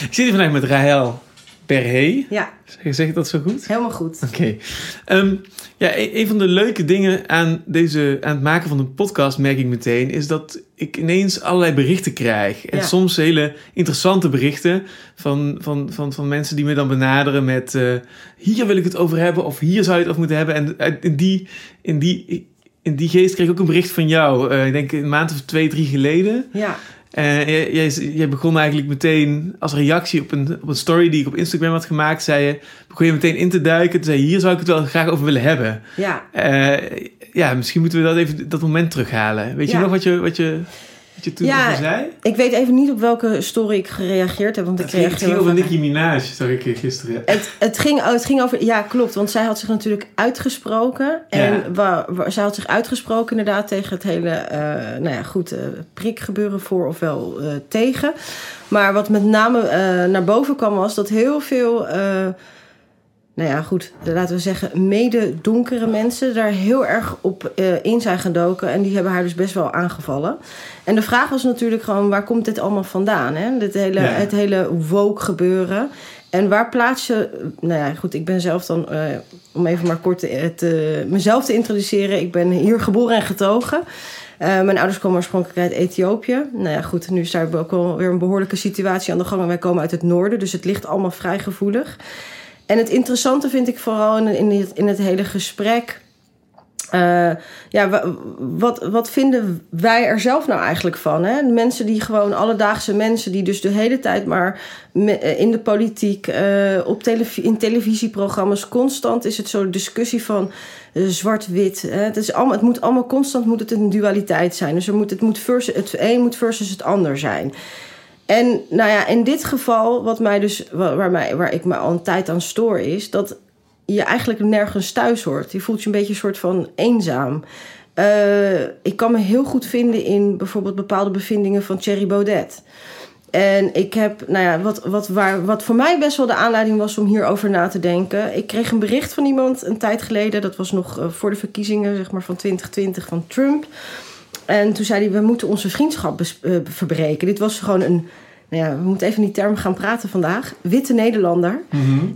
Ik zit hier vandaag met Rahel Berhe. Ja, Zeg, ik dat zo goed? helemaal goed. Oké. Ehm, ja, e- een van de leuke dingen aan, deze, aan het maken van een podcast, merk ik meteen, is dat ik ineens allerlei berichten krijg. En Ja. soms hele interessante berichten van, van, van, van mensen die me dan benaderen met eh, hier wil ik het over hebben of hier zou je het over moeten hebben. En uit- in die, in die, in die geest kreeg ik ook een bericht van jou, eh, ik denk een maand of twee, drie geleden. Ja, Eh, jij, jij, jij begon eigenlijk meteen als reactie op een, op een story die ik op Instagram had gemaakt, zei je, begon je meteen in te duiken. Toen zei je, hier zou ik het wel graag over willen hebben. ja. Eh, ja, misschien moeten we dat even dat moment terughalen. Weet je nog wat je, wat je, wat je toen Ja, zei? Ik weet even niet op welke story ik gereageerd heb, want ik Het ging, het reageer ging over Nicki Minaj, zag ik gisteren. Het, het, ging, oh, het ging over, ja klopt, want zij had zich natuurlijk uitgesproken. En Ja. wa, wa- zij had zich uitgesproken inderdaad tegen het hele, eh, nou ja goed, eh, prikgebeuren voor ofwel eh, tegen. Maar wat met name naar boven kwam was dat heel veel, nou ja goed, laten we zeggen mede donkere mensen daar heel erg op eh, in zijn gedoken. En die hebben haar dus best wel aangevallen. En de vraag was natuurlijk gewoon, waar komt dit allemaal vandaan? Hè? Dit hele, Ja. Het hele woke gebeuren. En waar plaats je... Nou ja, goed, ik ben zelf dan... eh, om even maar kort te, te- mezelf te introduceren. Ik ben hier geboren en getogen. Eh, mijn ouders komen oorspronkelijk uit Ethiopië. Nou ja, goed, nu is daar ook wel weer een behoorlijke situatie aan de gang. En wij komen uit het noorden, dus het ligt allemaal vrij gevoelig. En het interessante vind ik vooral in, in, het, in het hele gesprek... eh, ja, wa- wat, wat vinden wij er zelf nou eigenlijk van? Hè? Mensen die gewoon alledaagse mensen, die dus de hele tijd maar eh, in de politiek, eh, op televi- in televisieprogramma's, constant is het zo'n discussie van zwart-wit. Het, is allemaal, het moet allemaal constant moet het een dualiteit zijn. Dus er moet, het, moet versus, het een moet versus het ander zijn. En nou ja, in dit geval, wat mij dus, waar, mij, waar ik me al een tijd aan stoor, is dat je eigenlijk nergens thuis hoort. Je voelt je een beetje een soort van eenzaam. Eh, ik kan me heel goed vinden in bijvoorbeeld bepaalde bevindingen van Thierry Baudet. En ik heb, nou ja, wat, wat, waar, wat voor mij best wel de aanleiding was om hierover na te denken. Ik kreeg een bericht van iemand een tijd geleden, dat was nog eh, voor de verkiezingen zeg maar, van 2020 van Trump. En toen zei hij, we moeten onze vriendschap eh, verbreken. Dit was gewoon een, nou ja, we moeten even in die termen gaan praten vandaag. Witte Nederlander,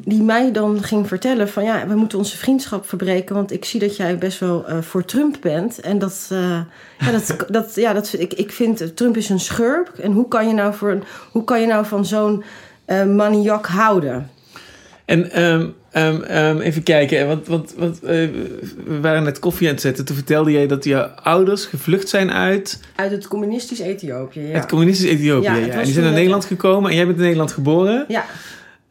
die mij dan ging vertellen van... ja, we moeten onze vriendschap verbreken... want ik zie dat jij best wel eh, voor Trump bent. En dat, eh, ja, dat, dat, ja, dat, ik, ik vind, Trump is een schurk. En hoe kan je nou, voor, een- hoe kan je nou van zo'n maniak houden? En ehm, ehm, ehm, even kijken, want, want, want eh, we waren net koffie aan het zetten. Toen vertelde jij dat je ouders gevlucht zijn uit Uit het communistisch Ethiopië, ja. het communistisch Ethiopië. Ja, En die zijn naar Nederland gekomen en jij bent in Nederland geboren. Ja,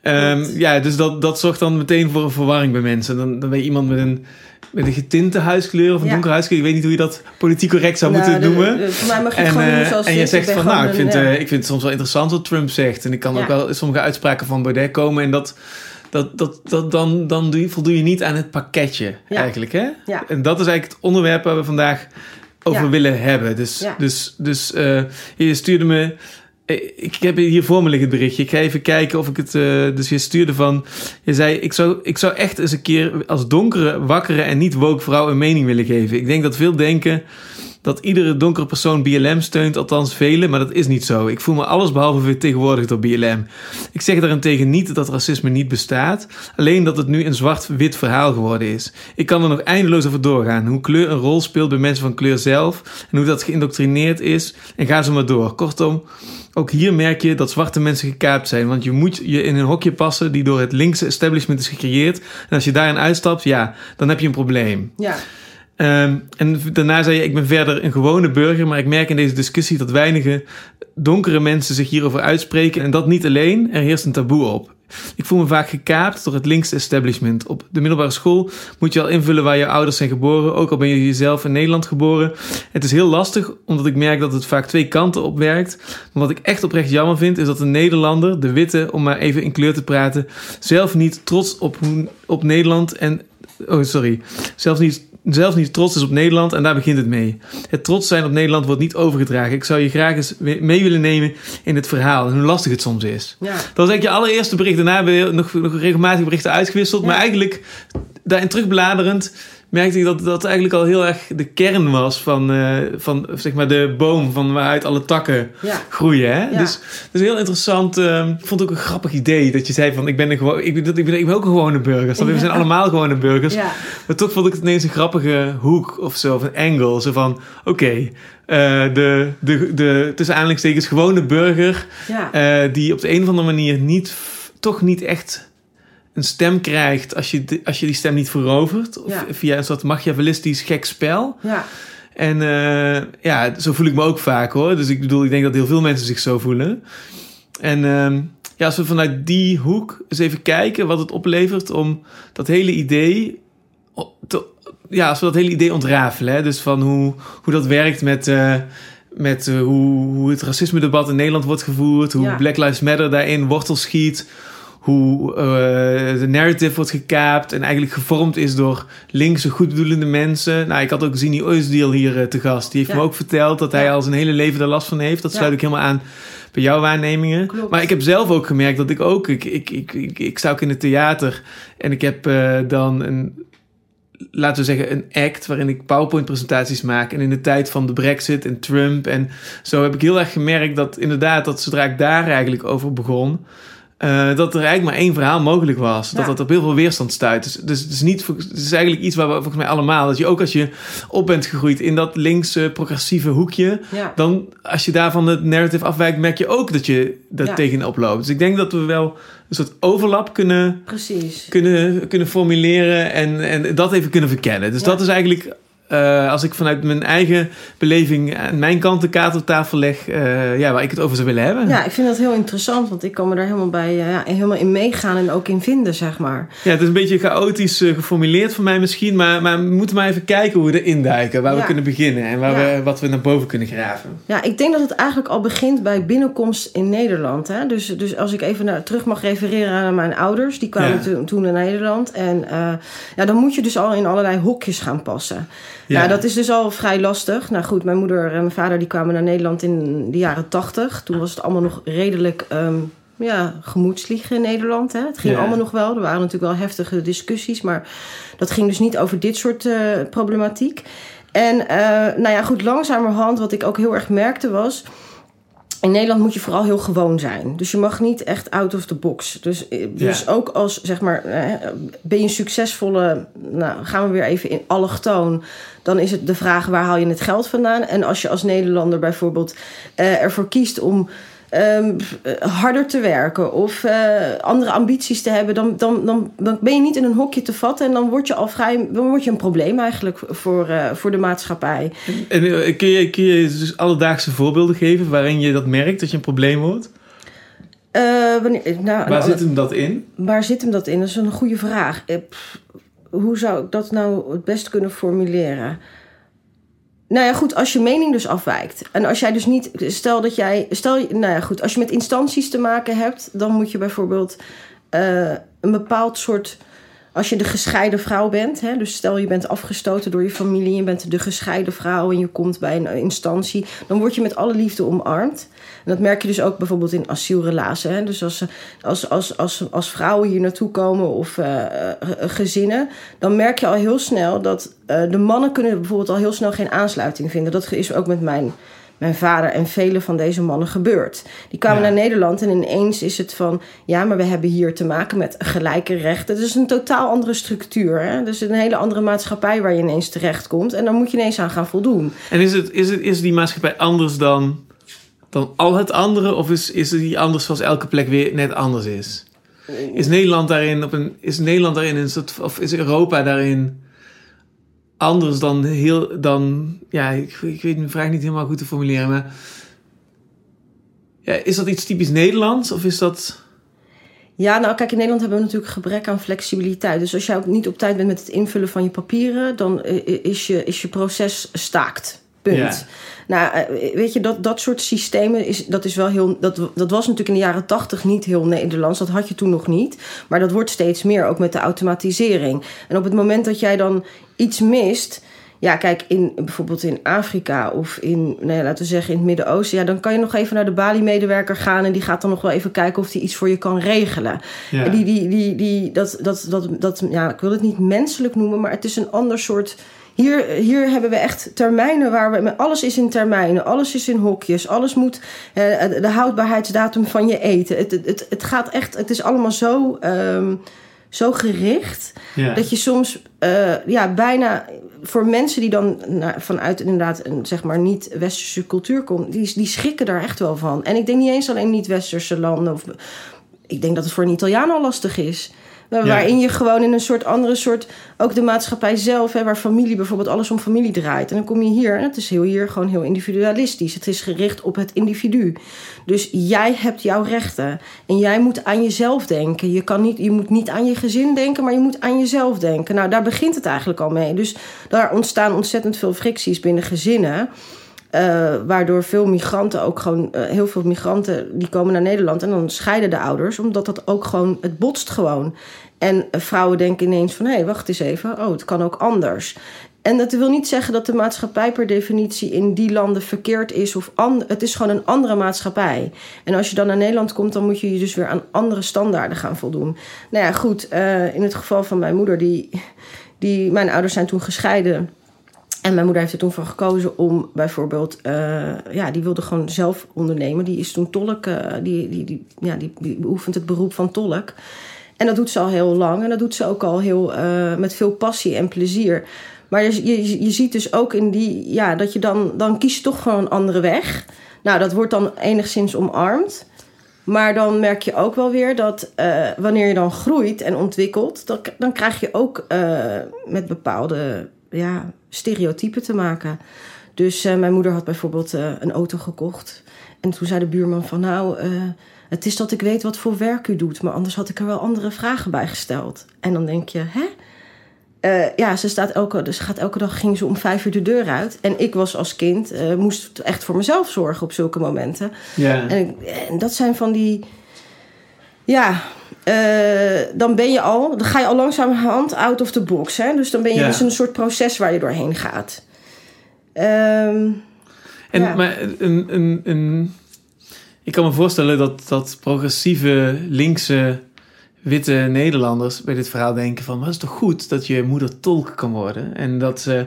Ehm, ja, dus dat, dat zorgt dan meteen voor een verwarring bij mensen. Dan, dan ben je iemand met een, met een getinte huiskleur of een Ja. donkere huiskleur. Ik weet niet hoe je dat politiek correct zou Nou, moeten de- noemen. de- voor mij mag En, gewoon eh, zoals en je zegt van, nou, ik vind, eh, ik vind het soms wel interessant wat Trump zegt. En ik kan Ja. ook wel sommige uitspraken van Baudet komen. En dat, dat, dat, dat, dan, dan doe je, voldoe je niet aan het pakketje Ja. eigenlijk. Hè? Ja. En dat is eigenlijk het onderwerp waar we vandaag over Ja. willen hebben. Dus, dus, dus eh, je stuurde me... eh, Ik heb hier voor me liggen het berichtje. Ik ga even kijken of ik het... eh, dus je stuurde van... Je zei, ik zou, ik zou echt eens een keer als donkere, wakkere en niet woke vrouw een mening willen geven. Ik denk dat veel denken dat iedere donkere persoon BLM steunt, althans velen, maar dat is niet zo. Ik voel me allesbehalve vertegenwoordigd door BLM. Ik zeg daarentegen niet dat racisme niet bestaat, alleen dat het nu een zwart-wit verhaal geworden is. Ik kan er nog eindeloos over doorgaan, hoe kleur een rol speelt bij mensen van kleur zelf en hoe dat geïndoctrineerd is en ga zo maar door. Kortom, ook hier merk je dat zwarte mensen gekaapt zijn, want je moet je in een hokje passen die door het linkse establishment is gecreëerd. En als je daarin uitstapt, ja, dan heb je een probleem. Ja, Ehm, en daarna zei je, ik ben verder een gewone burger, maar ik merk in deze discussie dat weinige donkere mensen zich hierover uitspreken. En dat niet alleen, er heerst een taboe op. Ik voel me vaak gekaapt door het linkse establishment. Op de middelbare school moet je al invullen waar je ouders zijn geboren, ook al ben je jezelf in Nederland geboren. Het is heel lastig, omdat ik merk dat het vaak twee kanten op werkt. Maar wat ik echt oprecht jammer vind, is dat de Nederlander, de witte, om maar even in kleur te praten, zelf niet trots op, op Nederland en... Oh, sorry. Zelfs niet zelfs niet trots is op Nederland en daar begint het mee. Het trots zijn op Nederland wordt niet overgedragen. Ik zou je graag eens mee willen nemen in het verhaal en hoe lastig het soms is. ja. Dat was eigenlijk je allereerste bericht. Daarna hebben we nog, nog regelmatig berichten uitgewisseld. Ja. Maar eigenlijk daarin terugbladerend merkte ik dat dat eigenlijk al heel erg de kern was van, eh, van zeg maar de boom van waaruit alle takken Ja. groeien. Hè? Ja. Dus is heel interessant. ehm, ik vond het ook een grappig idee dat je zei van ik ben, een gewoon, ik ben, ik ben, ik ben ook een gewone burger. Je? We zijn Ja. allemaal gewone burgers. Ja. Maar toch vond ik het ineens een grappige hoek of zo, of een angle. Zo van, oké, eh, de, de, de tussen aanhalingstekens gewone burger... Ja. eh, die op de een of andere manier niet, toch niet echt een stem krijgt... als je, als je die stem niet verovert. Of Ja. via een soort machiavellistisch gek spel. ja. En eh, ja, zo voel ik me ook vaak hoor. Dus ik bedoel, ik denk dat heel veel mensen zich zo voelen. En ehm, ja, als we vanuit die hoek eens even kijken wat het oplevert om dat hele idee. te- ja, als we dat hele idee ontrafelen. Hè? Dus van hoe, hoe dat werkt met, eh, met eh, hoe, hoe het racisme-debat in Nederland wordt gevoerd. Hoe Ja. Black Lives Matter daarin wortel schiet. Hoe eh, de narrative wordt gekaapt en eigenlijk gevormd is door linkse goedbedoelende mensen. Nou, ik had ook Zini Oisdiel hier eh, te gast. Die heeft Ja. me ook verteld dat hij Ja. al zijn hele leven er last van heeft. Dat Ja. sluit ik helemaal aan bij jouw waarnemingen. Klopt. Maar ik heb zelf ook gemerkt dat ik ook... Ik, ik, ik, ik, ik sta ook in het theater en ik heb eh, dan een... Laten we zeggen, een act waarin ik PowerPoint-presentaties maak. En in de tijd van de Brexit en Trump en zo heb ik heel erg gemerkt dat inderdaad, dat zodra ik daar eigenlijk over begon, eh, dat er eigenlijk maar één verhaal mogelijk was. Dat Ja. dat op heel veel weerstand stuit. Dus, dus het, is niet, het is eigenlijk iets waar we volgens mij allemaal, dat je ook als je op bent gegroeid in dat linkse progressieve hoekje, Ja. dan als je daarvan het narrative afwijkt, merk je ook dat je daar Ja. tegenop loopt. Dus ik denk dat we wel een soort overlap kunnen, Precies. kunnen, kunnen formuleren en, en dat even kunnen verkennen. Dus dat is eigenlijk, eh, als ik vanuit mijn eigen beleving aan mijn kant de kaart op tafel leg, eh, ja, waar ik het over zou willen hebben. Ja, ik vind dat heel interessant, want ik kan me daar helemaal bij eh, ja, helemaal in meegaan en ook in vinden, zeg maar. Ja, het is een beetje chaotisch geformuleerd voor mij misschien, maar, maar we moeten maar even kijken hoe we erin duiken, waar we kunnen beginnen en waar Ja. we, wat we naar boven kunnen graven. Ja, ik denk dat het eigenlijk al begint bij binnenkomst in Nederland. Hè? Dus, dus als ik even naar, terug mag refereren aan mijn ouders, die kwamen toen, toen naar Nederland. En ja, dan moet je dus al in allerlei hokjes gaan passen. Ja. Ja. dat is dus al vrij lastig. Nou goed, mijn moeder en mijn vader die kwamen naar Nederland in de jaren tachtig. Toen was het allemaal nog redelijk ehm ja, gemoedsliegen in Nederland. Hè? Het ging Ja. allemaal nog wel. Er waren natuurlijk wel heftige discussies, maar dat ging dus niet over dit soort eh, problematiek. En eh, nou ja, goed, langzamerhand, wat ik ook heel erg merkte was. In Nederland moet je vooral heel gewoon zijn. Dus je mag niet echt out of the box. Dus, eh, dus Ja. ook als, zeg maar, eh, ben je een succesvolle... Nou, gaan we weer even in allochtoon. Dan is het de vraag, waar haal je het geld vandaan? En als je als Nederlander bijvoorbeeld eh, ervoor kiest om... ehm, eh, harder te werken of eh, andere ambities te hebben, dan, dan, dan, dan ben je niet in een hokje te vatten en dan word je al vrij, dan word je een probleem eigenlijk voor, eh, voor de maatschappij. En kun je, kun je dus alledaagse voorbeelden geven waarin je dat merkt dat je een probleem wordt? Wanneer, nou, Waar nou, zit hem dat in? Waar zit hem dat in? Dat is een goede vraag. Pff, hoe zou ik dat nou het best kunnen formuleren? Nou ja, goed, als je mening dus afwijkt. En als jij dus niet, stel dat jij, stel, nou ja, goed, als je met instanties te maken hebt, dan moet je bijvoorbeeld eh, een bepaald soort. Als je de gescheiden vrouw bent, hè, dus stel je bent afgestoten door je familie, je bent de gescheiden vrouw en je komt bij een instantie, dan word je met alle liefde omarmd. En dat merk je dus ook bijvoorbeeld in asielrelaties. Hè. Dus als, als, als, als, als vrouwen hier naartoe komen of eh, eh, gezinnen, dan merk je al heel snel dat eh, de mannen kunnen bijvoorbeeld al heel snel geen aansluiting vinden. Dat is ook met mijn, mijn vader en vele van deze mannen gebeurd. Die kwamen Ja. naar Nederland en ineens is het van, ja, maar we hebben hier te maken met gelijke rechten. Het is een totaal andere structuur. Hè? Dus een hele andere maatschappij waar je ineens terechtkomt. En dan moet je ineens aan gaan voldoen. En is, het, is, het, is die maatschappij anders dan, dan al het andere? Of is, is die anders zoals elke plek weer net anders is? Is Nederland daarin, op een, is Nederland daarin een soort, of is Europa daarin anders dan heel, dan, ja, ik, ik weet mijn vraag niet helemaal goed te formuleren, maar ja, is dat iets typisch Nederlands of is dat... Ja, nou kijk, in Nederland hebben we natuurlijk gebrek aan flexibiliteit. Dus als jij ook niet op tijd bent met het invullen van je papieren, dan eh, is je, is je proces staakt. Punt. Ja. Nou, eh, weet je, dat, dat soort systemen, is, dat, is wel heel, dat, dat was natuurlijk in de jaren tachtig niet heel Nederlands. Dat had je toen nog niet. Maar dat wordt steeds meer, ook met de automatisering. En op het moment dat jij dan iets mist, Ja, kijk, in, bijvoorbeeld in Afrika of in, nou ja, laten we zeggen in het Midden-Oosten, ja, dan kan je nog even naar de Bali-medewerker gaan en die gaat dan nog wel even kijken of die iets voor je kan regelen. Ja. Die, die, die, die, dat, dat, dat, dat, ja, ik wil het niet menselijk noemen, maar het is een ander soort. Hier, hier hebben we echt termijnen waar we. Alles is in termijnen, alles is in hokjes, alles moet. eh, de houdbaarheidsdatum van je eten. Het, het, het, gaat echt. Het is allemaal zo, ehm, zo gericht. Ja. Dat je soms eh, ja, bijna voor mensen die dan nou, vanuit inderdaad een zeg maar niet-westerse cultuur komen, die, die schrikken daar echt wel van. En ik denk niet eens alleen niet-westerse landen. Of, ik denk dat het voor een Italiaan al lastig is. Ja. Waarin je gewoon in een soort andere soort, ook de maatschappij zelf, hè, waar familie bijvoorbeeld alles om familie draait. En dan kom je hier en het is heel hier gewoon heel individualistisch. Het is gericht op het individu. Dus jij hebt jouw rechten en jij moet aan jezelf denken. Je, kan niet, je moet niet aan je gezin denken, maar je moet aan jezelf denken. Nou, daar begint het eigenlijk al mee. Dus daar ontstaan ontzettend veel fricties binnen gezinnen. Eh, waardoor veel migranten ook gewoon, eh, heel veel migranten die komen naar Nederland en dan scheiden de ouders, omdat dat ook gewoon, het botst gewoon. En eh, vrouwen denken ineens van hé, hey, wacht eens even, oh, het kan ook anders. En dat wil niet zeggen dat de maatschappij per definitie in die landen verkeerd is of het is gewoon een andere maatschappij. En als je dan naar Nederland komt, dan moet je je dus weer aan andere standaarden gaan voldoen. Nou ja, goed, in het geval van mijn moeder, die, die, mijn ouders zijn toen gescheiden. En mijn moeder heeft er toen voor gekozen om bijvoorbeeld, eh, ja, die wilde gewoon zelf ondernemen. Die is toen tolk, eh, die, die, die, ja, die, beoefent het beroep van tolk. En dat doet ze al heel lang en dat doet ze ook al heel eh, met veel passie en plezier. Maar je, je, je ziet dus ook in die, ja, dat je dan, dan kies toch gewoon een andere weg. Nou, dat wordt dan enigszins omarmd. Maar dan merk je ook wel weer dat wanneer je dan groeit en ontwikkelt, dan, dan krijg je ook met bepaalde ja, stereotypen te maken. Dus eh, mijn moeder had bijvoorbeeld eh, een auto gekocht. En toen zei de buurman van nou, eh, het is dat ik weet wat voor werk u doet, maar anders had ik er wel andere vragen bij gesteld. En dan denk je, hè? Ja, ze, staat elke, dus gaat elke dag ging ze om vijf uur de deur uit. En ik was als kind, moest echt voor mezelf zorgen op zulke momenten. Ja. En, en dat zijn van die. Ja, eh, dan ben je al. Dan ga je al langzamerhand out of the box. Hè? Dus dan ben je Ja. dus een soort proces waar je doorheen gaat. Ehm, En, Ja. maar een, een, een, ik kan me voorstellen dat, dat progressieve, linkse, witte Nederlanders bij dit verhaal denken van... maar het is toch goed dat je moeder tolk kan worden? En dat ze,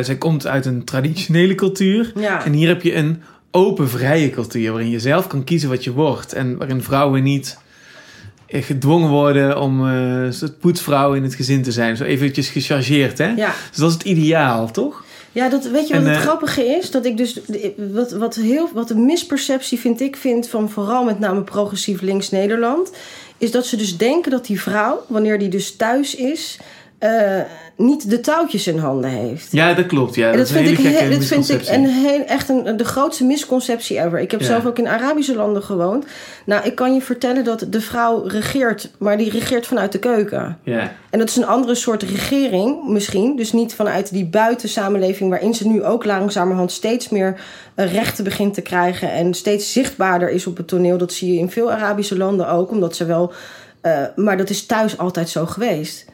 zij komt uit een traditionele cultuur. ja. En hier heb je een open, vrije cultuur... waarin je zelf kan kiezen wat je wordt. En waarin vrouwen niet gedwongen worden om eh, een soort poetsvrouw in het gezin te zijn. Zo eventjes gechargeerd, hè? ja. Dus dat is het ideaal, toch? Ja, dat, weet je wat En, het eh, grappige is? Dat ik dus, wat, wat, heel, wat een misperceptie vind ik vind van vooral met name progressief links Nederland, is dat ze dus denken dat die vrouw, wanneer die dus thuis is, eh, niet de touwtjes in handen heeft. Ja, dat klopt. Ja. Dat, vind ik, he- dat vind ik een heel, echt een, de grootste misconceptie ever. Ik heb Ja. zelf ook in Arabische landen gewoond. Nou, ik kan je vertellen dat de vrouw regeert, maar die regeert vanuit de keuken. Ja, En dat is een andere soort regering misschien. Dus niet vanuit die buitensamenleving waarin ze nu ook langzamerhand steeds meer eh, rechten begint te krijgen. En steeds zichtbaarder is op het toneel. Dat zie je in veel Arabische landen ook. Omdat ze wel. eh, maar dat is thuis altijd zo geweest.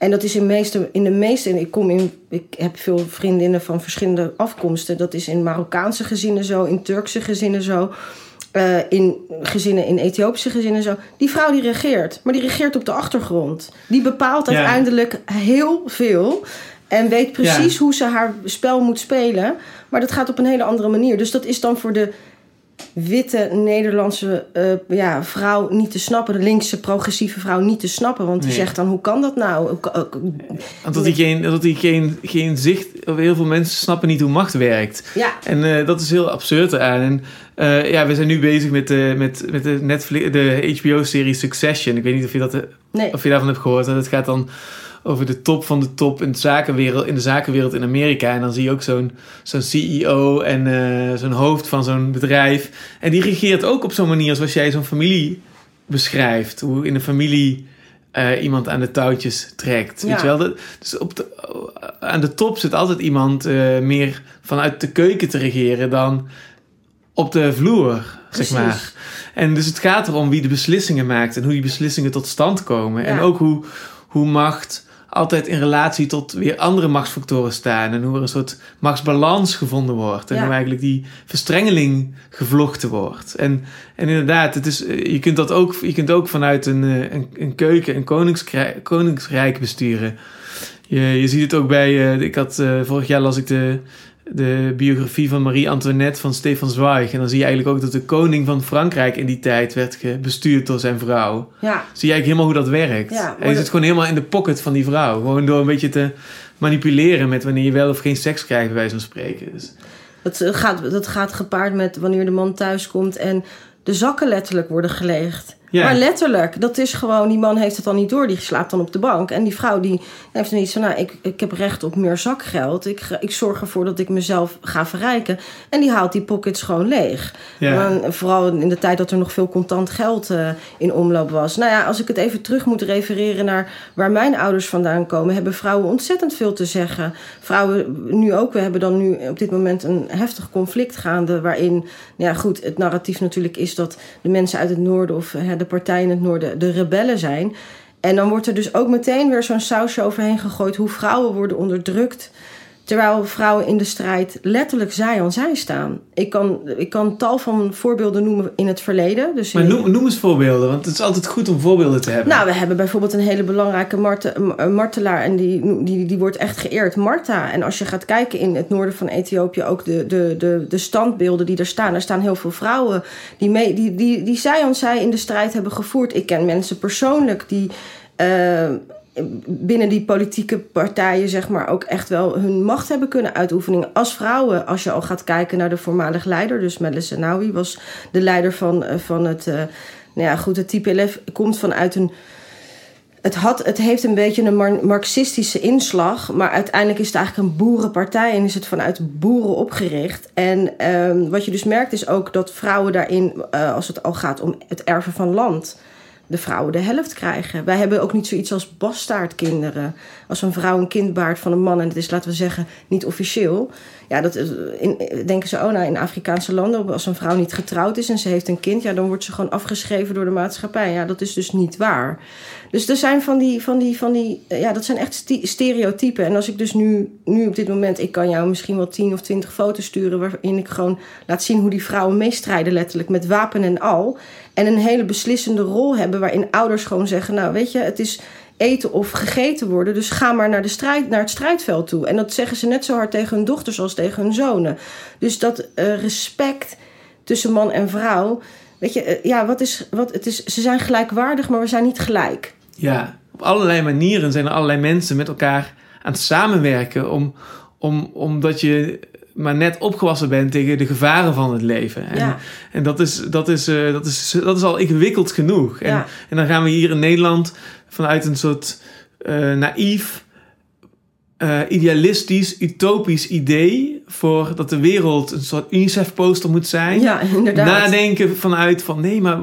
En dat is in, meeste, in de meeste. Ik, kom in, ik heb veel vriendinnen van verschillende afkomsten. Dat is in Marokkaanse gezinnen zo, in Turkse gezinnen zo. eh, in gezinnen, in Ethiopische gezinnen zo. Die vrouw die regeert, maar die regeert op de achtergrond. Die bepaalt Ja. uiteindelijk heel veel. En weet precies hoe ze haar spel moet spelen. Maar dat gaat op een hele andere manier. Dus dat is dan voor de witte Nederlandse eh, ja, vrouw niet te snappen. De linkse progressieve vrouw niet te snappen. Want die Nee. zegt dan, hoe kan dat nou? Omdat die geen, dat die geen, geen zicht... of Heel veel mensen snappen niet hoe macht werkt. Ja, En eh, dat is heel absurd eraan. En eh, ja, we zijn nu bezig met de, met, met de, Netflix, de HBO-serie Succession. Ik weet niet of je, dat, nee. of je daarvan hebt gehoord. Het gaat dan over de top van de top in de zakenwereld in, de zakenwereld in Amerika. En dan zie je ook zo'n zo'n CEO en eh, zo'n hoofd van zo'n bedrijf. En die regeert ook op zo'n manier zoals jij zo'n familie beschrijft. Hoe in een familie eh, iemand aan de touwtjes trekt. Weet je wel? Dat, dus op de, aan de top zit altijd iemand eh, meer vanuit de keuken te regeren dan op de vloer, Precies. zeg maar. En dus het gaat erom wie de beslissingen maakt en hoe die beslissingen tot stand komen. En ook hoe, hoe macht altijd in relatie tot weer andere machtsfactoren staan. En hoe er een soort machtsbalans gevonden wordt. En Ja. hoe eigenlijk die verstrengeling gevlochten wordt. En, en inderdaad, het is, eh, je, kunt dat ook, je kunt ook vanuit een, eh, een, een keuken, een koningskrijk, koningsrijk besturen. Je, je ziet het ook bij, eh, ik had vorig jaar las ik de, de biografie van Marie-Antoinette van Stefan Zweig. En dan zie je eigenlijk ook dat de koning van Frankrijk in die tijd werd bestuurd door zijn vrouw. Ja, Zie je eigenlijk helemaal hoe dat werkt. Ja, dat- zit gewoon helemaal in de pocket van die vrouw. Gewoon door een beetje te manipuleren met wanneer je wel of geen seks krijgt, bij wijze van spreken. Dus, dat eh, gaat, dat gaat gepaard met wanneer de man thuis komt en de zakken letterlijk worden geleegd. Ja. Maar letterlijk, dat is gewoon, die man heeft het dan niet door, die slaapt dan op de bank. En die vrouw die heeft dan iets van, nou, ik, ik heb recht op meer zakgeld. Ik, ik zorg ervoor dat ik mezelf ga verrijken. En die haalt die pockets gewoon leeg. ja. Maar vooral in de tijd dat er nog veel contant geld eh, in omloop was. Nou ja, als ik het even terug moet refereren naar waar mijn ouders vandaan komen, hebben vrouwen ontzettend veel te zeggen. Vrouwen nu ook. We hebben dan nu op dit moment een heftig conflict gaande. Waarin, nou ja, goed, het narratief natuurlijk is dat de mensen uit het noorden of eh, de partijen in het noorden de rebellen zijn. En dan wordt er dus ook meteen weer zo'n sausje overheen gegooid hoe vrouwen worden onderdrukt. Terwijl vrouwen in de strijd letterlijk zij aan zij staan. Ik kan, ik kan tal van voorbeelden noemen in het verleden. Dus Maar noem, noem eens voorbeelden, want het is altijd goed om voorbeelden te hebben. nou, we hebben bijvoorbeeld een hele belangrijke eh, martelaar en die, die, die wordt echt geëerd, Marta. En als je gaat kijken in het noorden van Ethiopië, ook de, de, de, de standbeelden die er staan, er staan heel veel vrouwen die, mee, die, die, die zij aan zij in de strijd hebben gevoerd. Ik ken mensen persoonlijk die. eh, binnen die politieke partijen zeg maar ook echt wel hun macht hebben kunnen uitoefenen als vrouwen. Als je al gaat kijken naar de voormalig leider, dus Meles Zenawi was de leider van, eh, van het, eh, nou ja goed, het TPLF komt vanuit een het, had, het heeft een beetje een mar- marxistische inslag, maar uiteindelijk is het eigenlijk een boerenpartij en is het vanuit boeren opgericht. En ehm, wat je dus merkt is ook dat vrouwen daarin, eh, als het al gaat om het erven van land, de vrouwen de helft krijgen. Wij hebben ook niet zoiets als bastaardkinderen. Als een vrouw een kind baart van een man en het is, laten we zeggen, niet officieel. Ja, dat is, in, denken ze, oh nou, in Afrikaanse landen, als een vrouw niet getrouwd is en ze heeft een kind, ja, dan wordt ze gewoon afgeschreven door de maatschappij. Ja, dat is dus niet waar. Dus er zijn van die, van die, van die, eh, ja, dat zijn echt stereotypen. En als ik dus nu, nu op dit moment, ik kan jou misschien wel 10 of 20 foto's sturen waarin ik gewoon laat zien hoe die vrouwen meestrijden, letterlijk met wapen en al. En een hele beslissende rol hebben waarin ouders gewoon zeggen, nou weet je, het is eten of gegeten worden. Dus ga maar naar, de strijd, naar het strijdveld toe. En dat zeggen ze net zo hard tegen hun dochters als tegen hun zonen. Dus dat eh, respect tussen man en vrouw. Weet je, eh, ja, wat is, wat, het is, ze zijn gelijkwaardig, maar we zijn niet gelijk. Ja, op allerlei manieren zijn er allerlei mensen met elkaar aan het samenwerken. Om, om, omdat je maar net opgewassen bent tegen de gevaren van het leven. En, Ja. en dat, is, dat, is, eh, dat, is, dat is al ingewikkeld genoeg. En, Ja. en dan gaan we hier in Nederland vanuit een soort eh, naïef, eh, idealistisch, utopisch idee... voor dat de wereld een soort UNICEF-poster moet zijn Ja, inderdaad. nadenken vanuit van nee, maar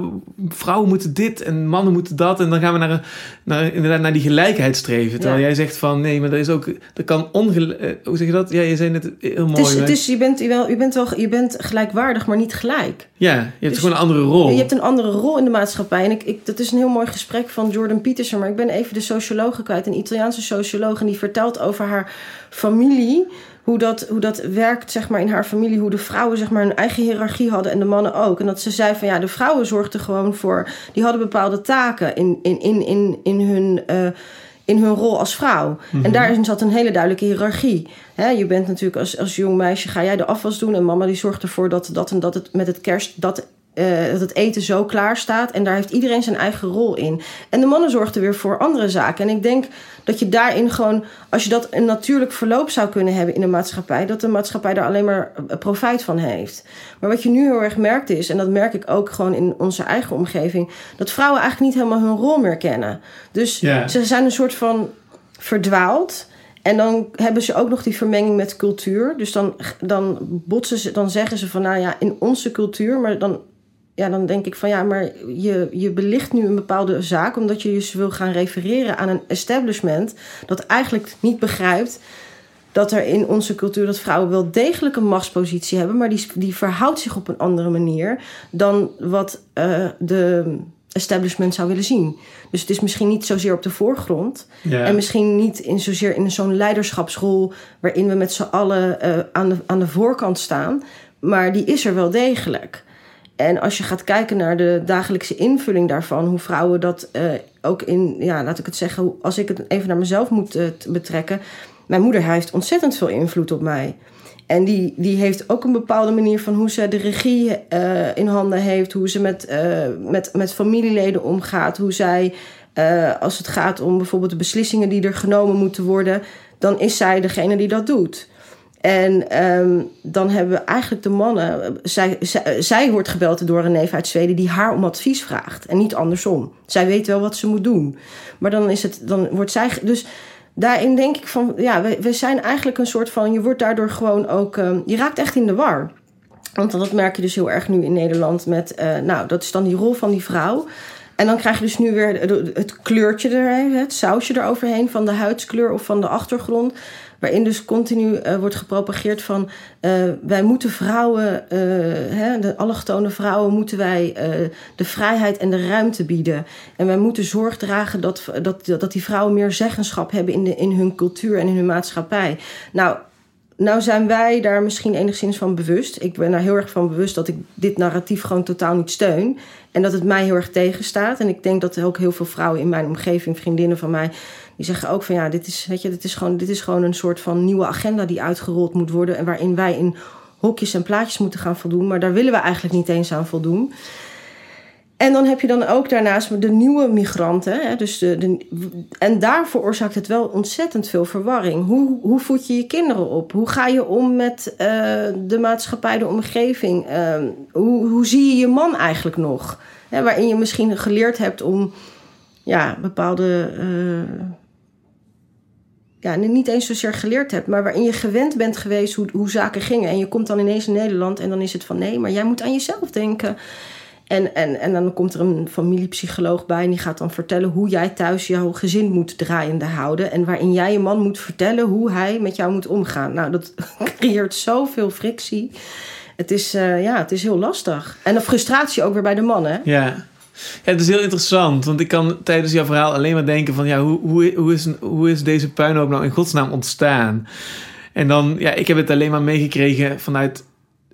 vrouwen moeten dit en mannen moeten dat. En dan gaan we naar, naar, inderdaad naar die gelijkheid streven. Terwijl Ja. jij zegt van nee, maar er is ook, er kan ongelijk. Hoe zeg je dat? Ja, je zei net heel mooi. Het is, het maar- is, je, bent wel, je, bent wel, je bent gelijkwaardig, maar niet gelijk. Ja, je hebt dus- gewoon een andere rol. Je hebt een andere rol in de maatschappij. En ik, ik, dat is een heel mooi gesprek van Jordan Peterson. Maar ik ben even de sociologe kwijt. Een Italiaanse socioloog. En die vertelt over haar familie. Hoe dat, hoe dat werkt zeg maar, in haar familie. Hoe de vrouwen zeg maar, hun eigen hiërarchie hadden. En de mannen ook. En dat ze zei van ja, de vrouwen zorgden gewoon voor... Die hadden bepaalde taken in, in, in, in, in hun... eh, in hun rol als vrouw. En daarin zat een hele duidelijke hiërarchie. Je bent natuurlijk als, als jong meisje, ga jij de afwas doen... en mama die zorgt ervoor dat, dat en dat het met het kerst... dat eh, dat het eten zo klaar staat. En daar heeft iedereen zijn eigen rol in. En de mannen zorgden weer voor andere zaken. En ik denk dat je daarin gewoon, als je dat een natuurlijk verloop zou kunnen hebben in de maatschappij, dat de maatschappij daar alleen maar eh, profijt van heeft. Maar wat je nu heel erg merkt is, en dat merk ik ook gewoon in onze eigen omgeving, dat vrouwen eigenlijk niet helemaal hun rol meer kennen. Dus ze zijn een soort van verdwaald. En dan hebben ze ook nog die vermenging met cultuur. Dus dan, dan botsen ze, dan zeggen ze van nou ja, in onze cultuur, maar dan ja, dan denk ik van ja, maar je, je belicht nu een bepaalde zaak omdat je dus wil gaan refereren aan een establishment dat eigenlijk niet begrijpt dat er in onze cultuur dat vrouwen wel degelijk een machtspositie hebben, maar die, die verhoudt zich op een andere manier dan wat eh, de establishment zou willen zien. Dus het is misschien niet zozeer op de voorgrond. Ja. En misschien niet in zozeer in zo'n leiderschapsrol waarin we met z'n allen eh, aan, de, aan de voorkant staan. Maar die is er wel degelijk. En als je gaat kijken naar de dagelijkse invulling daarvan, hoe vrouwen dat eh, ook in, ja, laat ik het zeggen, als ik het even naar mezelf moet eh, betrekken. Mijn moeder heeft ontzettend veel invloed op mij. En die, die heeft ook een bepaalde manier van hoe ze de regie eh, in handen heeft, hoe ze met, met, met familieleden omgaat, hoe zij, als het gaat om bijvoorbeeld de beslissingen die er genomen moeten worden, dan is zij degene die dat doet. En ehm, dan hebben we eigenlijk de mannen. Zij, zij, wordt gebeld door een neef uit Zweden die haar om advies vraagt. En niet andersom. Zij weet wel wat ze moet doen. Maar dan, is het, dan wordt zij. Dus daarin denk ik van. Ja, we, we zijn eigenlijk een soort van. Je wordt daardoor gewoon ook. ehm, je raakt echt in de war. Want dat merk je dus heel erg nu in Nederland met. eh, nou, dat is dan die rol van die vrouw. En dan krijg je dus nu weer het kleurtje er, het sausje eroverheen van de huidskleur of van de achtergrond. Waarin dus continu eh, wordt gepropageerd van eh, wij moeten vrouwen, eh, hè, de allochtone vrouwen, moeten wij de vrijheid en de ruimte bieden. En wij moeten zorg dragen dat, dat, dat die vrouwen meer zeggenschap hebben in, de, in hun cultuur en in hun maatschappij. Nou, nou zijn wij daar misschien enigszins van bewust. Ik ben daar heel erg van bewust dat ik dit narratief gewoon totaal niet steun. En dat het mij heel erg tegenstaat. En ik denk dat er ook heel veel vrouwen in mijn omgeving, vriendinnen van mij, die zeggen ook van ja, dit is, weet je, dit is, gewoon, dit is gewoon een soort van nieuwe agenda die uitgerold moet worden. En waarin wij in hokjes en plaatjes moeten gaan voldoen. Maar daar willen we eigenlijk niet eens aan voldoen. En dan heb je dan ook daarnaast de nieuwe migranten. Hè? Dus de, en daar veroorzaakt het wel ontzettend veel verwarring. Hoe, hoe voed je je kinderen op? Hoe ga je om met uh, de maatschappij, de omgeving? Uh, hoe, hoe zie je je man eigenlijk nog? Hè? Waarin je misschien geleerd hebt om ja, bepaalde. Uh, ja, niet eens zozeer geleerd hebt, maar waarin je gewend bent geweest hoe, hoe zaken gingen. En je komt dan ineens in Nederland en dan is het van nee, maar jij moet aan jezelf denken. En, en, en dan komt er een familiepsycholoog bij en die gaat dan vertellen hoe jij thuis jouw gezin moet draaiende houden. En waarin jij je man moet vertellen hoe hij met jou moet omgaan. Nou, dat creëert zoveel frictie. Het is, uh, ja, het is heel lastig. En de frustratie ook weer bij de mannen. Ja. Ja, het is heel interessant, want ik kan tijdens jouw verhaal alleen maar denken van ja, hoe, hoe, hoe, is, hoe is deze puinhoop nou in godsnaam ontstaan? En dan, ja, ik heb het alleen maar meegekregen vanuit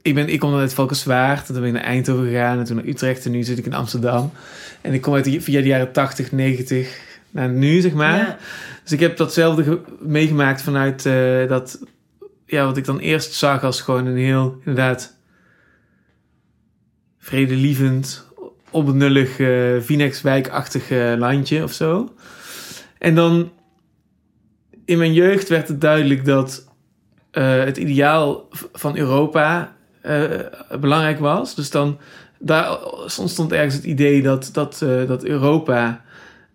ik, ben, ik kom dan uit Valkenswaard. Toen ben ik naar Eindhoven gegaan. En toen naar Utrecht. En nu zit ik in Amsterdam. En ik kom uit de, via de jaren 80, 90 naar nu, zeg maar. Ja. Dus ik heb datzelfde meegemaakt vanuit uh, dat... Ja, wat ik dan eerst zag als gewoon een heel, inderdaad... vredelievend, opbenullig, uh, Vinex-wijkachtig landje of zo. En dan... In mijn jeugd werd het duidelijk dat... het ideaal van Europa uh, belangrijk was. Dus dan daar ontstond ergens het idee dat, dat, uh, dat Europa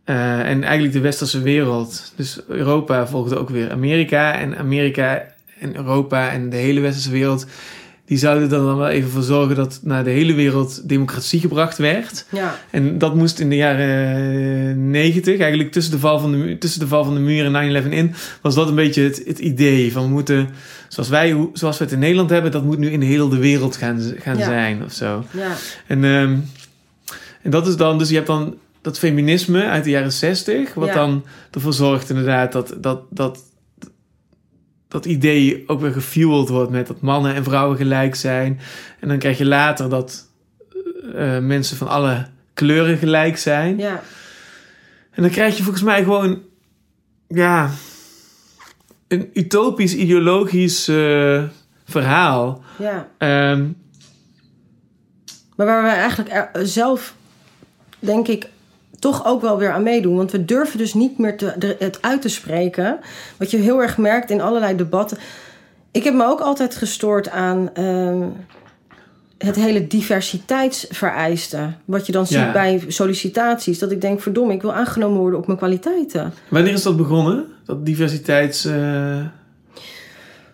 en eigenlijk de westerse wereld, dus Europa volgde ook weer Amerika en Amerika en Europa en de hele westerse wereld, die zouden er dan wel even voor zorgen dat naar de hele wereld democratie gebracht werd. Ja. En dat moest in de jaren 90, eigenlijk tussen de val van de, tussen de, val van de muur en 9-11 in, was dat een beetje het, het idee van we moeten, zoals wij, zoals we het in Nederland hebben, dat moet nu in heel de wereld gaan, gaan Ja. zijn of zo. Ja. En, ehm, en dat is dan, dus je hebt dan dat feminisme uit de jaren 60, wat dan ervoor zorgt inderdaad dat, dat, dat, dat idee ook weer gefueld wordt met dat mannen en vrouwen gelijk zijn. En dan krijg je later dat eh, mensen van alle kleuren gelijk zijn. ja. En dan krijg je volgens mij gewoon, ja, een utopisch, ideologisch eh, verhaal. ja. Ehm, Maar waar we eigenlijk zelf, denk ik, toch ook wel weer aan meedoen. Want we durven dus niet meer te, het uit te spreken. Wat je heel erg merkt in allerlei debatten. Ik heb me ook altijd gestoord aan ehm, het hele diversiteitsvereiste. Wat je dan Ja. ziet bij sollicitaties. Dat ik denk, verdomme, ik wil aangenomen worden op mijn kwaliteiten. wanneer is dat begonnen? Dat diversiteits... eh,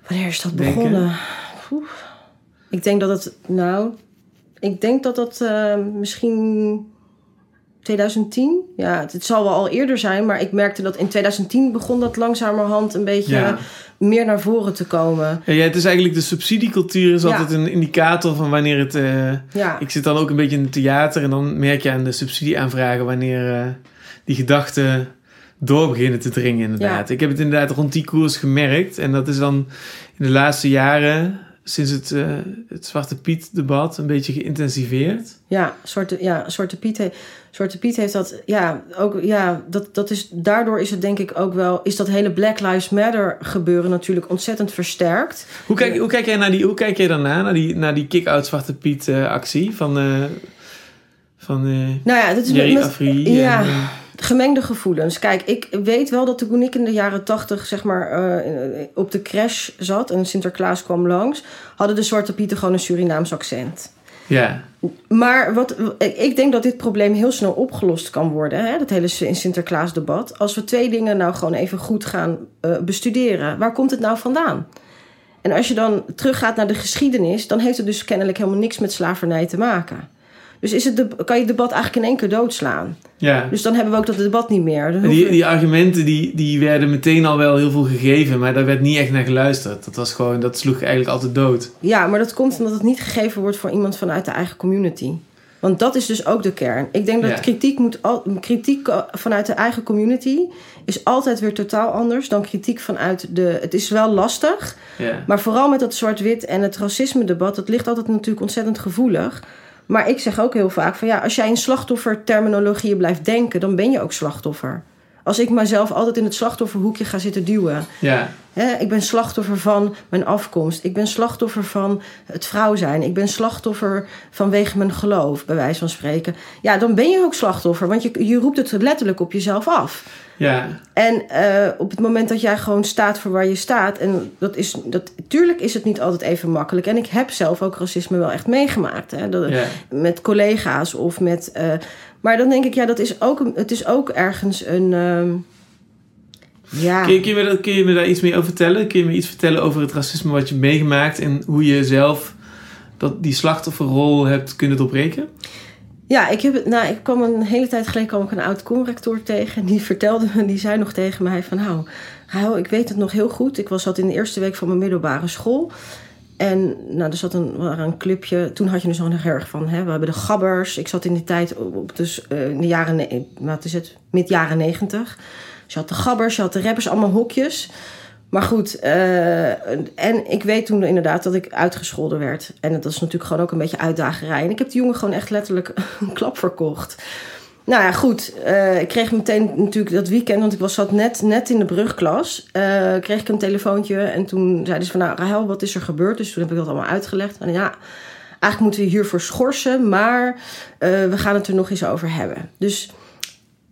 Wanneer is dat Denken? begonnen? Ik denk dat het, nou, ik denk dat dat eh, misschien 2010. Ja, het, het zal wel al eerder zijn, maar ik merkte dat in 2010 begon dat langzamerhand een beetje Ja. meer naar voren te komen. Ja, het is eigenlijk de subsidiecultuur is Ja. altijd een indicator van wanneer het... eh, Ja, ik zit dan ook een beetje in het theater en dan merk je aan de subsidieaanvragen wanneer eh, die gedachten door beginnen te dringen inderdaad. Ik heb het inderdaad rond die koers gemerkt en dat is dan in de laatste jaren sinds het, eh, het Zwarte Piet debat een beetje geïntensiveerd. ja, Zwarte, ja Zwarte, Piet he- Zwarte Piet heeft dat. Ja, ook, ja dat, dat is, daardoor is het denk ik ook wel. Is dat hele Black Lives Matter gebeuren natuurlijk ontzettend versterkt. Hoe kijk, hoe kijk jij naar die, hoe kijk jij daarna, naar die, naar die kick-out Zwarte Piet eh, actie van, eh van Nou ja, dat is Jerry met Afri? ja. en, gemengde gevoelens. Kijk, ik weet wel dat toen ik in de jaren tachtig zeg maar eh, op de crash zat en Sinterklaas kwam langs, hadden de Zwarte Pieten gewoon een Surinaams accent. ja, Maar wat, ik ik denk dat dit probleem heel snel opgelost kan worden, hè, dat hele Sinterklaas-debat. Als we twee dingen nou gewoon even goed gaan eh, bestuderen. Waar komt het nou vandaan? En als je dan teruggaat naar de geschiedenis, dan heeft het dus kennelijk helemaal niks met slavernij te maken. Dus is het de, kan je het debat eigenlijk in één keer doodslaan. ja. Dus dan hebben we ook dat debat niet meer. Die, die argumenten die, die werden meteen al wel heel veel gegeven, maar daar werd niet echt naar geluisterd. Dat was gewoon, dat sloeg eigenlijk altijd dood. Ja, maar dat komt omdat het niet gegeven wordt voor iemand vanuit de eigen community. Want dat is dus ook de kern. Ik denk dat Ja. kritiek, moet al, kritiek eh, vanuit de eigen community is altijd weer totaal anders dan kritiek vanuit de. Het is wel lastig, Ja. maar vooral met dat zwart-wit en het racisme-debat, dat ligt altijd natuurlijk ontzettend gevoelig. Maar ik zeg ook heel vaak van ja, als jij in slachtofferterminologieën blijft denken, dan ben je ook slachtoffer. Als ik mezelf altijd in het slachtofferhoekje ga zitten duwen. Ja. Ik ben slachtoffer van mijn afkomst. Ik ben slachtoffer van het vrouw zijn. Ik ben slachtoffer vanwege mijn geloof, bij wijze van spreken. Ja, dan ben je ook slachtoffer, want je, je roept het letterlijk op jezelf af. Ja. En eh, op het moment dat jij gewoon staat voor waar je staat, en dat is, dat, tuurlijk is het niet altijd even makkelijk. En ik heb zelf ook racisme wel echt meegemaakt. Hè, dat, Ja. Met collega's of met. eh, maar dan denk ik, ja, dat is ook, een- het is ook ergens een. ehm, ja. Kun, je, kun, je me, dat- kun je me daar iets meer over vertellen? Kun je me iets vertellen over het racisme wat je meegemaakt en hoe je zelf dat, die slachtofferrol hebt kunnen doorbreken? Ja, ik, heb nou, ik kwam een hele tijd geleden kwam ik een oud conrector tegen. En die vertelde me, die zei nog tegen mij van... Nou, ik weet het nog heel goed. Ik was zat in de eerste week van mijn middelbare school. En nou, er zat een, een clubje. Toen had je dus nog heel erg van... Hè, we hebben de gabbers. Ik zat in die tijd op, dus, eh, in de jaren... Wat is het? Mid jaren negentig. Dus je had de gabbers, je had de rappers, allemaal hokjes. Maar goed, eh, en ik weet toen inderdaad dat ik uitgescholden werd. En dat is natuurlijk gewoon ook een beetje uitdagerij. En ik heb die jongen gewoon echt letterlijk een klap verkocht. Nou ja, goed. eh, ik kreeg meteen natuurlijk dat weekend, want ik was, zat net, net in de brugklas. eh, kreeg ik een telefoontje en toen zeiden ze van... Nou, Rahel, wat is er gebeurd? Dus toen heb ik dat allemaal uitgelegd. En ja, eigenlijk moeten we hiervoor schorsen, maar eh, we gaan het er nog eens over hebben. Dus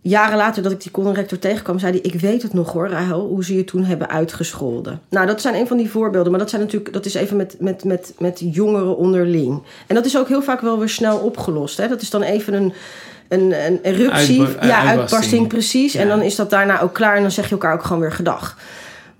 jaren later dat ik die conrector tegenkwam, zei hij... ik weet het nog hoor, Rahel, hoe ze je toen hebben uitgescholden. Nou, dat zijn een van die voorbeelden. Maar dat, zijn natuurlijk, dat is even met, met, met, met jongeren onderling. En dat is ook heel vaak wel weer snel opgelost. Hè? Dat is dan even een, een, een eruptie. Uitba- ja, uitbarsting. precies. En dan is dat daarna ook klaar en dan zeg je elkaar ook gewoon weer gedag.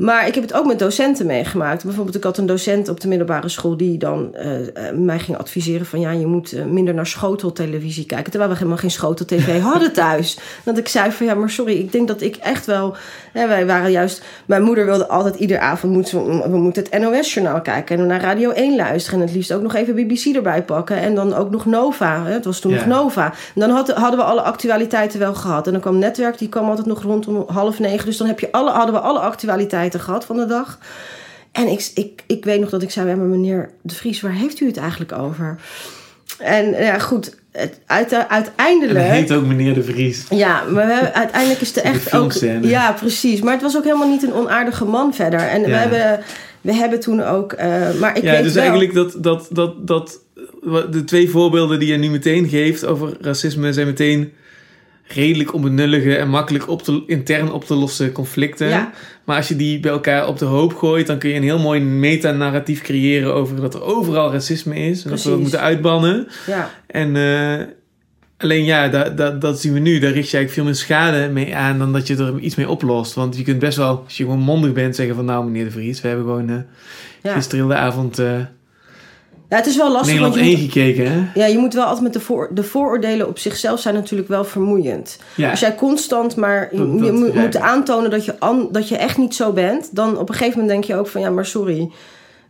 Maar ik heb het ook met docenten meegemaakt. Bijvoorbeeld, ik had een docent op de middelbare school die dan eh, eh, mij ging adviseren van ja, je moet eh, minder naar schoteltelevisie kijken. Terwijl we helemaal geen schoteltv hadden thuis. Dat ik zei van ja, maar sorry, ik denk dat ik echt wel. Hè, wij waren juist. Mijn moeder wilde altijd iedere avond moeten we, we moeten het NOS-journaal kijken en naar Radio 1 luisteren. En het liefst ook nog even BBC erbij pakken. En dan ook nog Nova. Hè? Het was toen nog Nova. En dan had, hadden we alle actualiteiten wel gehad. En dan kwam netwerk, die kwam altijd nog rondom half negen. Dus dan heb je alle, hadden we alle actualiteiten gehad van de dag. En ik, ik, ik weet nog dat ik zei, ja, maar meneer De Vries, waar heeft u het eigenlijk over? En ja, goed, het, uit, En uiteindelijk... hij heet ook meneer De Vries. Ja, maar we hebben, uiteindelijk is het echt ook... Ja, precies. Maar het was ook helemaal niet een onaardige man verder. En we, hebben, we hebben toen ook... eh, maar ik ja, weet dus wel, eigenlijk dat, dat, dat, dat de twee voorbeelden die je nu meteen geeft over racisme zijn meteen redelijk onbenullige en makkelijk op te, intern op te lossen conflicten. Ja. Maar als je die bij elkaar op de hoop gooit, dan kun je een heel mooi metanarratief creëren over dat er overal racisme is. En dat we dat moeten uitbannen. Ja, En eh, alleen ja, dat, dat, dat zien we nu. Daar richt je eigenlijk veel meer schade mee aan dan dat je er iets mee oplost. Want je kunt best wel, als je gewoon mondig bent, zeggen van nou meneer de Vries, we hebben gewoon ja. gisteren de avond... eh, Ja, het is wel lastig. Nederland want je 1 moet- gekeken, hè? Ja, je moet wel altijd met de, voor, de vooroordelen op zichzelf zijn natuurlijk wel vermoeiend. Ja. Als jij constant maar je, Dat- je dat moet, aantonen dat je, an- dat je echt niet zo bent, dan op een gegeven moment denk je ook van ja, maar sorry.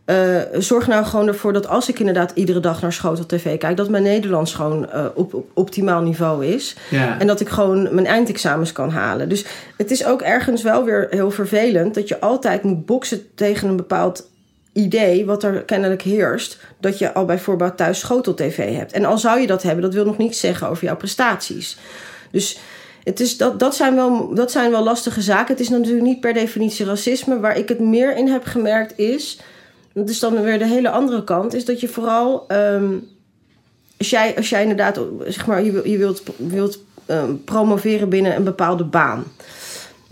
Eh, zorg nou gewoon ervoor dat als ik inderdaad iedere dag naar Schotel TV kijk, dat mijn Nederlands gewoon eh, op, op optimaal niveau is. Ja. En dat ik gewoon mijn eindexamens kan halen. Dus het is ook ergens wel weer heel vervelend dat je altijd moet boksen tegen een bepaald idee wat er kennelijk heerst. Dat je al bij voorbaat thuis schotel-tv hebt. En al zou je dat hebben, dat wil nog niets zeggen over jouw prestaties. Dus het is, dat, dat, zijn wel, dat zijn wel lastige zaken. Het is natuurlijk niet per definitie racisme. Waar ik het meer in heb gemerkt is... Dat is dan weer de hele andere kant. Is dat je vooral... ehm, als, jij, als jij inderdaad... Zeg maar, je, je wilt, wilt ehm, promoveren binnen een bepaalde baan.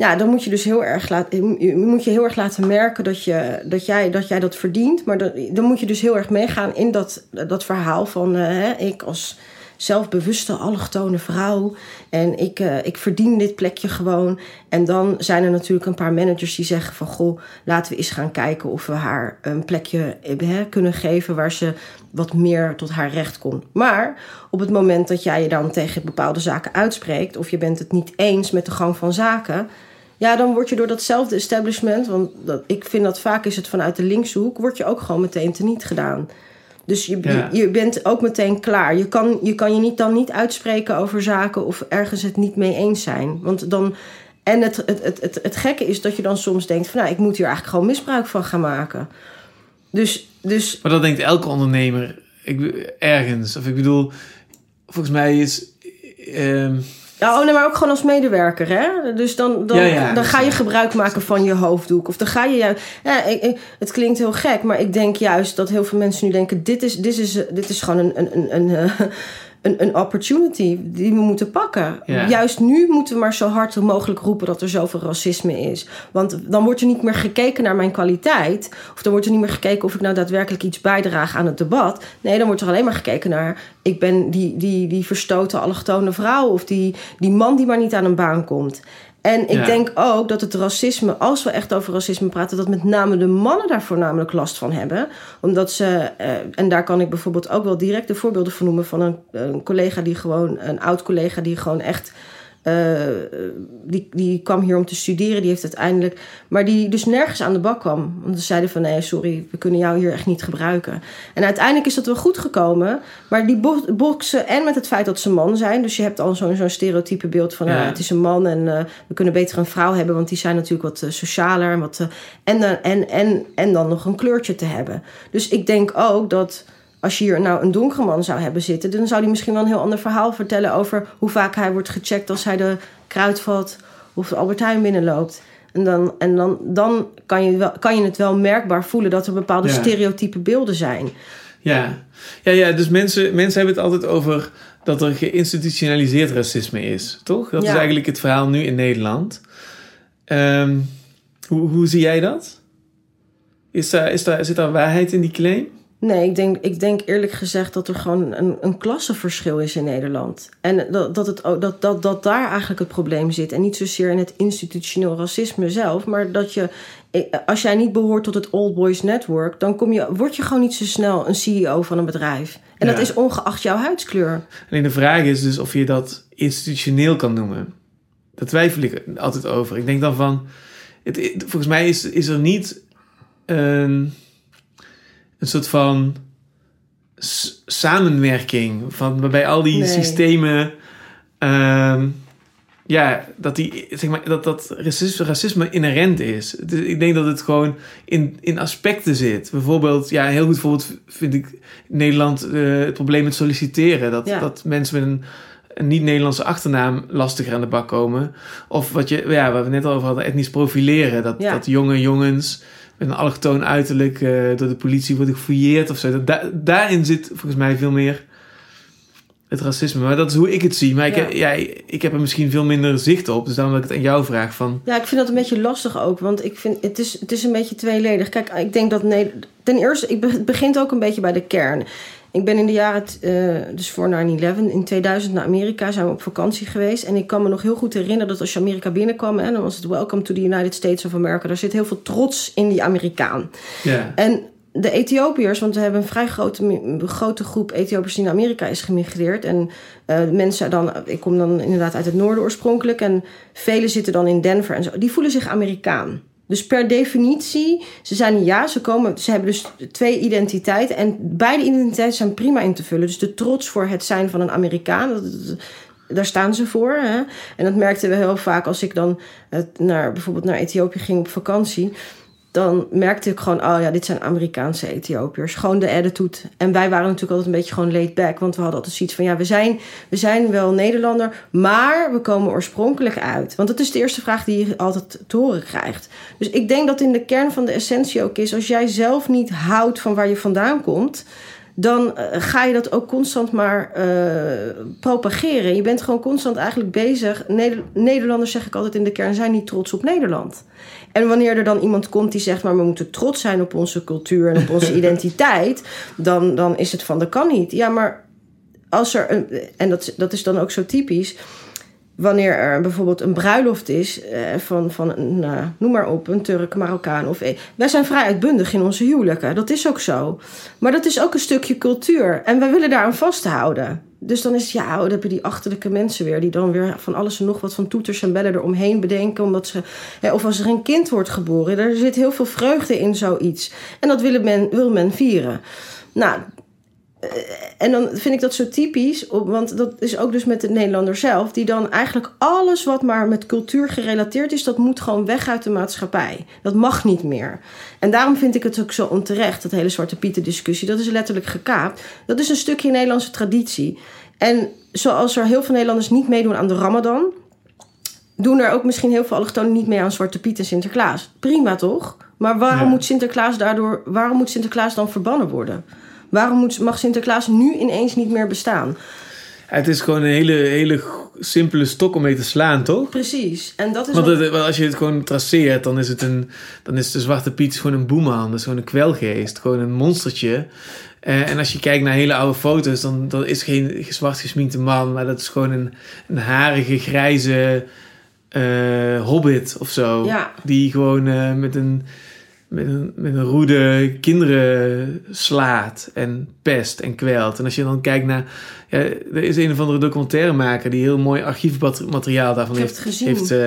Ja, dan moet je dus heel erg laten, moet je heel erg laten merken dat, je, dat, jij, dat jij dat verdient. Maar dan, moet je dus heel erg meegaan in dat, dat verhaal van eh, ik als zelfbewuste allochtone vrouw. En ik, eh, ik verdien dit plekje gewoon. En dan zijn er natuurlijk een paar managers die zeggen van... goh, laten we eens gaan kijken of we haar een plekje kunnen geven... waar ze wat meer tot haar recht komt. Maar op het moment dat jij je dan tegen bepaalde zaken uitspreekt... of je bent het niet eens met de gang van zaken... Ja, dan word je door datzelfde establishment, want dat, ik vind dat vaak is het vanuit de linkse hoek, word je ook gewoon meteen teniet gedaan. Dus je, Ja. je, je bent ook meteen klaar. Je kan, je kan je niet, dan niet uitspreken over zaken of ergens het niet mee eens zijn. Want dan. En het, het, het, het, het gekke is dat je dan soms denkt: van nou, ik moet hier eigenlijk gewoon misbruik van gaan maken. Dus, dus Maar dat denkt elke ondernemer ik, ergens. Of ik bedoel, volgens mij is... ehm, Ja, oh nee, maar ook gewoon als medewerker, hè? Dus dan, dan, Ja, ja, dan dat ga je gebruik maken van je hoofddoek. Of dan ga je juist... Ja, ik, ik- het klinkt heel gek, maar ik denk juist dat heel veel mensen nu denken... dit is, dit is, dit is gewoon een, een, een, een, een, een opportunity die we moeten pakken. Ja. Juist nu moeten we maar zo hard mogelijk roepen dat er zoveel racisme is. Want dan wordt er niet meer gekeken naar mijn kwaliteit. Of dan wordt er niet meer gekeken of ik nou daadwerkelijk iets bijdraag aan het debat. Nee, dan wordt er alleen maar gekeken naar... ik ben die, die, die verstoten allochtone vrouw... of die, die man die maar niet aan een baan komt. En ik Ja. denk ook dat het racisme, als we echt over racisme praten, dat met name de mannen daar voornamelijk last van hebben. Omdat ze, eh, en daar kan ik bijvoorbeeld ook wel direct de voorbeelden van noemen van een, een collega die gewoon, een oud collega die gewoon echt. Eh, die, die kwam hier om te studeren, die heeft uiteindelijk. Maar die dus nergens aan de bak kwam. Want ze zeiden van nee, sorry, we kunnen jou hier echt niet gebruiken. En uiteindelijk is dat wel goed gekomen. Maar die bo- boksen en met het feit dat ze man zijn. Dus je hebt al zo'n zo'n stereotype beeld van Ja. nou, het is een man en eh, we kunnen beter een vrouw hebben, want die zijn natuurlijk wat eh, socialer. En, wat, eh, en, dan- en, en, en dan nog een kleurtje te hebben. Dus ik denk ook dat als je hier nou een donkere man zou hebben zitten, dan zou die misschien wel een heel ander verhaal vertellen over hoe vaak hij wordt gecheckt als hij de kruidvat of de Albert Heijn binnenloopt. En dan, en dan, dan kan, je wel, kan je het wel merkbaar voelen dat er bepaalde Ja. stereotype beelden zijn. Ja, ja, ja dus mensen, mensen hebben het altijd over dat er geïnstitutionaliseerd racisme is, toch? Dat is eigenlijk het verhaal nu in Nederland. Ehm, hoe, hoe zie jij dat? Is daar, is daar, zit daar waarheid in die claim? Nee, ik denk, ik denk eerlijk gezegd dat er gewoon een, een klassenverschil is in Nederland. En dat, dat, het, dat, dat, dat daar eigenlijk het probleem zit. En niet zozeer in het institutioneel racisme zelf, maar dat je, eh, als jij niet behoort tot het Old Boys Network, dan kom je, word je gewoon niet zo snel een CEO van een bedrijf. En Ja. dat is ongeacht jouw huidskleur. Alleen de vraag is dus of je dat institutioneel kan noemen. Daar twijfel ik altijd over. Ik denk dan van, het, volgens mij is, is er niet een, een soort van samenwerking van waarbij al die Nee. systemen, ehm, ja, dat die, zeg maar, dat, dat racisme, racisme inherent is. Is- Ik denk dat het gewoon in, in aspecten zit. Bijvoorbeeld, ja, een heel goed voorbeeld vind ik in Nederland eh, het probleem met solliciteren. Dat, Ja. dat mensen met een, een niet-Nederlandse achternaam lastiger aan de bak komen. Of wat je, ja, waar we net al over hadden, etnisch profileren. Dat, Ja. dat jonge jongens een allochtoon uiterlijk eh, door de politie worden gefouilleerd of zo. Dat, da- daarin zit volgens mij veel meer het racisme. Maar dat is hoe ik het zie. Maar ik, Ja. ja. ik heb er misschien veel minder zicht op. Dus daarom dat ik het aan jou vraag van... Ja, ik vind dat een beetje lastig ook, want ik vind het is, het is een beetje tweeledig. Kijk, ik denk dat nee, ten eerste, het begint ook een beetje bij de kern. Ik ben in de jaren, eh, dus voor 9-11, in 2000 naar Amerika zijn we op vakantie geweest. En ik kan me nog heel goed herinneren dat als je Amerika binnenkwam, hè, dan was het Welcome to the United States of America. Daar zit heel veel trots in die Amerikaan. Ja, En de Ethiopiërs, want we hebben een vrij grote, grote groep Ethiopiërs die naar Amerika is gemigreerd. En eh, mensen dan, ik kom dan inderdaad uit het noorden oorspronkelijk. En velen zitten dan in Denver en zo. Die voelen zich Amerikaan. Dus per definitie, ze zijn ja, ze komen, ze hebben dus twee identiteiten. En beide identiteiten zijn prima in te vullen. Dus de trots voor het zijn van een Amerikaan, daar staan ze voor. Hè? En dat merkten we heel vaak als ik dan eh, naar, bijvoorbeeld naar Ethiopië ging op vakantie dan merkte ik gewoon, oh ja, dit zijn Amerikaanse Ethiopiërs. Gewoon de attitude. En wij waren natuurlijk altijd een beetje gewoon laid back. Want we hadden altijd zoiets van, ja, we zijn, we zijn wel Nederlander, maar we komen oorspronkelijk uit. Want dat is de eerste vraag die je altijd te horen krijgt. Dus ik denk dat in de kern van de essentie ook is, als jij zelf niet houdt van waar je vandaan komt, dan eh, ga je dat ook constant maar eh, propageren. Je bent gewoon constant eigenlijk bezig. Neder- Nederlanders, zeg ik altijd in de kern, zijn niet trots op Nederland. En wanneer er dan iemand komt die zegt, maar we moeten trots zijn op onze cultuur en op onze identiteit, dan, dan is het van dat kan niet. Ja, maar als er, een, en dat, dat is dan ook zo typisch, wanneer er bijvoorbeeld een bruiloft is eh, van, van een, nou, noem maar op, een Turk, Marokkaan of eh, wij zijn vrij uitbundig in onze huwelijken. Dat is ook zo. Maar dat is ook een stukje cultuur en wij willen daaraan vasthouden. Dus dan is ja, oh, dan heb je die achterlijke mensen weer... die dan weer van alles en nog wat van toeters en bellen eromheen bedenken... omdat ze, hè, of als er een kind wordt geboren... er zit heel veel vreugde in zoiets. En dat wil men, wil men vieren. Nou, en dan vind ik dat zo typisch, want dat is ook dus met de Nederlander zelf, die dan eigenlijk alles wat maar met cultuur gerelateerd is, dat moet gewoon weg uit de maatschappij. Dat mag niet meer. En daarom vind ik het ook zo onterecht, dat hele Zwarte Pieten discussie. Dat is letterlijk gekaapt. Dat is een stukje Nederlandse traditie. En zoals er heel veel Nederlanders niet meedoen aan de Ramadan, doen er ook misschien heel veel allochtonen niet mee aan Zwarte Piet en Sinterklaas. Prima toch? Maar waarom Ja. moet Sinterklaas daardoor, waarom moet Sinterklaas dan verbannen worden? Waarom moet, mag Sinterklaas nu ineens niet meer bestaan? Het is gewoon een hele, hele simpele stok om mee te slaan, toch? Precies. En dat is Want het- als je het gewoon traceert, dan is, het een, dan is de Zwarte Piet gewoon een boeman. Dat is gewoon een kwelgeest, gewoon een monstertje. Eh, en als je kijkt naar hele oude foto's, dan, dan is geen zwart gesminkte man, maar dat is gewoon een, een harige, grijze eh, hobbit of zo. Ja. Die gewoon eh, met, een, met, een, met een roede kinderen slaat en pest en kwelt. En als je dan kijkt naar... Ja, er is een of andere documentairemaker die heel mooi archiefmateriaal daarvan heeft, heeft, eh,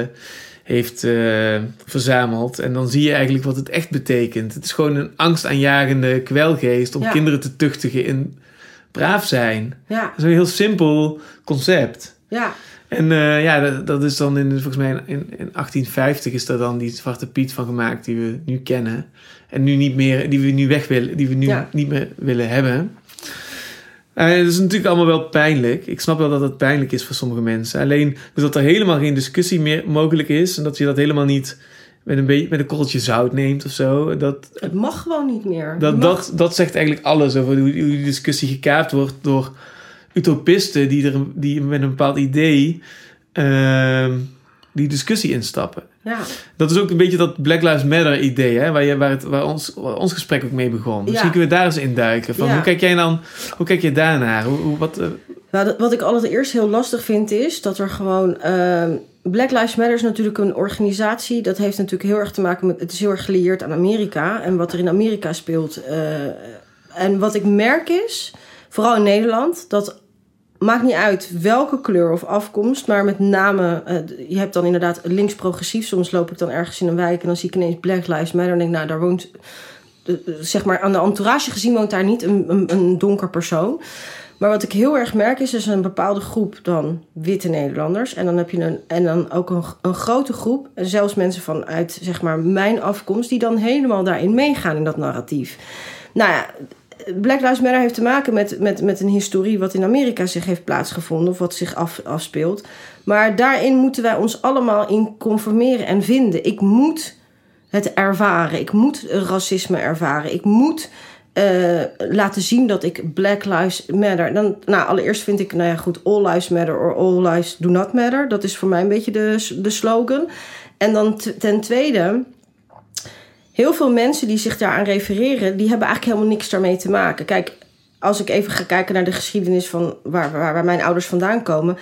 heeft eh, verzameld. En dan zie je eigenlijk wat het echt betekent. Het is gewoon een angstaanjagende kwelgeest om Ja. kinderen te tuchtigen in braaf zijn. ja, Dat is een heel simpel concept. ja, En eh, ja, dat, dat is dan in, volgens mij in, in 1850 is daar dan die Zwarte Piet van gemaakt die we nu kennen. En nu niet meer, die we nu weg willen, die we nu Ja. niet meer willen hebben. Eh, dat is natuurlijk allemaal wel pijnlijk. Ik snap wel dat het pijnlijk is voor sommige mensen. Alleen dus dat er helemaal geen discussie meer mogelijk is. En dat je dat helemaal niet met een, beetje, met een korreltje zout neemt of zo. Dat, het mag gewoon niet meer. dat, dat, dat zegt eigenlijk alles over hoe, hoe die discussie gekaapt wordt door utopisten die, er, die met een bepaald idee ehm, die discussie instappen. ja. Dat is ook een beetje dat Black Lives Matter idee, hè, waar, je, waar, het, waar, ons, waar ons gesprek ook mee begon. Misschien Ja. kunnen we daar eens in duiken. Van, Ja. Hoe kijk jij dan, hoe kijk je daarnaar? Hoe, hoe, wat, eh, Nou, dat- wat ik allereerst heel lastig vind is dat er gewoon. ehm, Black Lives Matter is natuurlijk een organisatie. Dat heeft natuurlijk heel erg te maken met. Het is heel erg gelieerd aan Amerika en wat er in Amerika speelt. eh, en wat ik merk is, vooral in Nederland, dat maakt niet uit welke kleur of afkomst, maar met name, eh, je hebt dan inderdaad links-progressief. Soms loop ik dan ergens in een wijk en dan zie ik ineens Black Lives Matter en denk, nou, daar woont, zeg maar, aan de entourage gezien woont daar niet een, een, een donker persoon. Maar wat ik heel erg merk is, is een bepaalde groep dan witte Nederlanders. En dan heb je een, en dan ook een, een grote groep, en zelfs mensen vanuit zeg maar mijn afkomst, die dan helemaal daarin meegaan in dat narratief. Nou ja, Black Lives Matter heeft te maken met, met, met een historie wat in Amerika zich heeft plaatsgevonden of wat zich af, afspeelt. Maar daarin moeten wij ons allemaal in conformeren en vinden. Ik moet het ervaren. Ik moet racisme ervaren. Ik moet eh, laten zien dat ik Black Lives Matter. Dan, nou, allereerst vind ik, nou ja, goed, All Lives Matter or All Lives Do Not Matter. Dat is voor mij een beetje de, de slogan. En dan ten tweede, heel veel mensen die zich daaraan refereren, die hebben eigenlijk helemaal niks daarmee te maken. Kijk, als ik even ga kijken naar de geschiedenis van waar, waar, waar mijn ouders vandaan komen,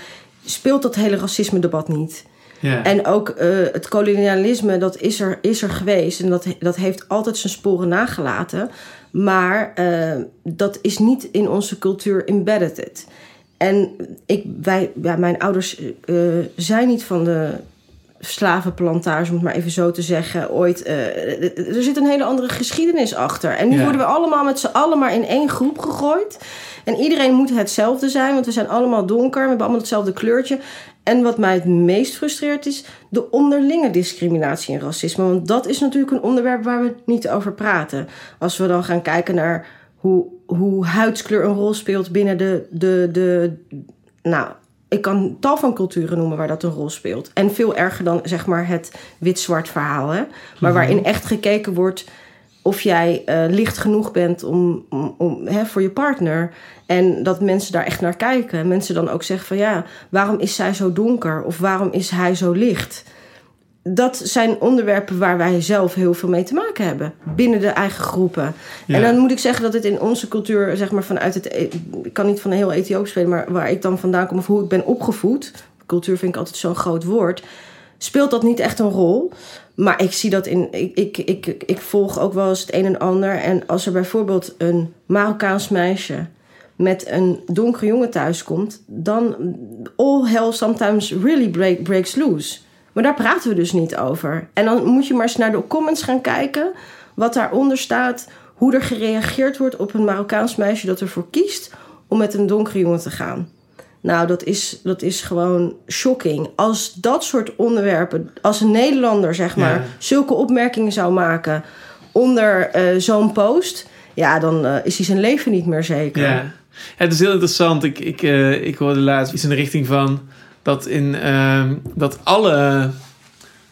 speelt dat hele racisme-debat niet. Ja. En ook eh, het kolonialisme, dat is er, is er geweest. En dat, dat heeft altijd zijn sporen nagelaten. Maar eh, dat is niet in onze cultuur embedded. En ik, wij, ja, mijn ouders eh, zijn niet van de slavenplantage, om het maar even zo te zeggen, ooit. eh, er zit een hele andere geschiedenis achter. En nu Ja. worden we allemaal met z'n allen maar in één groep gegooid. En iedereen moet hetzelfde zijn, want we zijn allemaal donker, we hebben allemaal hetzelfde kleurtje. En wat mij het meest frustreert is de onderlinge discriminatie en racisme. Want dat is natuurlijk een onderwerp waar we niet over praten. Als we dan gaan kijken naar hoe, hoe huidskleur een rol speelt binnen de, de, de. Nou, ik kan tal van culturen noemen waar dat een rol speelt. En veel erger dan zeg maar het wit-zwart verhaal. Hè? Maar waarin echt gekeken wordt of jij eh, licht genoeg bent om, om, om, hè, voor je partner. En dat mensen daar echt naar kijken. En mensen dan ook zeggen van ja, waarom is zij zo donker? Of waarom is hij zo licht? Dat zijn onderwerpen waar wij zelf heel veel mee te maken hebben. Binnen de eigen groepen. Ja. En dan moet ik zeggen dat het in onze cultuur, zeg maar vanuit het... E- Ik kan niet van heel Ethiopië spelen, maar waar ik dan vandaan kom... of hoe ik ben opgevoed... Cultuur vind ik altijd zo'n groot woord speelt dat niet echt een rol. Maar ik zie dat in. Ik, ik, ik, ik volg ook wel eens het een en ander. En als er bijvoorbeeld een Marokkaans meisje met een donkere jongen thuiskomt, dan all hell sometimes really break, breaks loose. Maar daar praten we dus niet over. En dan moet je maar eens naar de comments gaan kijken, wat daaronder staat, hoe er gereageerd wordt op een Marokkaans meisje dat ervoor kiest om met een donkere jongen te gaan. Nou, dat is, dat is gewoon shocking. Als dat soort onderwerpen, als een Nederlander zeg maar, Ja. zulke opmerkingen zou maken onder eh, zo'n post, ja, dan eh, is hij zijn leven niet meer zeker. Ja. ja, het is heel interessant. Ik, ik, eh, ik hoorde laatst iets in de richting van dat, in, ehm, dat alle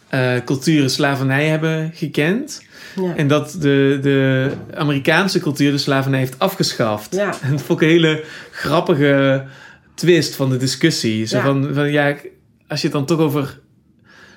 eh, culturen slavernij hebben gekend. Ja. En dat de, de Amerikaanse cultuur de slavernij heeft afgeschaft. Ja. En dat vond ik een hele grappige twist van de discussie. Zo Ja. van, van ja, als je het dan toch over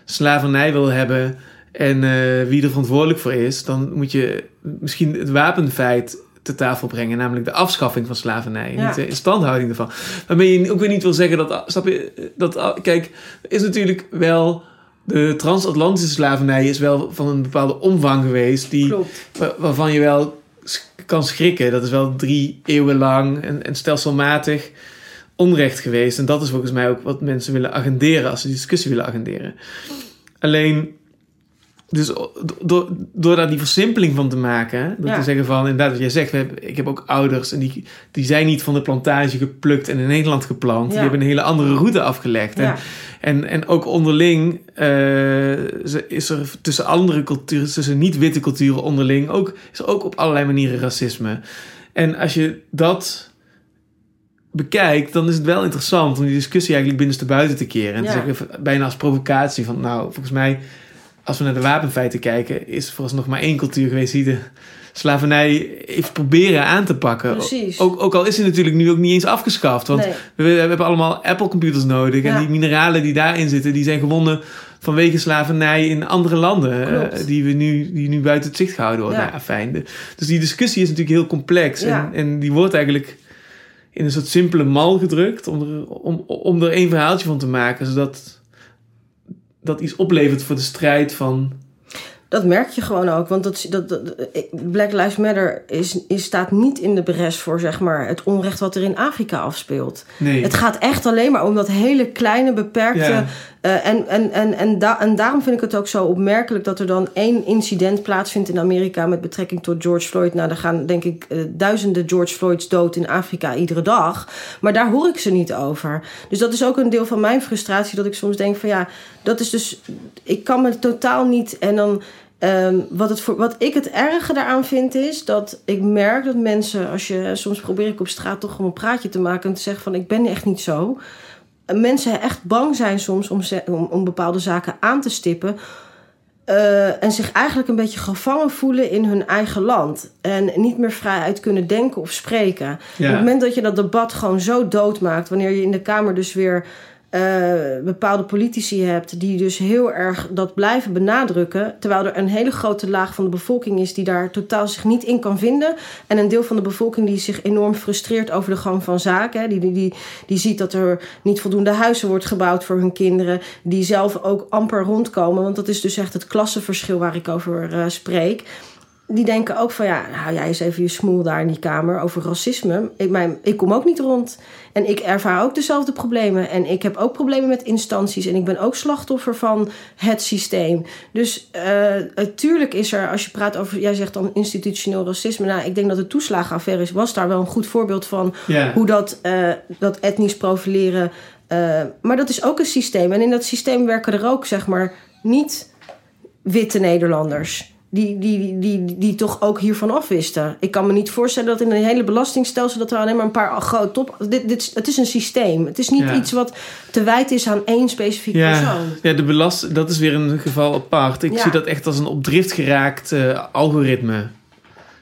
slavernij wil hebben en eh, wie er verantwoordelijk voor is, dan moet je misschien het wapenfeit te tafel brengen, namelijk de afschaffing van slavernij, Ja. niet de instandhouding ervan. Waarmee je ook weer niet wil zeggen dat, snap je, dat, kijk, er is natuurlijk wel de transatlantische slavernij is wel van een bepaalde omvang geweest, die, waarvan je wel kan schrikken. Dat is wel drie eeuwen lang en, en stelselmatig onrecht geweest. En dat is volgens mij ook wat mensen willen agenderen als ze die discussie willen agenderen. Alleen, dus door, door daar die versimpeling van te maken, door Ja. te zeggen van, inderdaad, wat jij zegt, we hebben, ik heb ook ouders en die, die zijn niet van de plantage geplukt en in Nederland geplant. Die hebben een hele andere route afgelegd. Ja. En, en, en ook onderling eh, is er tussen andere culturen, tussen niet-witte culturen onderling, ook, is er ook op allerlei manieren racisme. En als je dat bekijkt, dan is het wel interessant om die discussie eigenlijk binnenstebuiten te keren. En te zeggen, bijna als provocatie van, nou, volgens mij, als we naar de wapenfeiten kijken, is vooralsnog maar één cultuur geweest die de slavernij heeft proberen aan te pakken. Precies. Ook, ook al is die natuurlijk nu ook niet eens afgeschaft. Want Nee. we, we hebben allemaal Apple-computers nodig. Ja. En die mineralen die daarin zitten, die zijn gewonnen vanwege slavernij in andere landen. Eh, die, we nu, die nu buiten het zicht gehouden worden. Ja. Nou, Dus die discussie is natuurlijk heel complex. Ja. En, en die wordt eigenlijk in een soort simpele mal gedrukt. Om er, om, om er één verhaaltje van te maken. Zodat dat iets oplevert voor de strijd van... Dat merk je gewoon ook. Want dat, dat, dat- Black Lives Matter is, is, staat niet in de bres voor zeg maar, het onrecht wat er in Afrika afspeelt. Nee. Het gaat echt alleen maar om dat hele kleine, beperkte. Ja. Eh, en, en, en, en, da- en daarom vind ik het ook zo opmerkelijk dat er dan één incident plaatsvindt in Amerika met betrekking tot George Floyd. Nou, er gaan denk ik eh, duizenden George Floyds dood in Afrika iedere dag. Maar daar hoor ik ze niet over. Dus dat is ook een deel van mijn frustratie. Dat ik soms denk van ja, dat is dus. Ik kan me totaal niet. En dan. ehm, wat, het voor, wat ik het erge daaraan vind is dat ik merk dat mensen, als je soms probeer ik op straat toch gewoon een praatje te maken en te zeggen van ik ben echt niet zo. Mensen echt bang zijn soms om, om, om bepaalde zaken aan te stippen. eh, en zich eigenlijk een beetje gevangen voelen in hun eigen land. En niet meer vrij uit kunnen denken of spreken. Ja. Op het moment dat je dat debat gewoon zo doodmaakt, wanneer je in de Kamer dus weer eh, bepaalde politici hebt die dus heel erg dat blijven benadrukken, terwijl er een hele grote laag van de bevolking is die daar totaal zich niet in kan vinden. En een deel van de bevolking die zich enorm frustreert over de gang van zaken, hè, die, die, die, die ziet dat er niet voldoende huizen wordt gebouwd voor hun kinderen, die zelf ook amper rondkomen, want dat is dus echt het klassenverschil waar ik over uh, spreek die denken ook van ja, nou jij eens even je smoel daar in die kamer over racisme. Ik, mijn, ik kom ook niet rond. En ik ervaar ook dezelfde problemen. En ik heb ook problemen met instanties. En ik ben ook slachtoffer van het systeem. Dus natuurlijk uh, is er, als je praat over, jij zegt dan institutioneel racisme. Nou, ik denk dat de toeslagenaffaire is, was daar wel een goed voorbeeld van. Yeah. Hoe dat, uh, dat etnisch profileren. Uh, maar dat is ook een systeem. En in dat systeem werken er ook, zeg maar, niet witte Nederlanders die, die, die, die, toch ook hiervan afwisten. Ik kan me niet voorstellen dat in een hele belastingstelsel... dat er alleen maar een paar grote top... Dit, dit, het is een systeem. Het is niet Ja. iets wat te wijd is aan één specifieke Ja, persoon. ja de belast, dat is weer een geval apart. Ik Ja. zie dat echt als een op drift geraakt eh, algoritme.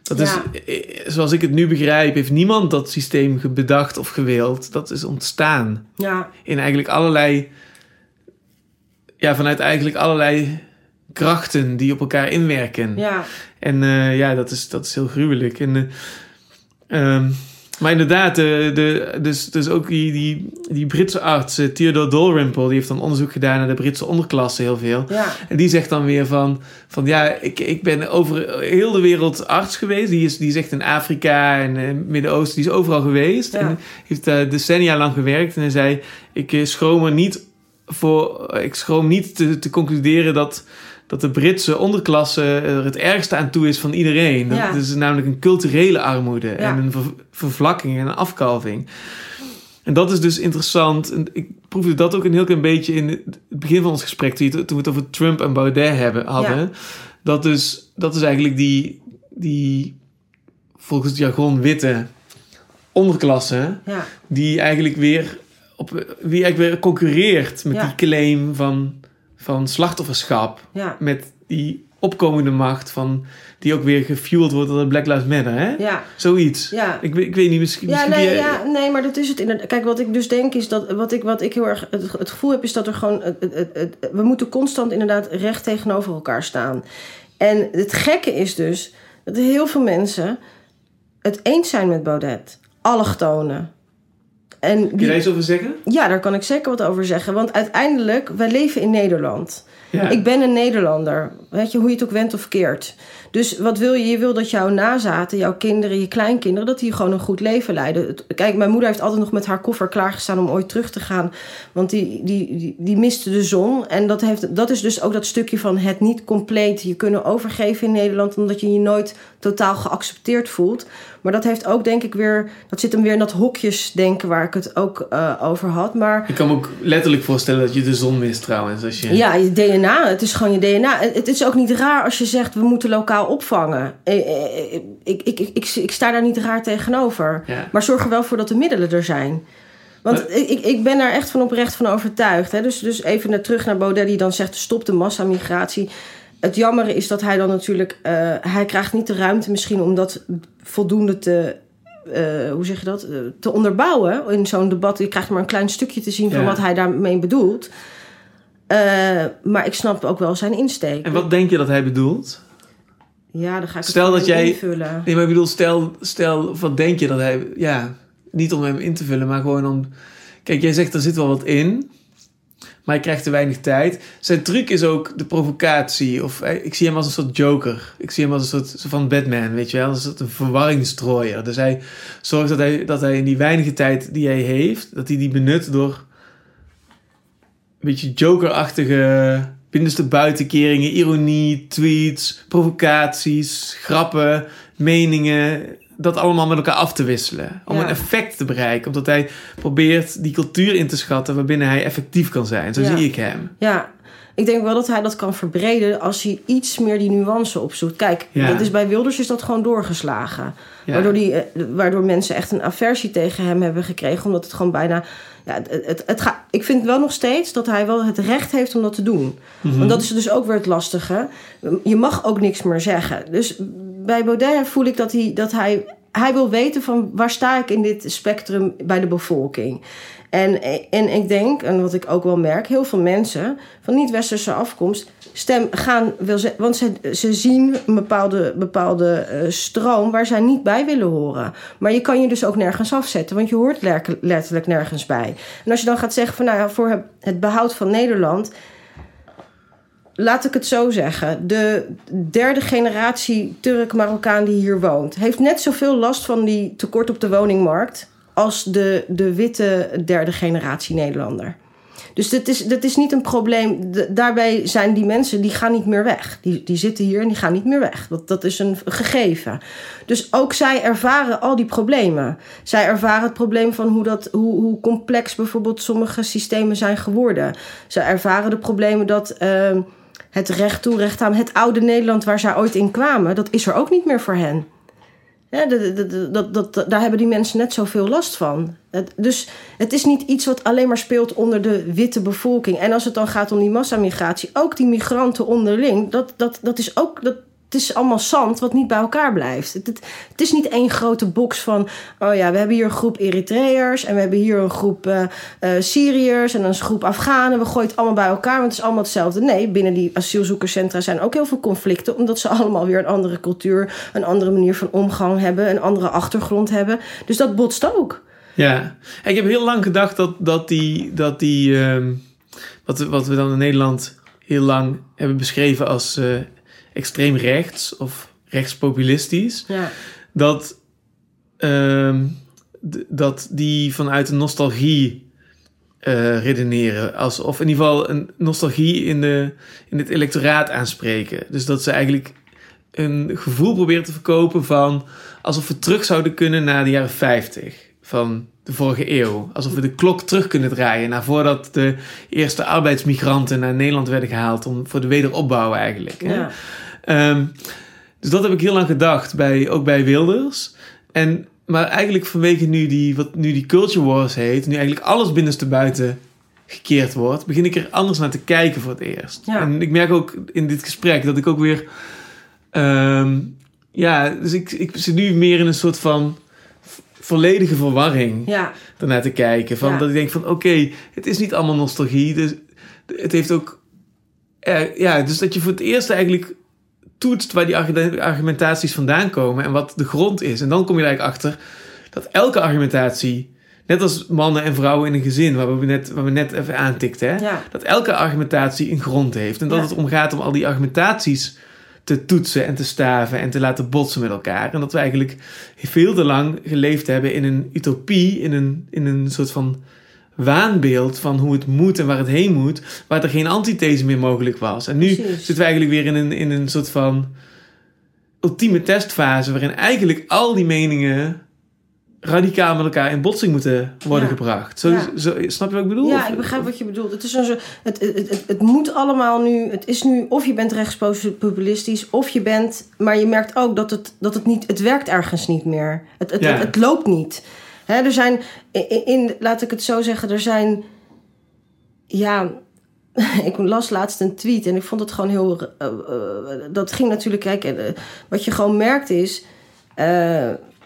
Dat is, Ja. eh, zoals ik het nu begrijp, heeft niemand dat systeem bedacht of gewild. Dat is ontstaan Ja, in eigenlijk allerlei, ja, vanuit eigenlijk allerlei krachten die op elkaar inwerken. ja, En eh, ja, dat is, dat is heel gruwelijk. En, eh, ehm, maar inderdaad, de, de, dus, dus ook die, die, die Britse arts, eh, Theodore Dalrymple, die heeft dan onderzoek gedaan naar de Britse onderklasse heel veel. ja, En die zegt dan weer van, van ja, ik, ik ben over heel de wereld arts geweest. Die is, die is echt in Afrika en Midden-Oosten, die is overal geweest. Ja. En heeft daar decennia lang gewerkt. En hij zei, ik schroom er niet voor, ik schroom niet te, te concluderen dat, dat de Britse onderklasse er het ergste aan toe is van iedereen. Dat, Ja. dat is namelijk een culturele armoede Ja. en een ver- vervlakking en een afkalving. En dat is dus interessant. En ik proefde dat ook een heel klein beetje in het begin van ons gesprek, toen, we het over Trump en Baudet hebben, hadden. Ja. Dat, dus, dat is eigenlijk die, die volgens het jargon witte onderklasse, die eigenlijk weer, op, wie eigenlijk weer concurreert met die claim van, van slachtofferschap. ja, Met die opkomende macht van, die ook weer gefueled wordt door de Black Lives Matter, hè? ja. Zoiets. ja. Ik, weet- ik weet niet, misschien... Ja, misschien nee, die- ja, nee, maar dat is het inderdaad. Kijk, wat ik dus denk is dat. Wat ik, wat ik heel erg het, het gevoel heb, is dat er gewoon. Het, het, het- het- we moeten constant inderdaad recht tegenover elkaar staan. En het gekke is dus dat heel veel mensen het eens zijn met Baudet. Allochtonen. En Kun je daar iets over zeggen? ja, daar kan ik zeker wat over zeggen. Want uiteindelijk, wij leven in Nederland. Ja. Ik ben een Nederlander. Weet je, hoe je het ook went of keert. Dus wat wil je? Je wil dat jouw nazaten, jouw kinderen, je kleinkinderen... dat die gewoon een goed leven leiden. Kijk, mijn moeder heeft altijd nog met haar koffer klaargestaan... om ooit terug te gaan. Want die, die, die, die miste de zon. En dat, heeft, dat is dus ook dat stukje van het niet compleet je kunnen overgeven in Nederland... omdat je je nooit totaal geaccepteerd voelt. Maar dat heeft ook, denk ik, weer... dat zit hem weer in dat hokjesdenken waar ik het ook eh, over had. Maar Ik kan me ook letterlijk voorstellen dat je de zon mist trouwens. Als je... ja, je DNA. Het is gewoon je DNA. Het is ook niet raar als je zegt we moeten lokaal opvangen. Eh, eh, Ik, ik, ik, ik, ik sta daar niet raar tegenover. Ja. Maar zorg er wel voor dat de middelen er zijn. Want Maar- ik, ik ben daar echt van oprecht van overtuigd. Hè. Dus, dus even naar, terug naar Baudet die dan zegt stop de massamigratie. Het jammer is dat hij dan natuurlijk... eh, hij krijgt niet de ruimte misschien om dat voldoende te... eh, hoe zeg je dat? eh, te onderbouwen in zo'n debat. Je krijgt maar een klein stukje te zien van wat hij daarmee bedoelt. Maar ik snap ook wel zijn insteek. En wat denk je dat hij bedoelt? Ja, dan ga ik Stel het dat jij- invullen. Nee, maar ik bedoel, stel, stel, wat denk je dat hij... Ja, niet om hem in te vullen, maar gewoon om... Kijk, jij zegt er zit wel wat in, maar hij krijgt te weinig tijd. Zijn truc is ook de provocatie. Of hij- ik zie hem als een soort joker. Ik zie hem als een soort van Batman, weet je wel? Als een soort verwarringstrooier. Dus hij zorgt dat hij, dat hij in die weinige tijd die hij heeft, dat hij die benut door een beetje jokerachtige binnenste buitenkeringen, ironie, tweets, provocaties, grappen, meningen. Dat allemaal met elkaar af te wisselen. Om Ja. een effect te bereiken. Omdat hij probeert die cultuur in te schatten waarbinnen hij effectief kan zijn. Zo Ja. zie ik hem. Ja, ik denk wel dat hij dat kan verbreden als hij iets meer die nuance opzoekt. Kijk, Ja. dat is bij Wilders is dat gewoon doorgeslagen. Ja. Waardoor, die, eh, waardoor mensen echt een aversie tegen hem hebben gekregen. Omdat het gewoon bijna. Ja, het, het, ik vind wel nog steeds dat hij wel het recht heeft om dat te doen. Mhm. Want dat is dus ook weer het lastige. Je mag ook niks meer zeggen. Dus bij Baudet voel ik dat hij, dat hij hij wil weten van waar sta ik in dit spectrum bij de bevolking. En, en ik denk, en wat ik ook wel merk, heel veel mensen van niet-westerse afkomst stem gaan, wil ze, want ze, ze zien een bepaalde, bepaalde uh, stroom waar zij niet bij willen horen. Maar je kan je dus ook nergens afzetten, want je hoort letterlijk nergens bij. En als je dan gaat zeggen van nou ja, voor het behoud van Nederland laat ik het zo zeggen. De derde generatie Turk-Marokkaan die hier woont, heeft net zoveel last van die tekort op de woningmarkt als de, de witte derde generatie Nederlander. Dus dat is, dat is niet een probleem. daarbij zijn die mensen, die gaan niet meer weg. Die, die zitten hier en die gaan niet meer weg. Dat, dat is een gegeven. Dus ook zij ervaren al die problemen. Zij ervaren het probleem van hoe, dat, hoe, hoe complex bijvoorbeeld sommige systemen zijn geworden. Zij ervaren de problemen dat... Uh, het recht toe, recht aan, het oude Nederland waar zij ooit in kwamen, dat is er ook niet meer voor hen. Dat, dat, dat, daar hebben die mensen net zoveel last van. Dus het is niet iets wat alleen maar speelt onder de witte bevolking. En als het dan gaat om die massamigratie, ook die migranten onderling, dat, dat, dat is ook. Dat, het is allemaal zand wat niet bij elkaar blijft. Het, het, is niet één grote box van... oh ja, we hebben hier een groep Eritreërs... en we hebben hier een groep uh, Syriërs en een groep Afghanen. We gooien het allemaal bij elkaar, want het is allemaal hetzelfde. Nee, binnen die asielzoekerscentra zijn ook heel veel conflicten... omdat ze allemaal weer een andere cultuur... een andere manier van omgang hebben... een andere achtergrond hebben. Dus dat botst ook. Ja, ik heb heel lang gedacht dat, dat die... Dat die uh, wat, wat we dan in Nederland heel lang hebben beschreven als... Uh, extreem rechts of rechtspopulistisch. Ja. Dat, uh, dat die vanuit een nostalgie uh, redeneren. Als, of in ieder geval een nostalgie in, de, in het electoraat aanspreken. Dus dat ze eigenlijk een gevoel proberen te verkopen van alsof we terug zouden kunnen naar de jaren 50 van de vorige eeuw. Alsof we de klok terug kunnen draaien naar voordat de eerste arbeidsmigranten naar Nederland werden gehaald om voor de wederopbouw eigenlijk. Ja. Um, dus dat heb ik heel lang gedacht, bij, ook bij Wilders. En, maar eigenlijk vanwege nu die, wat nu die culture wars heet, nu eigenlijk alles binnenste buiten gekeerd wordt, begin ik er anders naar te kijken voor het eerst. Ja. En ik merk ook in dit gesprek dat ik ook weer. Um, ja, dus ik, ik zit nu meer in een soort van volledige verwarring ja. te kijken. Van Dat ik denk van oké, het is niet allemaal nostalgie. Dus het heeft ook. Uh, ja, dus dat je voor het eerst eigenlijk toetst waar die argumentaties vandaan komen en wat de grond is. En dan kom je er eigenlijk achter dat elke argumentatie, net als mannen en vrouwen in een gezin, waar we net, waar we net even aantikten, hè, dat elke argumentatie een grond heeft. En dat het om gaat om al die argumentaties te toetsen en te staven en te laten botsen met elkaar. En dat we eigenlijk veel te lang geleefd hebben in een utopie, in een, in een soort van waanbeeld van hoe het moet en waar het heen moet, waar er geen antithese meer mogelijk was. En nu zitten we eigenlijk weer in een, in een soort van ultieme testfase, waarin eigenlijk al die meningen radicaal met elkaar in botsing moeten worden gebracht. Zo, zo, snap je wat ik bedoel? Ja, ik begrijp wat je bedoelt. Het, is een zo, het, het, het, het, moet allemaal nu... Het is nu of je bent rechtspopulistisch... of je bent... Maar je merkt ook dat het, dat het niet... Het werkt ergens niet meer. Het, het, het, loopt niet. Hè, er zijn, in, laat ik het zo zeggen, er zijn, ja, ik las laatst een tweet en ik vond het gewoon heel, uh, uh, dat ging natuurlijk, kijk, uh, wat je gewoon merkt is,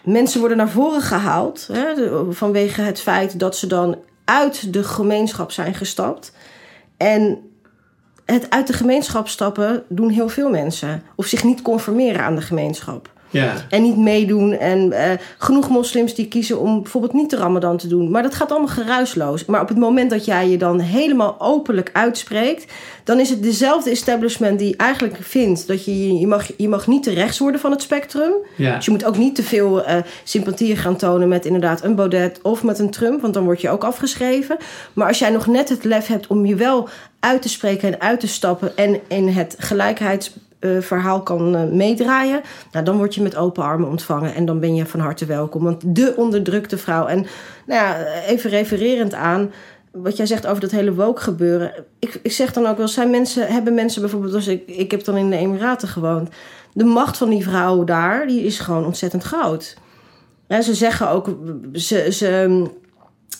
mensen worden naar voren gehaald hè, vanwege het feit dat ze dan uit de gemeenschap zijn gestapt. En het uit de gemeenschap stappen doen heel veel mensen. Of zich niet conformeren aan de gemeenschap. Ja. En niet meedoen. En uh, genoeg moslims die kiezen om bijvoorbeeld niet de ramadan te doen. Maar dat gaat allemaal geruisloos. Maar op het moment dat jij je dan helemaal openlijk uitspreekt... dan is het dezelfde establishment die eigenlijk vindt... dat je, je, mag, je mag niet te rechts worden van het spectrum. Ja. Dus je moet ook niet te veel uh, sympathie gaan tonen met inderdaad een Baudet of met een Trump. Want dan word je ook afgeschreven. Maar als jij nog net het lef hebt om je wel uit te spreken en uit te stappen... en in het gelijkheids uh, verhaal kan uh, meedraaien, nou, dan word je met open armen ontvangen en dan ben je van harte welkom. Want de onderdrukte vrouw. En nou ja, even refererend aan wat jij zegt over dat hele woke gebeuren. Ik, ik zeg dan ook wel, zijn mensen, hebben mensen bijvoorbeeld, als ik, ik heb dan in de Emiraten gewoond, de macht van die vrouw daar, die is gewoon ontzettend groot. En ze zeggen ook, ze, ze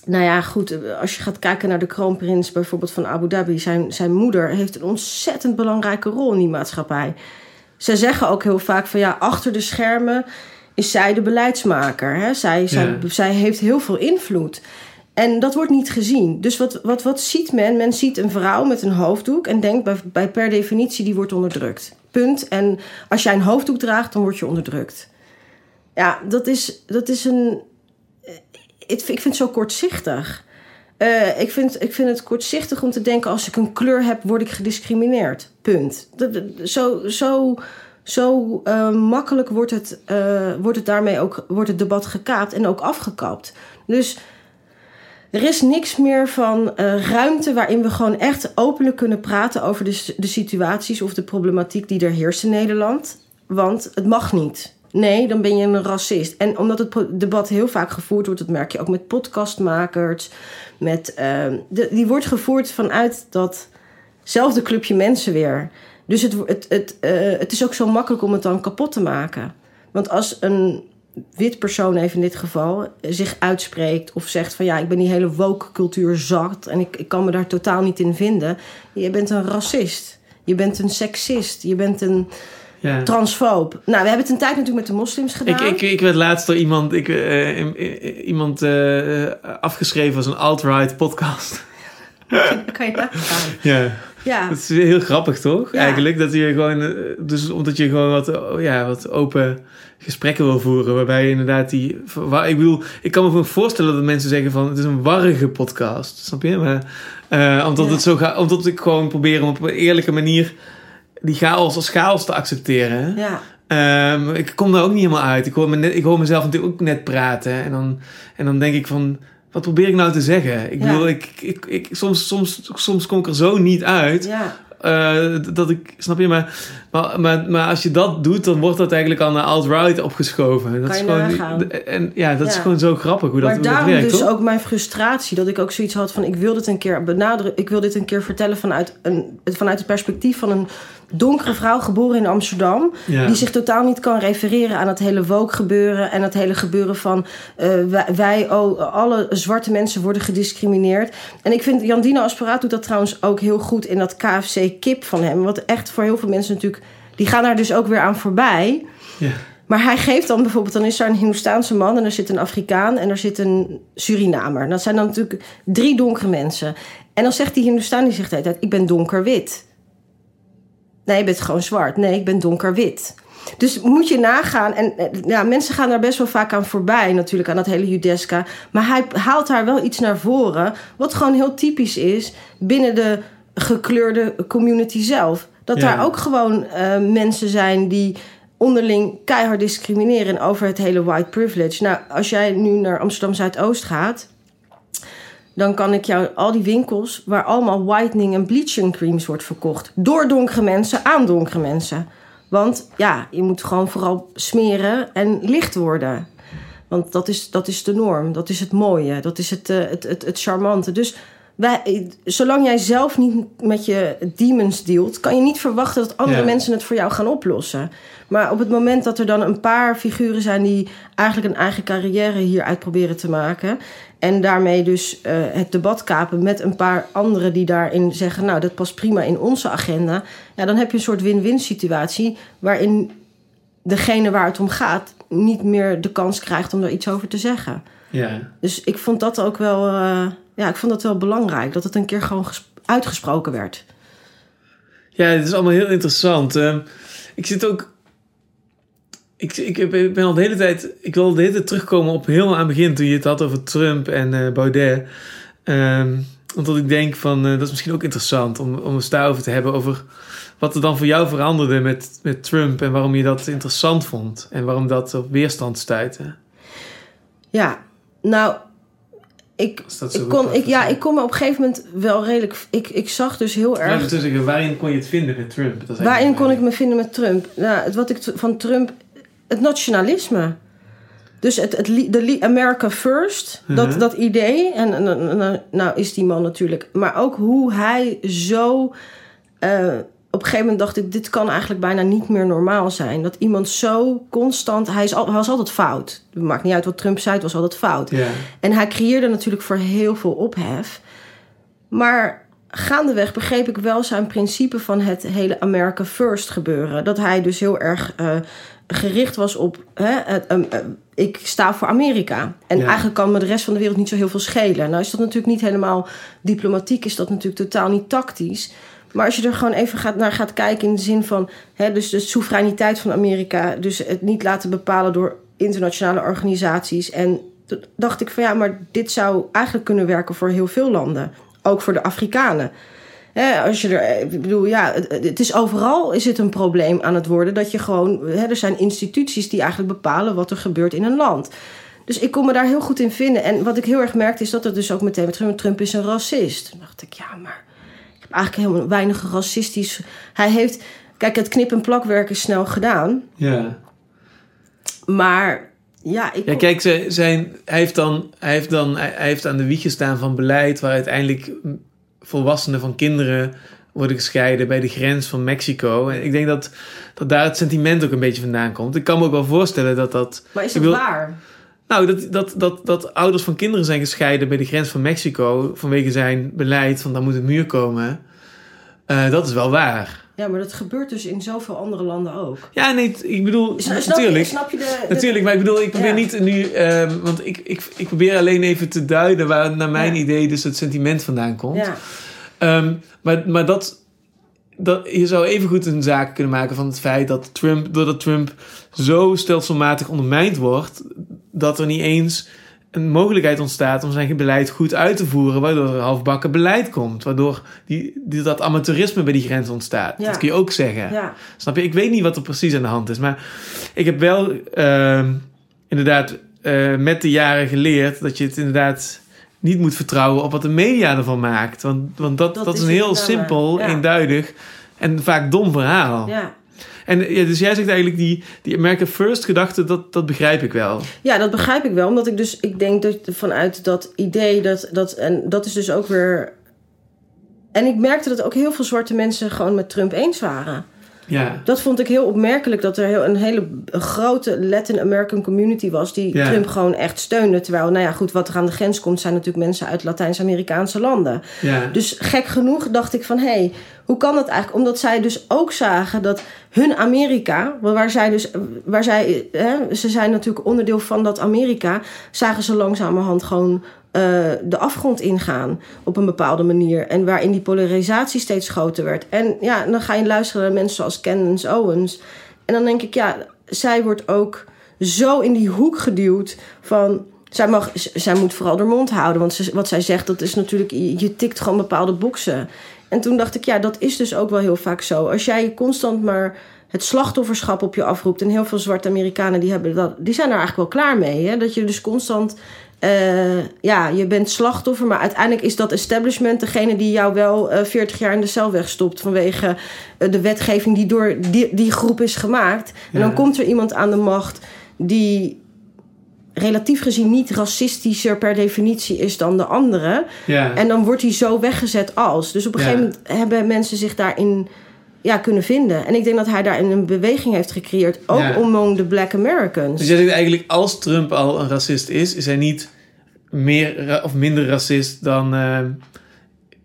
nou ja, goed, als je gaat kijken naar de kroonprins bijvoorbeeld van Abu Dhabi, zijn, zijn moeder heeft een ontzettend belangrijke rol in die maatschappij. Ze zeggen ook heel vaak van ja, achter de schermen is zij de beleidsmaker. Hè? Zij, zij, zij heeft heel veel invloed. En dat wordt niet gezien. Dus wat, wat, wat ziet men? Men ziet een vrouw met een hoofddoek en denkt bij, bij per definitie die wordt onderdrukt. Punt. En als jij een hoofddoek draagt, dan word je onderdrukt. Ja, dat is, dat is een. Ik vind het zo kortzichtig. Eh, ik, vind, ik vind het kortzichtig om te denken: als ik een kleur heb, word ik gediscrimineerd. Punt. Zo zo, zo eh, makkelijk wordt het, eh, wordt het daarmee ook wordt het debat gekaapt en ook afgekapt. Dus er is niks meer van ruimte waarin we gewoon echt openlijk kunnen praten over de, de situaties of de problematiek die er heerst in Nederland. Want het mag niet. Nee, dan ben je een racist. En omdat het debat heel vaak gevoerd wordt, dat merk je ook met podcastmakers. Met, ehm, die wordt gevoerd vanuit datzelfde clubje mensen weer. Dus het, het, het, eh, het is ook zo makkelijk om het dan kapot te maken. Want als een wit persoon even in dit geval zich uitspreekt of zegt van ja, ik ben die hele woke cultuur zat en ik, ik kan me daar totaal niet in vinden. Je bent een racist. Je bent een seksist. Je bent een Ja. transfoob. Nou, we hebben het een tijd natuurlijk met de moslims Ik, gedaan. ik, ik werd laatst door iemand, ik, i- iemand eh, afgeschreven als een alt-right podcast. kan je nagaan. ja, Ja, dat is heel grappig toch? Ja. Eigenlijk dat je gewoon, eh, dus omdat je gewoon wat, oh, ja, wat open gesprekken wil voeren, waarbij je inderdaad die, waar, ik bedoel, ik kan me voorstellen dat mensen zeggen van het is een warrige podcast, snap je? Maar eh, omdat Ja. het zo gaat, omdat ik gewoon probeer om op een eerlijke manier die chaos als chaos te accepteren. ja. Ehm, ik kom daar ook niet helemaal uit. Ik hoor, me net, ik hoor mezelf natuurlijk ook net praten. En dan, en dan denk ik van, wat probeer ik nou te zeggen? Ik Ja. bedoel, ik, ik, ik, soms, soms, soms kom ik er zo niet uit. ja. eh, dat ik, snap je, maar, maar, maar, maar als je dat doet, dan wordt dat eigenlijk al naar alt-right opgeschoven. Dat Kan is gewoon. En ja, dat is gewoon zo grappig hoe dat, maar hoe dat daarom werkt, dus toch? ook mijn frustratie. Dat ik ook zoiets had van... ik wil dit een keer benadrukken. Ik wil dit een keer vertellen vanuit, een, vanuit het perspectief van een donkere vrouw... geboren in Amsterdam. Ja. Die zich totaal niet kan refereren aan het hele woke gebeuren... en het hele gebeuren van... eh, wij, wij, oh, alle zwarte mensen worden gediscrimineerd. En ik vind Jandina Asperaat doet dat trouwens ook heel goed... in dat KFC-kip van hem. Wat echt voor heel veel mensen natuurlijk... die gaan daar dus ook weer aan voorbij... Ja. Maar hij geeft dan bijvoorbeeld, dan is er een Hindoestaanse man en er zit een Afrikaan en er zit een Surinamer. Dat zijn dan natuurlijk drie donkere mensen. En dan zegt die Hindoestaan, die zegt de hele tijd, ik ben donkerwit. Nee, je bent gewoon zwart. Nee, ik ben donkerwit. Dus moet je nagaan. En eh, ja, mensen gaan daar best wel vaak aan voorbij, natuurlijk, aan dat hele Judeska. Maar hij haalt daar wel iets naar voren. Wat gewoon heel typisch is binnen de gekleurde community zelf. Dat Ja. daar ook gewoon eh, mensen zijn die onderling keihard discrimineren over het hele white privilege. Nou, als jij nu naar Amsterdam Zuidoost gaat, dan kan ik jou al die winkels waar allemaal whitening en bleaching creams wordt verkocht. Door donkere mensen aan donkere mensen. Want ja, je moet gewoon vooral smeren en licht worden. Want dat is, dat is de norm, dat is het mooie, dat is het, eh, het, het, het charmante. Dus wij, zolang jij zelf niet met je demons dealt, kan je niet verwachten dat andere Ja. mensen het voor jou gaan oplossen. Maar op het moment dat er dan een paar figuren zijn die eigenlijk een eigen carrière hieruit proberen te maken. En daarmee dus eh, het debat kapen met een paar anderen die daarin zeggen: Nou, dat past prima in onze agenda. Ja, dan heb je een soort win-win situatie waarin degene waar het om gaat niet meer de kans krijgt om er iets over te zeggen. Ja. Dus ik vond dat ook wel, eh, ja, ik vond dat wel belangrijk dat het een keer gewoon ges- uitgesproken werd. Ja, het is allemaal heel interessant. Ehm, ik zit ook. Ik, ik ben al de hele tijd. Ik wil de hele tijd terugkomen op helemaal aan het begin toen je het had over Trump en eh, Baudet. Ehm, omdat ik denk van eh, dat is misschien ook interessant om, om eens daarover te hebben. Over wat er dan voor jou veranderde met, met Trump en waarom je dat interessant vond. En waarom dat op weerstand stuitte. Ja, nou, ik, ik, kon, ik, ja, ik kon me op een gegeven moment wel redelijk. Ik, ik zag dus heel erg. waarin kon je het vinden met Trump? Dat Waarin kon ik me vinden met Trump? Nou, het, wat ik van Trump. Het nationalisme. Dus het, het, de America First, dat, Mhm. dat idee. En, en, en- en- nou is die man natuurlijk. Maar ook hoe hij zo. eh, op een gegeven moment dacht ik, dit kan eigenlijk bijna niet meer normaal zijn. Dat iemand zo constant. Hij, is al, hij was altijd fout. Het maakt niet uit wat Trump zei, het was altijd fout. En hij creëerde natuurlijk voor heel veel ophef. Maar gaandeweg begreep ik wel zijn principe van het hele America First gebeuren. Dat hij dus heel erg uh, gericht was op. Hè, het, um, uh, ik sta voor Amerika. En Ja. eigenlijk kan me de rest van de wereld niet zo heel veel schelen. Nou is dat natuurlijk niet helemaal diplomatiek, is dat natuurlijk totaal niet tactisch. Maar als je er gewoon even gaat, naar gaat kijken in de zin van... Hè, dus de soevereiniteit van Amerika... dus het niet laten bepalen door internationale organisaties... en dacht ik van ja, maar dit zou eigenlijk kunnen werken voor heel veel landen. Ook voor de Afrikanen. Als je er, ik bedoel, ja, het, is overal is het een probleem aan het worden... dat je gewoon... Er zijn instituties die eigenlijk bepalen wat er gebeurt in een land... Dus ik kon me daar heel goed in vinden. En wat ik heel erg merkte is dat het dus ook meteen met Trump, is een racist. Toen dacht ik, ja, maar eigenlijk helemaal weinig racistisch. Hij heeft, kijk, het knip- en plakwerk is snel gedaan. Ja. Maar ja, ik. Ja, kijk, ze- zijn, hij, heeft dan, hij, heeft dan, hij heeft aan de wieg gestaan van beleid waar uiteindelijk volwassenen van kinderen worden gescheiden bij de grens van Mexico. En ik denk dat, dat daar het sentiment ook een beetje vandaan komt. Ik kan me ook wel voorstellen dat dat... maar is dat wil- waar? Nou, dat, dat, dat, dat ouders van kinderen zijn gescheiden bij de grens van Mexico vanwege zijn beleid van daar moet een muur komen. Eh, dat is wel waar. Ja, maar dat gebeurt dus in zoveel andere landen ook. Ja, nee, ik bedoel, Snap, natuurlijk. Je, snap je de, de- Natuurlijk, maar ik bedoel, ik probeer Ja. niet nu... ehm, want ik, ik, ik probeer alleen even te duiden waar naar mijn Ja. idee dus het sentiment vandaan komt. Ja, Ehm, maar, maar dat, dat... Je zou evengoed een zaak kunnen maken van het feit dat Trump... Doordat Trump zo stelselmatig ondermijnd wordt... Dat er niet eens een mogelijkheid ontstaat om zijn beleid goed uit te voeren... Waardoor er halfbakken beleid komt. Waardoor die, die, dat amateurisme bij die grens ontstaat. Ja. Dat kun je ook zeggen. ja, Snap je? Ik weet niet wat er precies aan de hand is. Maar ik heb wel ehm, inderdaad eh, met de jaren geleerd dat je het inderdaad niet moet vertrouwen op wat de media ervan maakt. Want, want dat, Dat dat, is is een heel maar. simpel, Ja. eenduidig en vaak dom verhaal. ja. En ja, dus jij zegt eigenlijk die, die America First gedachte, dat, dat begrijp ik wel. Ja, dat begrijp ik wel. Omdat ik dus, ik denk dat vanuit dat idee, dat, dat, en dat is dus ook weer. En ik merkte dat ook heel veel zwarte mensen gewoon met Trump eens waren. Ja, Dat vond ik heel opmerkelijk, dat er heel, een hele grote Latin American community was die Ja. Trump gewoon echt steunde. Terwijl, nou ja, goed, wat er aan de grens komt, zijn natuurlijk mensen uit Latijns-Amerikaanse landen. ja, Dus gek genoeg dacht ik van, hé, hey, hoe kan dat eigenlijk? Omdat zij dus ook zagen dat hun Amerika, waar zij dus, waar zij, hè, ze zijn natuurlijk onderdeel van dat Amerika, zagen ze langzamerhand gewoon de afgrond ingaan op een bepaalde manier. En waarin die polarisatie steeds groter werd. En ja, dan ga je luisteren naar mensen zoals Candace Owens. En dan denk ik, ja, zij wordt ook zo in die hoek geduwd van. Zij, mag, zij moet vooral de mond houden. Want ze, wat zij zegt, dat is natuurlijk. Je, je tikt gewoon bepaalde boxen. En toen dacht ik, ja, dat is dus ook wel heel vaak zo. Als jij constant maar het slachtofferschap op je afroept. En heel veel zwarte Amerikanen die, hebben dat, die zijn er eigenlijk wel klaar mee. Hè? Dat je dus constant. Eh, ja, je bent slachtoffer, maar uiteindelijk is dat establishment degene die jou wel eh 40 jaar in de cel wegstopt vanwege eh, de wetgeving die door die, die groep is gemaakt. En Ja. dan komt er iemand aan de macht die relatief gezien niet racistischer per definitie is dan de andere. ja. En dan wordt hij zo weggezet als. Dus op een Ja. gegeven moment hebben mensen zich daarin ja, kunnen vinden. En ik denk dat hij daarin een beweging heeft gecreëerd. Ook Ja. among de black Americans. Dus jij zegt eigenlijk, als Trump al een racist is, is hij niet meer of minder racist dan eh,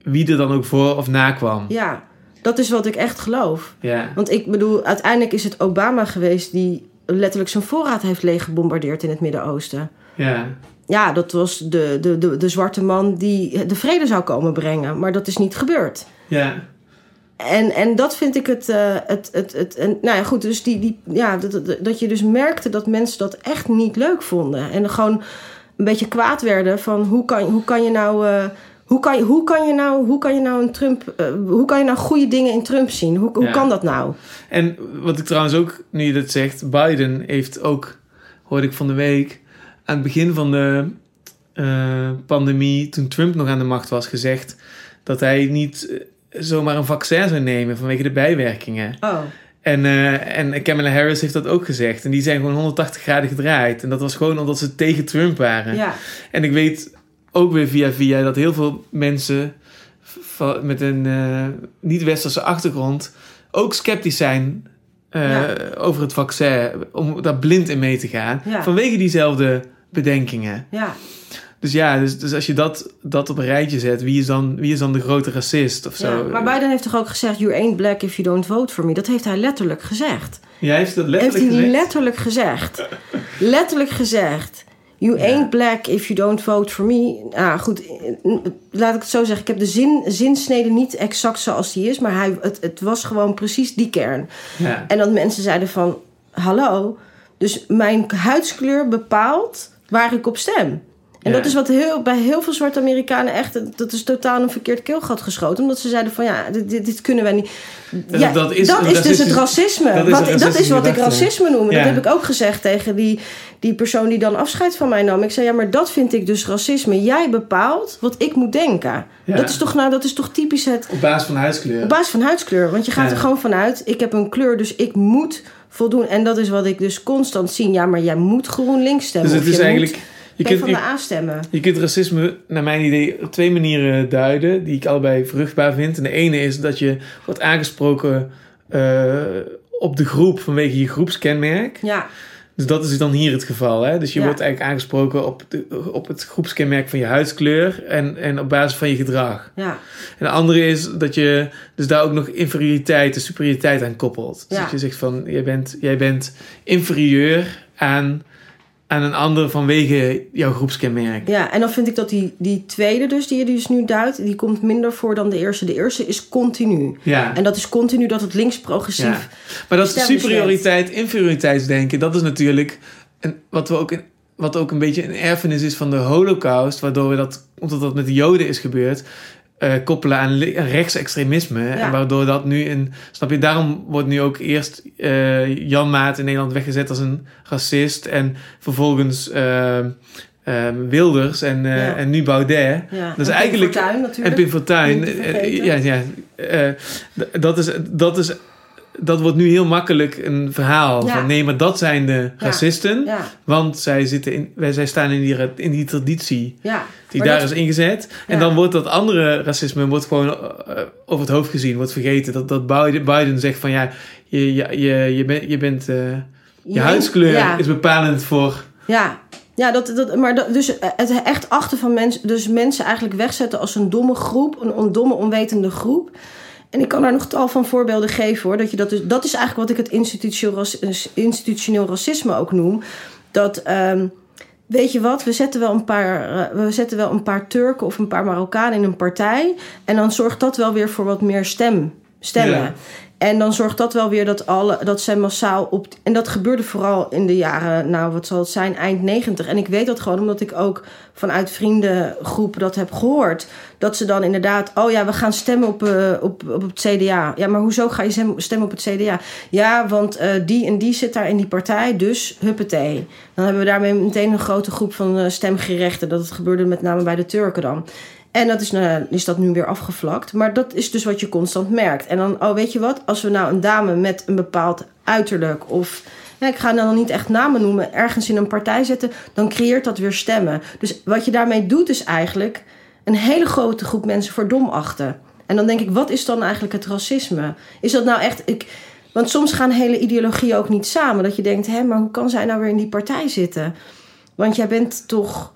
wie er dan ook voor of na kwam. Ja, dat is wat ik echt geloof. Ja. Want ik bedoel, uiteindelijk is het Obama geweest... die letterlijk zijn voorraad heeft leeggebombardeerd in het Midden-Oosten. Ja. Ja, dat was de, de, de, de zwarte man die de vrede zou komen brengen. Maar dat is niet gebeurd. Ja. En, en dat vind ik het. eh, het, het, het en, nou ja, goed. Dus die, die, ja, dat, dat, dat je dus merkte dat mensen dat echt niet leuk vonden. En gewoon een beetje kwaad werden van hoe kan, hoe kan je nou. eh, hoe kan, je- hoe, kan je nou, hoe kan je nou een Trump. eh, hoe kan je nou goede dingen in Trump zien? Hoe, hoe Ja. kan dat nou? En wat ik trouwens ook, nu je dat zegt, Biden heeft ook, hoorde ik van de week, aan het begin van de pandemie, toen Trump nog aan de macht was, gezegd dat hij niet zomaar een vaccin zou nemen vanwege de bijwerkingen. Oh, En, eh, en Kamala Harris heeft dat ook gezegd. En die zijn gewoon 180 graden gedraaid. En dat was gewoon omdat ze tegen Trump waren. ja. En ik weet ook weer via via dat heel veel mensen met een eh, niet-westerse achtergrond ook sceptisch zijn eh, Ja. over het vaccin. Om daar blind in mee te gaan. Ja. Vanwege diezelfde bedenkingen. Ja, dus ja, dus, dus als je dat, dat op een rijtje zet, wie is dan, wie is dan de grote racist of zo? Ja, maar Biden heeft toch ook gezegd: You ain't black if you don't vote for me. Dat heeft hij letterlijk gezegd. Ja, heeft dat Heeft letterlijk hij gezegd? letterlijk gezegd. letterlijk gezegd. You Ja. ain't black if you don't vote for me. Ah, goed, laat ik het zo zeggen. Ik heb de zin, zinsnede niet exact zoals die is, maar hij, het, het was gewoon precies die kern. Ja. En dat mensen zeiden van, hallo, dus mijn huidskleur bepaalt waar ik op stem. En Ja. dat is wat heel, bij heel veel zwarte Amerikanen echt, dat is totaal een verkeerd keelgat geschoten. Omdat ze zeiden van, ja, dit, dit, dit kunnen wij niet. Ja, dat is dat is dus het racisme. dat is Wat, dat is wat ik racisme noem. Ja. Dat heb ik ook gezegd tegen die, die persoon die dan afscheid van mij nam. Ik zei, ja, maar dat vind ik dus racisme. Jij bepaalt wat ik moet denken. Dat, is toch, nou, dat is toch typisch het Op basis van huidskleur. op basis van huidskleur. Want je gaat er gewoon vanuit, ik heb een kleur, dus ik moet voldoen. En dat is wat ik dus constant zie. Ja, maar jij moet GroenLinks stemmen. dus het is eigenlijk... Je kunt, van de A stemmen. je kunt racisme, naar mijn idee, op twee manieren duiden. Die ik allebei vruchtbaar vind. En de ene is dat je wordt aangesproken eh, op de groep vanwege je groepskenmerk. Ja, Dus dat is dan hier het geval. Hè? Dus je Ja. wordt eigenlijk aangesproken op, de, op het groepskenmerk van je huidskleur en, en op basis van je gedrag. ja, En de andere is dat je dus daar ook nog inferioriteit en superioriteit aan koppelt. Dus Ja. dat je zegt van, jij bent, jij bent inferieur aan, aan een ander vanwege jouw groepskenmerk. ja. En dan vind ik dat die, die tweede dus, die je dus nu duidt, die komt minder voor dan de eerste. De eerste is continu. Ja. En dat is continu dat het links-progressief... Ja. Maar dat establishment. superioriteit, inferioriteitsdenken, dat is natuurlijk een, wat, we ook in, wat ook een beetje een erfenis is van de holocaust, waardoor we dat, omdat dat met de joden is gebeurd, eh, koppelen aan, rechtsextremisme. En waardoor dat nu in, snap je, daarom wordt nu ook eerst eh, Jan Maat in Nederland weggezet als een racist en vervolgens eh, Wilders en, Ja. en nu Baudet. Ja. Dat is En eigenlijk- Pim Fortuyn En natuurlijk. Pim Fortuyn. Ja, ja. dat, is, dat is... Dat wordt nu heel makkelijk een verhaal van nee, maar dat zijn de racisten, want zij, zitten in, wij, zij staan in die, in die traditie ja. Die Maar daar dat- is ingezet. En dan wordt dat andere racisme wordt gewoon eh, over het hoofd gezien, wordt vergeten. Dat, dat Biden, Biden zegt van ja, je, je, je, je, bent, je, bent, eh, je huidskleur Ja. is bepalend voor. Ja, ja dat, dat, maar dat, dus het echt achter van mensen, dus mensen eigenlijk wegzetten als een domme groep, een on- domme, onwetende groep. En ik kan daar nog tal van voorbeelden geven hoor. Dat, je dat, dus, dat is eigenlijk wat ik het institutioneel racisme ook noem. Dat, ehm, weet je wat, we zetten, wel een paar, eh, we zetten wel een paar Turken of een paar Marokkanen in een partij. En dan zorgt dat wel weer voor wat meer stem, stemmen. En dan zorgt dat wel weer dat, alle, dat zij massaal op. En dat gebeurde vooral in de jaren, nou wat zal het zijn, eind negentig. En ik weet dat gewoon omdat ik ook vanuit vriendengroepen dat heb gehoord. Dat ze dan inderdaad, oh ja, we gaan stemmen op, eh, op, op het CDA. Ja, maar hoezo ga je stem- stemmen op het CDA? Ja, want eh, die en die zit daar in die partij, dus huppatee. Dan hebben we daarmee meteen een grote groep van eh, stemgerechten. Dat het gebeurde met name bij de Turken dan. En dat is, nou, is dat nu weer afgevlakt. Maar dat is dus wat je constant merkt. En dan, oh weet je wat, als we nou een dame met een bepaald uiterlijk of... Ik ga dan niet echt namen noemen, ergens in een partij zetten, dan creëert dat weer stemmen. Dus wat je daarmee doet is eigenlijk een hele grote groep mensen voor dom achten. En dan denk ik, wat is dan eigenlijk het racisme? Is dat nou echt... Ik, want soms gaan hele ideologieën ook niet samen. Dat je denkt, hé, maar hoe kan zij nou weer in die partij zitten? Want jij bent toch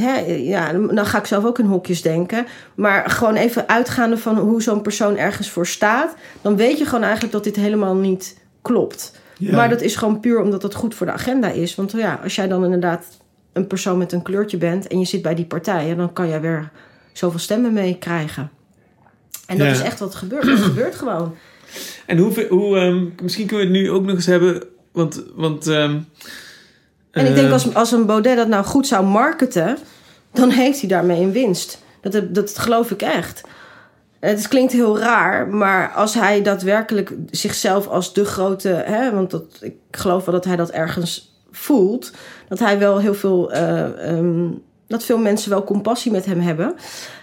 hè, ja, dan ga ik zelf ook in hokjes denken. Maar gewoon even uitgaande van hoe zo'n persoon ergens voor staat. Dan weet je gewoon eigenlijk dat dit helemaal niet klopt. Ja. Maar dat is gewoon puur omdat het goed voor de agenda is. Want ja, als jij dan inderdaad een persoon met een kleurtje bent en je zit bij die partijen, dan kan jij weer zoveel stemmen mee krijgen. En dat Ja. is echt wat gebeurt. Dat gebeurt gewoon. En hoe, hoe ehm, misschien kunnen we het nu ook nog eens hebben, want, want ehm, En ik denk eh, als, als een Baudet dat nou goed zou marketen, dan heeft hij daarmee een winst. Dat, dat, geloof ik echt. Het klinkt heel raar, maar als hij daadwerkelijk zichzelf als de grote. Hè, want dat, ik geloof wel dat hij dat ergens voelt. Dat hij wel heel veel. eh, ehm, dat veel mensen wel compassie met hem hebben.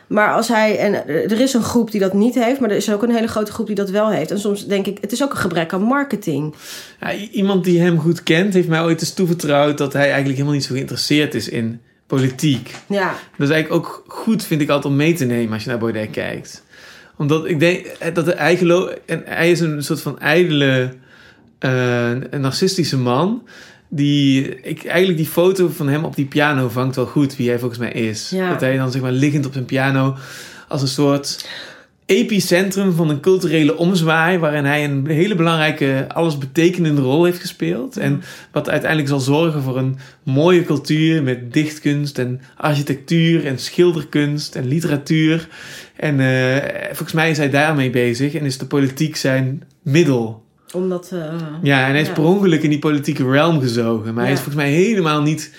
Maar als hij. En er is een groep die dat niet heeft, maar er is ook een hele grote groep die dat wel heeft. En soms denk ik, het is ook een gebrek aan marketing. Ja, iemand die hem goed kent, heeft mij ooit eens toevertrouwd dat hij eigenlijk helemaal niet zo geïnteresseerd is in politiek. Ja, Dat is eigenlijk ook goed, vind ik altijd, om mee te nemen als je naar Baudet kijkt. Omdat ik denk eh, dat hij geloof... En hij is een soort van ijdele, een narcistische man... die, ik, eigenlijk die foto van hem op die piano vangt wel goed wie hij volgens mij is. Ja. Dat hij dan zeg maar liggend op zijn piano als een soort epicentrum van een culturele omzwaai waarin hij een hele belangrijke, alles betekenende rol heeft gespeeld. En wat uiteindelijk zal zorgen voor een mooie cultuur met dichtkunst en architectuur en schilderkunst en literatuur. En eh, volgens mij is hij daarmee bezig en is de politiek zijn middel. Omdat... eh, Ja, en hij is Ja. per ongeluk in die politieke realm gezogen. Maar hij is volgens mij helemaal niet...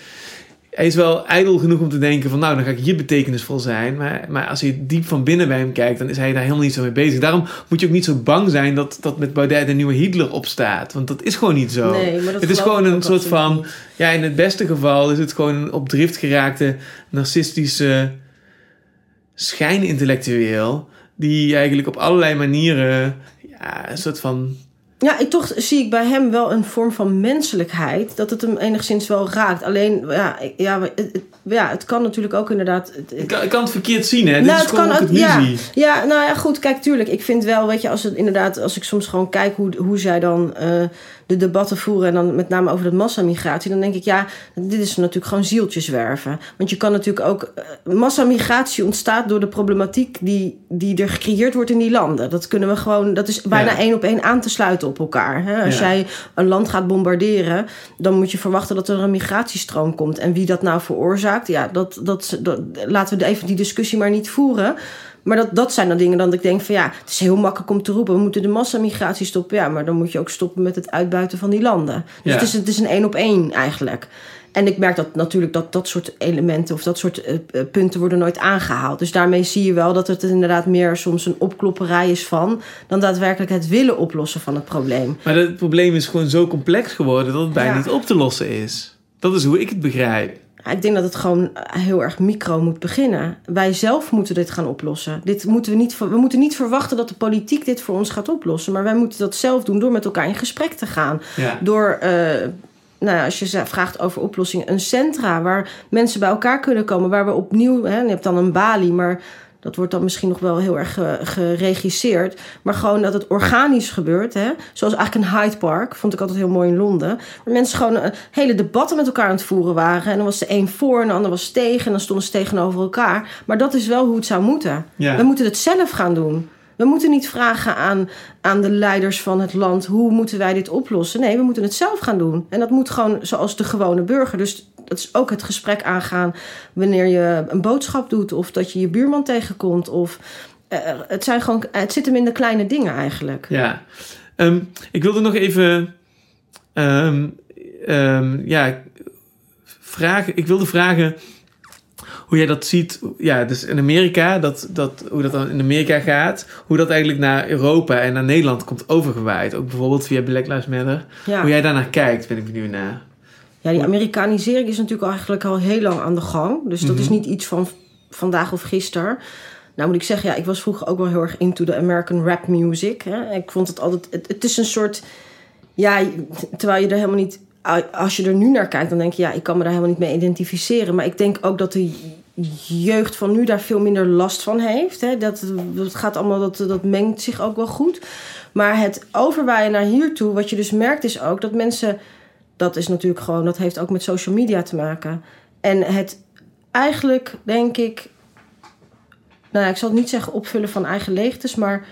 Hij is wel ijdel genoeg om te denken van... nou, dan ga ik hier betekenisvol zijn. Maar, maar als je diep van binnen bij hem kijkt... dan is hij daar helemaal niet zo mee bezig. Daarom moet je ook niet zo bang zijn... dat, dat met Baudet de nieuwe Hitler opstaat. Want dat is gewoon niet zo. Nee, maar dat het is gewoon een soort van... Ja, in het beste geval is het gewoon een op drift geraakte... narcistische schijnintellectueel... die eigenlijk op allerlei manieren... Ja, een soort van Ja, ik, toch zie ik bij hem wel een vorm van menselijkheid. Dat het hem enigszins wel raakt. Alleen, ja, ja, het, ja, het kan natuurlijk ook inderdaad... het- Ik kan, kan het verkeerd zien, hè? Dit Nou, is het gewoon kan ook- het ja. Ja, nou ja, goed. Kijk, tuurlijk. Ik vind wel, weet je, als het inderdaad, als ik soms gewoon kijk hoe, hoe zij dan eh, de debatten voeren en dan met name over dat massamigratie, dan denk ik, ja, dit is natuurlijk gewoon zieltjeswerven. Want je kan natuurlijk ook, eh, massamigratie ontstaat door de problematiek die, die er gecreëerd wordt in die landen. Dat kunnen we gewoon, dat is bijna Ja. één op één aan te sluiten op elkaar. Hè? Als Ja. jij een land gaat bombarderen, dan moet je verwachten dat er een migratiestroom komt. En wie dat nou veroorzaakt, ja, dat, dat, dat, laten we even die discussie maar niet voeren. Maar dat, dat zijn dan dingen dan dat ik denk van ja, het is heel makkelijk om te roepen. We moeten de massamigratie stoppen. Ja, maar dan moet je ook stoppen met het uitbuiten van die landen. Dus Ja. het, is, het is een één op één eigenlijk. En ik merk dat natuurlijk dat dat soort elementen of dat soort eh, eh, punten worden nooit aangehaald. Dus daarmee zie je wel dat het inderdaad meer soms een opklopperij is van... dan daadwerkelijk het willen oplossen van het probleem. Maar het probleem is gewoon zo complex geworden dat het bijna Ja. niet op te lossen is. Dat is hoe ik het begrijp. Ik denk dat het gewoon heel erg micro moet beginnen. Wij zelf moeten dit gaan oplossen. Dit moeten we, niet, we moeten niet verwachten dat de politiek dit voor ons gaat oplossen. Maar wij moeten dat zelf doen door met elkaar in gesprek te gaan. Ja. Door, eh, nou ja, als je vraagt over oplossingen, een centra waar mensen bij elkaar kunnen komen. Waar we opnieuw, hè, je hebt dan een Bali, maar dat wordt dan misschien nog wel heel erg ge- geregisseerd. Maar gewoon dat het organisch gebeurt. Hè? Zoals eigenlijk een Hyde Park, vond ik altijd heel mooi in Londen. Waar mensen gewoon eh, hele debatten met elkaar aan het voeren waren. En dan was de een voor en de ander was tegen. En dan stonden ze tegenover elkaar. Maar dat is wel hoe het zou moeten. Ja. We moeten het zelf gaan doen. We moeten niet vragen aan, aan de leiders van het land... hoe moeten wij dit oplossen? Nee, we moeten het zelf gaan doen. En dat moet gewoon zoals de gewone burger. Dus dat is ook het gesprek aangaan... wanneer je een boodschap doet... of dat je je buurman tegenkomt. Of, eh, het, zijn gewoon, het zit hem in de kleine dingen eigenlijk. Ja. Ehm, ik wilde nog even... ehm, ehm, ja, vragen, ik wilde vragen hoe jij dat ziet. Ja, dus in Amerika, dat, dat, hoe dat dan in Amerika gaat. Hoe dat eigenlijk naar Europa en naar Nederland komt overgewaaid. Ook bijvoorbeeld via Black Lives Matter. Ja. Hoe jij daarnaar kijkt, ben ik benieuwd naar. Ja, die Amerikanisering is natuurlijk eigenlijk al heel lang aan de gang. Dus dat is niet iets van vandaag of gisteren. Nou moet ik zeggen, ja, ik was vroeger ook wel heel erg into the American rap music. Hè. Ik vond het altijd... Het, het is een soort... Ja, terwijl je er helemaal niet... Als je er nu naar kijkt, dan denk je... Ja, ik kan me daar helemaal niet mee identificeren. Maar ik denk ook dat de jeugd van nu daar veel minder last van heeft. Hè. Dat, dat gaat allemaal... Dat, dat mengt zich ook wel goed. Maar het overwaaien naar hiertoe... Wat je dus merkt is ook dat mensen dat is natuurlijk gewoon, dat heeft ook met social media te maken. En het eigenlijk, denk ik, nou ja, ik zal het niet zeggen opvullen van eigen leegtes, maar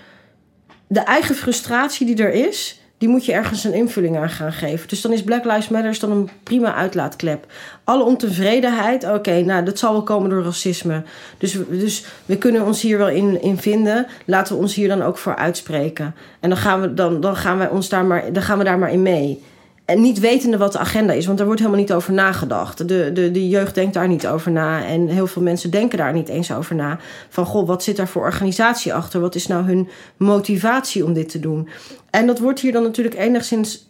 de eigen frustratie die er is, die moet je ergens een invulling aan gaan geven. Dus dan is Black Lives Matter dan een prima uitlaatklep. Alle ontevredenheid, oké, nou dat zal wel komen door racisme. Dus, dus we kunnen ons hier wel in, in vinden. Laten we ons hier dan ook voor uitspreken. En dan gaan we, dan, dan gaan wij ons daar maar, dan gaan we daar maar in mee. En niet wetende wat de agenda is, want daar wordt helemaal niet over nagedacht. De, de, de jeugd denkt daar niet over na. En heel veel mensen denken daar niet eens over na. Van goh, wat zit daar voor organisatie achter? Wat is nou hun motivatie om dit te doen? En dat wordt hier dan natuurlijk enigszins.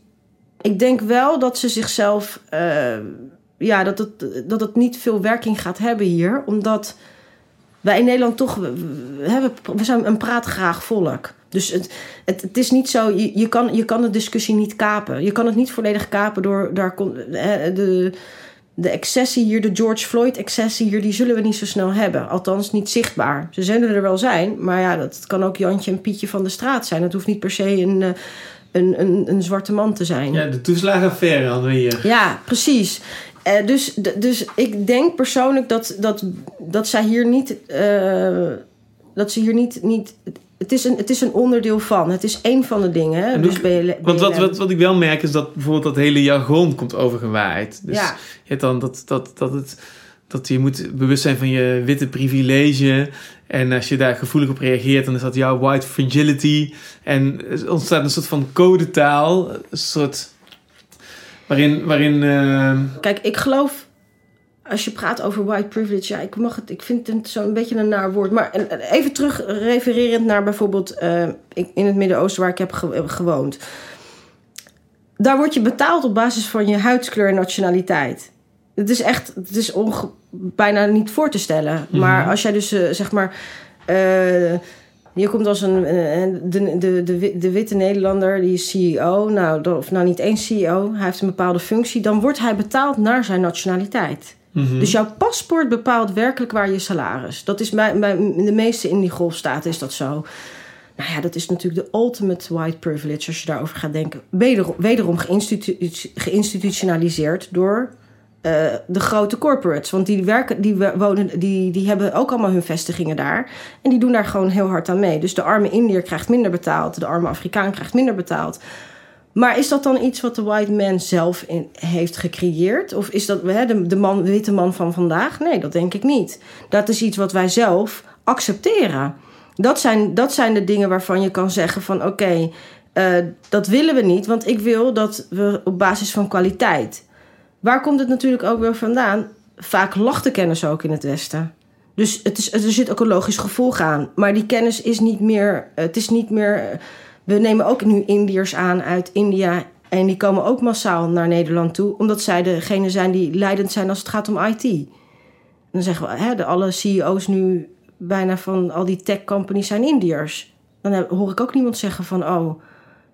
Ik denk wel dat ze zichzelf. eh, ja, dat het, dat het niet veel werking gaat hebben hier. Omdat wij in Nederland toch. We, we, hebben- we zijn een praatgraag volk. Dus het, het, het is niet zo. Je, je, kan, je kan de discussie niet kapen. Je kan het niet volledig kapen door. Daar kon, de, de excessie hier, de George Floyd-excessie hier, die zullen we niet zo snel hebben. Althans, niet zichtbaar. Ze zullen er wel zijn, maar ja, dat kan ook Jantje en Pietje van de straat zijn. Het hoeft niet per se een, eh, een, een, een zwarte man te zijn. Ja, de toeslagenaffaire hadden we hier. Ja, precies. Eh, dus, dus ik denk persoonlijk dat, dat, dat zij hier niet. eh, dat ze hier niet. niet het, is een, het is een onderdeel van. Het is één van de dingen. Hè? Dus BL, Want wat, wat, wat ik wel merk is dat bijvoorbeeld dat hele jargon komt overgewaaid. Dus Ja. je hebt dan dat, dat, dat, het, dat je moet bewust zijn van je witte privilege. En als je daar gevoelig op reageert, dan is dat jouw white fragility. En er ontstaat een soort van codetaal. Een soort... Waarin... waarin eh, Kijk, ik geloof. Als je praat over white privilege, ja, ik mag het. Ik vind het zo'n beetje een naar woord. Maar en- en even terug refererend naar bijvoorbeeld eh, ik- in het Midden-Oosten waar ik heb ge- gewoond. Daar word je betaald op basis van je huidskleur en nationaliteit. Het is echt, het is onge- bijna niet voor te stellen. Maar Mhm. als jij dus eh, zeg maar. eh, je komt als een. eh, de, de, de, de witte Nederlander, die is CEO. Nou, of nou niet eens CEO, hij heeft een bepaalde functie. Dan wordt hij betaald naar zijn nationaliteit. mhm. Dus jouw paspoort bepaalt werkelijk waar je salaris. Dat is bij, bij de meeste in die golfstaten is dat zo. Nou ja, dat is natuurlijk de ultimate white privilege als je daarover gaat denken. Wederom, wederom geïnstitu- geïnstitutionaliseerd door eh, de grote corporates. Want die, werken, die, wonen, die, die hebben ook allemaal hun vestigingen daar. En die doen daar gewoon heel hard aan mee. Dus de arme Indiër krijgt minder betaald. De arme Afrikaan krijgt minder betaald. Maar is dat dan iets wat de white man zelf heeft gecreëerd? Of is dat hè, de, de, man, witte man van vandaag? Nee, dat denk ik niet. Dat is iets wat wij zelf accepteren. Dat zijn, dat zijn de dingen waarvan je kan zeggen van oké, eh, dat willen we niet. Want ik wil dat we op basis van kwaliteit. Waar komt het natuurlijk ook weer vandaan? Vaak lacht de kennis ook in het Westen. Dus het is, er zit ook een logisch gevolg aan. Maar die kennis is niet meer. Het is niet meer. We nemen ook nu Indiërs aan uit India. En die komen ook massaal naar Nederland toe. Omdat zij degene zijn die leidend zijn als het gaat om IT. Dan zeggen we, hè, de, alle CEO's nu bijna van al die tech companies zijn Indiërs. Dan hoor ik ook niemand zeggen van, oh,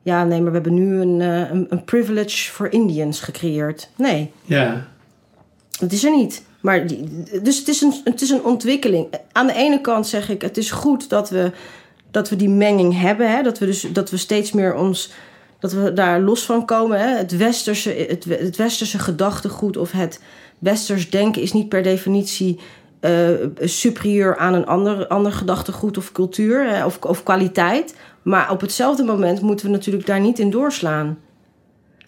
ja, nee, maar we hebben nu een, eh, een, een privilege voor Indians gecreëerd. Nee, ja. dat is er niet. Maar die, dus het is, een, het is een ontwikkeling. Aan de ene kant zeg ik, het is goed dat we, dat we die menging hebben. Hè? Dat, we dus, dat we steeds meer ons. Dat we daar los van komen. Hè? Het, westerse, het, het westerse gedachtegoed of het westers denken is niet per definitie eh, superieur aan een ander, ander gedachtegoed of cultuur hè? Of, of kwaliteit. Maar op hetzelfde moment moeten we natuurlijk daar niet in doorslaan.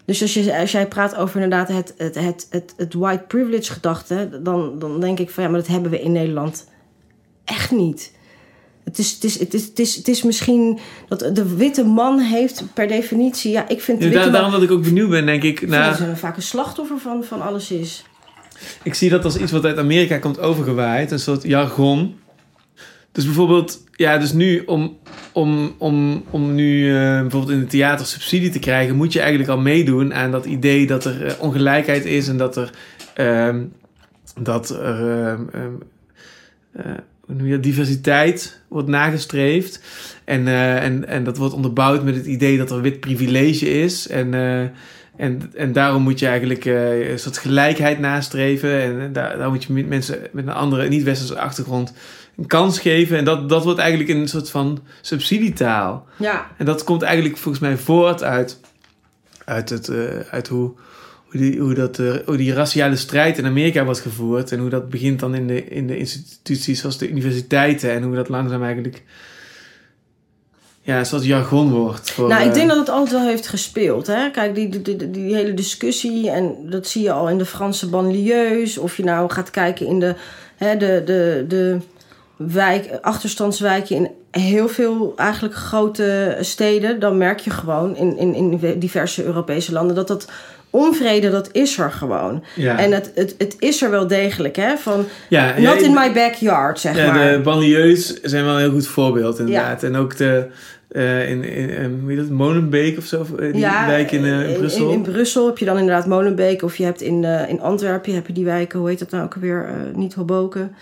Dus als, je, als jij praat over inderdaad het, het, het, het, het white privilege gedachte, dan, dan denk ik van ja, maar dat hebben we in Nederland echt niet. Het is, het, is, het, is, het, is, het is misschien dat de witte man heeft per definitie, ja, ik vind de Ja, witte daar- man. daarom dat ik ook benieuwd ben, denk ik. Nou, ze vaak een slachtoffer van, van alles is. Ik zie dat als iets wat uit Amerika komt overgewaaid, een soort jargon. Dus bijvoorbeeld, ja, dus nu om, om, om, om nu eh, bijvoorbeeld in het theater subsidie te krijgen, moet je eigenlijk al meedoen aan dat idee dat er eh, ongelijkheid is en dat er, ehm, dat er ehm, ehm, eh, diversiteit wordt nagestreefd. En, en, en dat wordt onderbouwd met het idee dat er wit privilege is. En, en, en daarom moet je eigenlijk een soort gelijkheid nastreven. En daar, daar moet je mensen met een andere niet-westerse achtergrond een kans geven. En dat, dat wordt eigenlijk een soort van subsidietaal. Ja, En dat komt eigenlijk volgens mij voort uit, uit, het, eh, uit hoe, hoe, die, hoe, dat, eh, hoe die raciale strijd in Amerika wordt gevoerd. En hoe dat begint dan in de, in de instituties zoals de universiteiten. En hoe dat langzaam eigenlijk ja, soort jargon wordt. Voor, nou, ik eh, denk dat het altijd wel heeft gespeeld. Hè? Kijk, die, die, die, die hele discussie, en dat zie je al in de Franse banlieues. Of je nou gaat kijken in de, hè, de, de, de wijk, achterstandswijken in heel veel eigenlijk grote steden. Dan merk je gewoon in, in, in diverse Europese landen dat dat onvrede, dat is er gewoon. ja. En het, het, het is er wel degelijk, hè? Van, ja, not ja, in my backyard, zeg ja, maar. de banlieues zijn wel een heel goed voorbeeld inderdaad. En ook de, eh, in, in, eh, hoe heet dat, Molenbeek of zo, eh, die wijk in, in Brussel. In, in Brussel heb je dan inderdaad Molenbeek. Of je hebt in, in Antwerpen heb je die wijken, hoe heet dat nou ook alweer? niet Hoboken.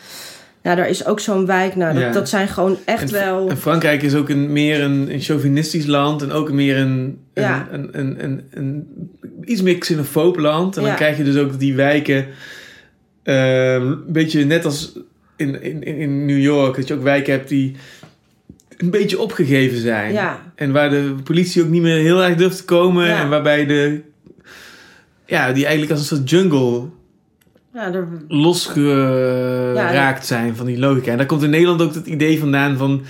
Nou, daar is ook zo'n wijk. Nou, dat, Ja. dat zijn gewoon echt En- wel... En Frankrijk is ook een, meer een, een chauvinistisch land en ook meer een, een, Ja. een, een, een, een iets meer xenofoob land. En dan krijg je dus ook die wijken, ehm, een beetje net als in, in, in New York, dat je ook wijken hebt die een beetje opgegeven zijn. En waar de politie ook niet meer heel erg durft te komen. En waarbij de... Ja, die eigenlijk als een soort jungle Ja, er, losgeraakt zijn van die logica. En daar komt in Nederland ook het idee vandaan van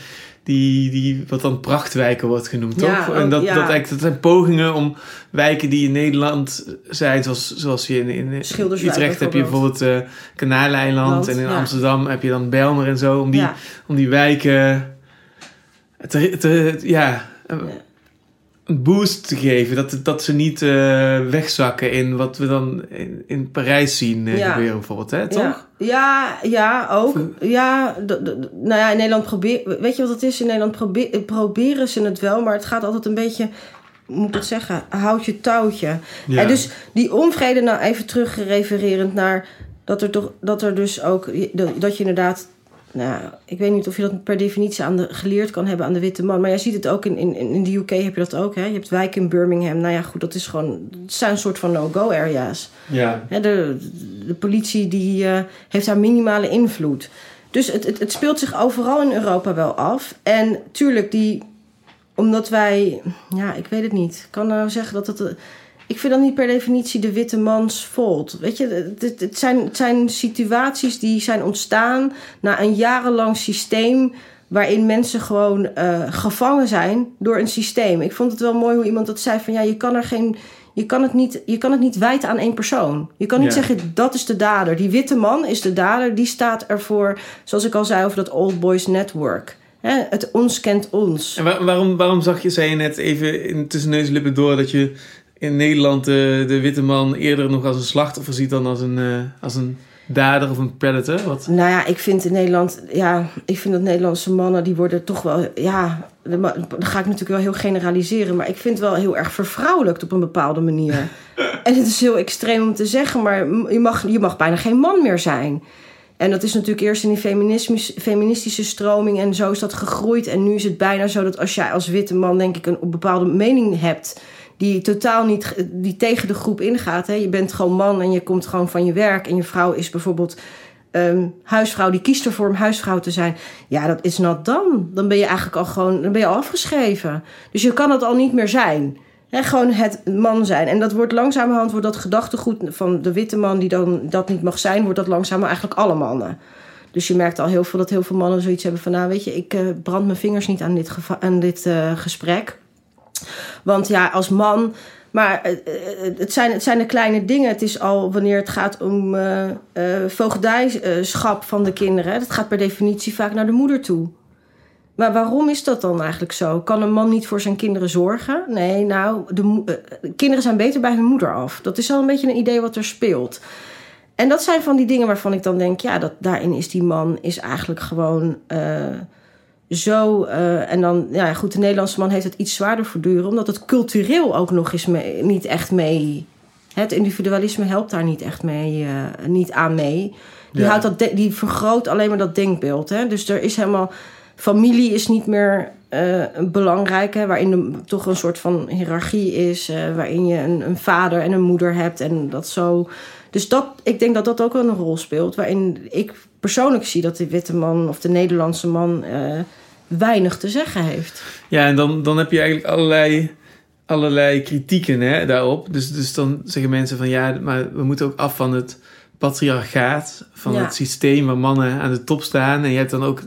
die, die wat dan prachtwijken wordt genoemd, toch? En dat, ja. dat, eigenlijk, dat zijn pogingen om wijken die in Nederland zijn, zoals, zoals je in, in Utrecht heb je bijvoorbeeld eh Kanaaleiland Land, en in ja. Amsterdam heb je dan Belmer en zo, om die, om die wijken te, te, ja, een- boost te geven. Dat, dat ze niet eh, wegzakken in wat we dan in, in Parijs zien eh, Ja. gebeuren bijvoorbeeld, hè? Toch? Ja, ja, ja, ook. Ja, nou ja, in Nederland probeer, weet je wat het is? In Nederland probeer, proberen ze het wel, maar het gaat altijd een beetje, moet ik het zeggen, houd je touwtje. Ja. En dus die onvrede, nou even terug refererend naar dat er toch, dat er dus ook, dat je inderdaad, nou, ik weet niet of je dat per definitie aan de, geleerd kan hebben aan de witte man, maar jij ziet het ook in, in, in de UK heb je dat ook, hè? Je hebt wijken in Birmingham, nou ja, goed, dat is gewoon, het zijn een soort van no-go areas. ja. Hè, de, de politie die, eh, heeft daar minimale invloed. Dus het, het, het speelt zich overal in Europa wel af. En tuurlijk, die, omdat wij, ja, ik weet het niet. Ik kan nou zeggen dat het. Ik vind dat niet per definitie de witte mans fault. Weet je, het, het, zijn, het zijn situaties die zijn ontstaan na een jarenlang systeem waarin mensen gewoon eh, gevangen zijn door een systeem. Ik vond het wel mooi hoe iemand dat zei van ja, je kan er geen je kan het niet, je kan het niet wijten aan één persoon. Je kan niet Ja. zeggen dat is de dader. Die witte man is de dader. Die staat ervoor, zoals ik al zei over dat Old Boys Network. Hè, het ons kent ons. En waar- waarom, waarom zag je, zei je net even in tussen neus en lippen door dat je in Nederland de, de witte man eerder nog als een slachtoffer ziet dan als een, eh, als een dader of een predator? Wat? Nou ja, ik vind in Nederland, ja, ik vind dat Nederlandse mannen die worden toch wel, ja, dan ga ik natuurlijk wel heel generaliseren, maar ik vind het wel heel erg vervrouwelijkt op een bepaalde manier. en het is heel extreem om te zeggen, maar je mag, je mag bijna geen man meer zijn. En dat is natuurlijk eerst in die feministische stroming en zo is dat gegroeid. En nu is het bijna zo dat als jij als witte man, denk ik, een bepaalde mening hebt. Die totaal niet die tegen de groep ingaat. Hè? Je bent gewoon man en je komt gewoon van je werk. En je vrouw is bijvoorbeeld ehm, huisvrouw, die kiest ervoor om huisvrouw te zijn. Ja, dat is not dan. Dan ben je eigenlijk al gewoon dan ben je al afgeschreven. Dus je kan het al niet meer zijn. Hè, gewoon het man zijn. En dat wordt langzamerhand, wordt dat gedachtegoed van de witte man die dan dat niet mag zijn, wordt dat langzamer eigenlijk alle mannen. Dus je merkt al heel veel dat heel veel mannen zoiets hebben van, nou weet je, ik eh, brand mijn vingers niet aan dit, aan dit eh, gesprek. Want ja, als man. Maar eh, eh, het zijn, het zijn de kleine dingen. Het is al wanneer het gaat om eh eh, voogdijschap van de kinderen. Dat gaat per definitie vaak naar de moeder toe. Maar waarom is dat dan eigenlijk zo? Kan een man niet voor zijn kinderen zorgen? Nee, nou, de, eh, kinderen zijn beter bij hun moeder af. Dat is al een beetje een idee wat er speelt. En dat zijn van die dingen waarvan ik dan denk... ja, dat, daarin is die man is eigenlijk gewoon eh, zo... eh, en dan, ja goed, de Nederlandse man heeft het iets zwaarder voortduren... omdat het cultureel ook nog eens mee, niet echt mee... Het individualisme helpt daar niet echt mee, eh, niet aan mee. Die, Ja. houdt dat de- die vergroot alleen maar dat denkbeeld. Hè? Dus er is helemaal... Familie is niet meer eh, belangrijk, hè, waarin er toch een soort van hiërarchie is, waarin je een, een vader en een moeder hebt en dat zo. Dus dat, ik denk dat dat ook wel een rol speelt, waarin ik persoonlijk zie dat de witte man of de Nederlandse man weinig te zeggen heeft. Ja, en dan, dan heb je eigenlijk allerlei, allerlei kritieken hè, daarop. Dus, dus dan zeggen mensen van ja, maar we moeten ook af van het patriarchaat, van Ja. het systeem waar mannen aan de top staan. En je hebt dan ook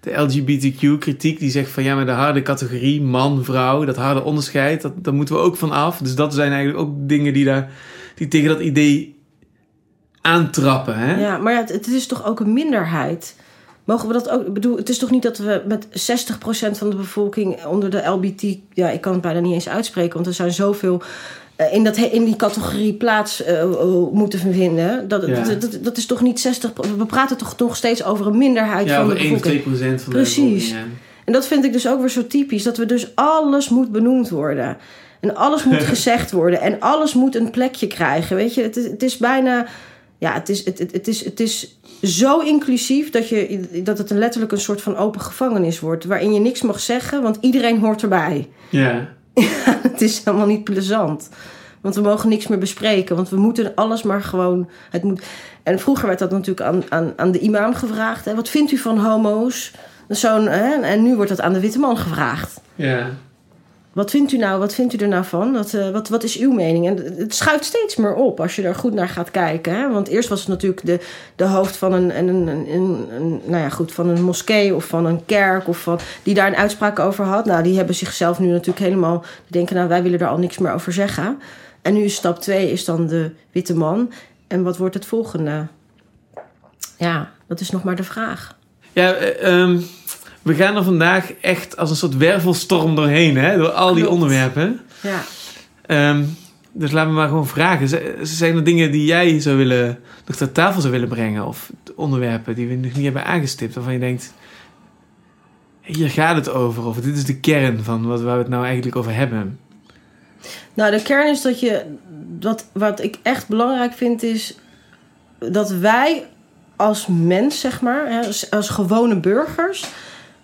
de LGBTQ-kritiek die zegt van ja, maar de harde categorie man, vrouw, dat harde onderscheid, dat, daar moeten we ook van af. Dus dat zijn eigenlijk ook dingen die, daar, die tegen dat idee aantrappen. Hè? Ja, maar ja, het, het is toch ook een minderheid. Mogen we dat ook? Ik bedoel, het is toch niet dat we met 60% van de bevolking onder de LBT. Ja, ik kan het bijna niet eens uitspreken, want er zijn zoveel. eh, In, dat, in die categorie plaats eh, eh, moeten vinden. Dat, Ja. dat, dat, dat is toch niet 60. We praten toch nog steeds over een minderheid Ja, van de over 1 of 2 bevolking. procent van de Precies. bevolking, ja. En dat vind ik dus ook weer zo typisch. Dat we dus alles moet benoemd worden. En alles moet gezegd worden. En alles moet een plekje krijgen. Weet je, het het is bijna... Ja, het is, het, het, het, is, het is zo inclusief dat, je, dat het een letterlijk een soort van open gevangenis wordt. Waarin je niks mag zeggen, want iedereen hoort erbij. Ja. het is helemaal niet plezant. Want we mogen niks meer bespreken. Want we moeten alles maar gewoon... Het moet... En vroeger werd dat natuurlijk aan, aan, aan de imam gevraagd. Hè, wat vindt u van homo's? Zo'n, hè, en nu wordt dat aan de witte man gevraagd. Ja. Wat vindt u nou, wat vindt u er nou van? Wat, eh, wat, wat is uw mening? En het schuift steeds meer op als je er goed naar gaat kijken. Hè? Want eerst was het natuurlijk de, de hoofd van een, een, een, een, nou ja, goed, van een moskee of van een kerk... Of van, die daar een uitspraak over had. Nou, die hebben zichzelf nu natuurlijk helemaal... Die denken, nou, wij willen er al niks meer over zeggen. En nu is stap twee is dan de witte man. En wat wordt het volgende? Ja, dat is nog maar de vraag. Ja, ehm, we gaan er vandaag echt als een soort wervelstorm doorheen, hè? Door al die Klopt. onderwerpen. Ja. Ehm, dus laten we maar gewoon vragen. Zijn er dingen die jij zou willen, nog ter tafel zou willen brengen? Of onderwerpen die we nog niet hebben aangestipt, waarvan je denkt... Hier gaat het over, of dit is de kern van wat, waar we het nou eigenlijk over hebben. Nou, de kern is dat je. Wat, wat ik echt belangrijk vind, is dat wij als mens, zeg maar, als gewone burgers.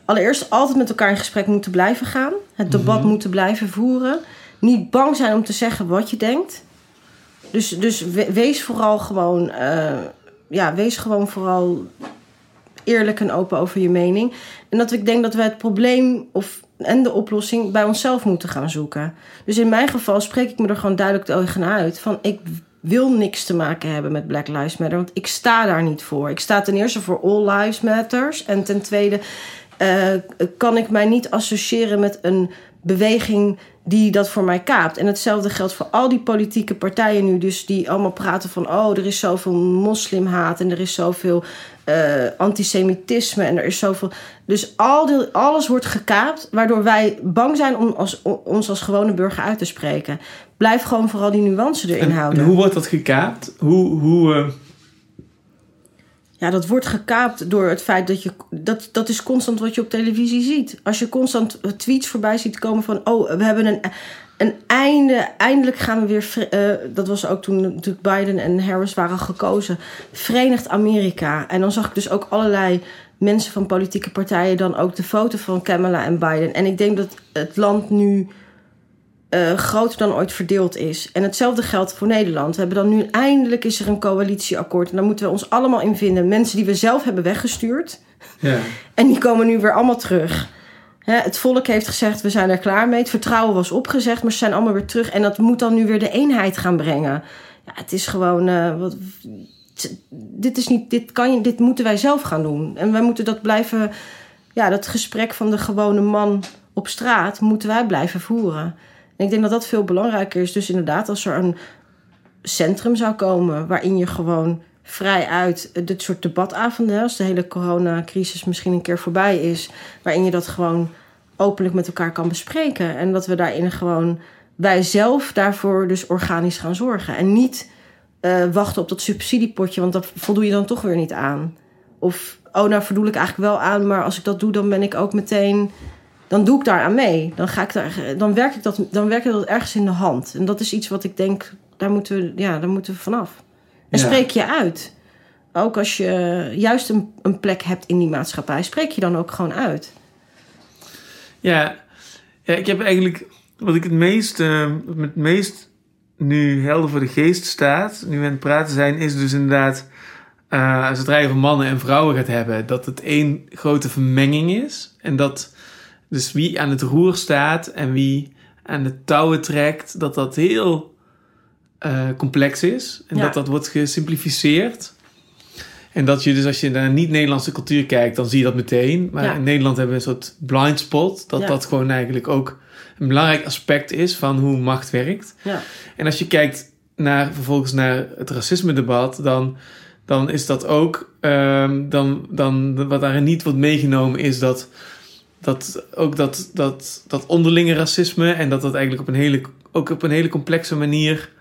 Allereerst altijd met elkaar in gesprek moeten blijven gaan. Het debat Mhm. moeten blijven voeren. Niet bang zijn om te zeggen wat je denkt. Dus, dus we- wees vooral gewoon. eh, ja, wees gewoon vooral eerlijk en open over je mening. En dat ik denk dat we het probleem of, en de oplossing bij onszelf moeten gaan zoeken. Dus in mijn geval spreek ik me er gewoon duidelijk tegen uit. Van ik wil niks te maken hebben met Black Lives Matter. Want ik sta daar niet voor. Ik sta ten eerste voor All Lives Matters. En ten tweede eh, kan ik mij niet associëren met een beweging die dat voor mij kaapt. En hetzelfde geldt voor al die politieke partijen nu. Dus die allemaal praten van... oh, er is zoveel moslimhaat en er is zoveel eh, antisemitisme en er is zoveel... Dus al die, alles wordt gekaapt... waardoor wij bang zijn om als, om ons als gewone burger uit te spreken. Blijf gewoon vooral die nuance erin En, houden. en hoe wordt dat gekaapt? Hoe, hoe, eh, Ja, dat wordt gekaapt door het feit dat je... Dat, dat is constant wat je op televisie ziet. Als je constant tweets voorbij ziet komen van... oh, we hebben een, een einde... eindelijk gaan we weer... eh, dat was ook toen natuurlijk Biden en Harris waren gekozen. Verenigd Amerika. En dan zag ik dus ook allerlei mensen van politieke partijen... dan ook de foto van Kamala en Biden. En ik denk dat het land nu... eh, groter dan ooit verdeeld is. En hetzelfde geldt voor Nederland. We hebben dan nu eindelijk is er een coalitieakkoord. En daar moeten we ons allemaal in vinden. Mensen die we zelf hebben weggestuurd. ja. En die komen nu weer allemaal terug. Hè, het volk heeft gezegd, we zijn er klaar mee. Het vertrouwen was opgezegd, maar ze zijn allemaal weer terug. En dat moet dan nu weer de eenheid gaan brengen. Ja, het is gewoon... eh, wat, dit, is niet, dit, kan je, dit moeten wij zelf gaan doen. En wij moeten dat blijven... Ja, dat gesprek van de gewone man op straat... moeten wij blijven voeren. En ik denk dat dat veel belangrijker is. Dus inderdaad, als er een centrum zou komen... waarin je gewoon vrij uit dit soort debatavonden... als de hele coronacrisis misschien een keer voorbij is... waarin je dat gewoon openlijk met elkaar kan bespreken. En dat we daarin gewoon wij zelf daarvoor dus organisch gaan zorgen. En niet eh, wachten op dat subsidiepotje, want dat voldoe je dan toch weer niet aan. Of, oh, nou voldoe ik eigenlijk wel aan, maar als ik dat doe, dan ben ik ook meteen. Dan doe ik daar aan mee. Dan, ga ik daar, dan, werk ik dat, dan werk ik dat ergens in de hand. En dat is iets wat ik denk, daar moeten we, ja, daar moeten we vanaf. En Ja. spreek je uit. Ook als je juist een, een plek hebt in die maatschappij, spreek je dan ook gewoon uit. Ja, ja, ik heb eigenlijk wat ik het meest, eh, wat me het meest nu helder voor de geest staat, nu we aan het praten zijn, is dus inderdaad, eh, als het rijden van mannen en vrouwen gaat hebben, dat het één grote vermenging is. En dat dus wie aan het roer staat en wie aan de touwen trekt, dat dat heel eh, complex is. En Ja. dat dat wordt gesimplificeerd. En dat je dus als je naar niet-Nederlandse cultuur kijkt, dan zie je dat meteen. Maar Ja. in Nederland hebben we een soort blind spot. Dat Ja. dat gewoon eigenlijk ook een belangrijk aspect is van hoe macht werkt. Ja. En als je kijkt naar, vervolgens naar het racisme-debat, dan, dan is dat ook, ehm, dan, dan, wat daarin niet wordt meegenomen, is dat, dat ook dat, dat, dat onderlinge racisme en dat dat eigenlijk op een hele, ook op een hele complexe manier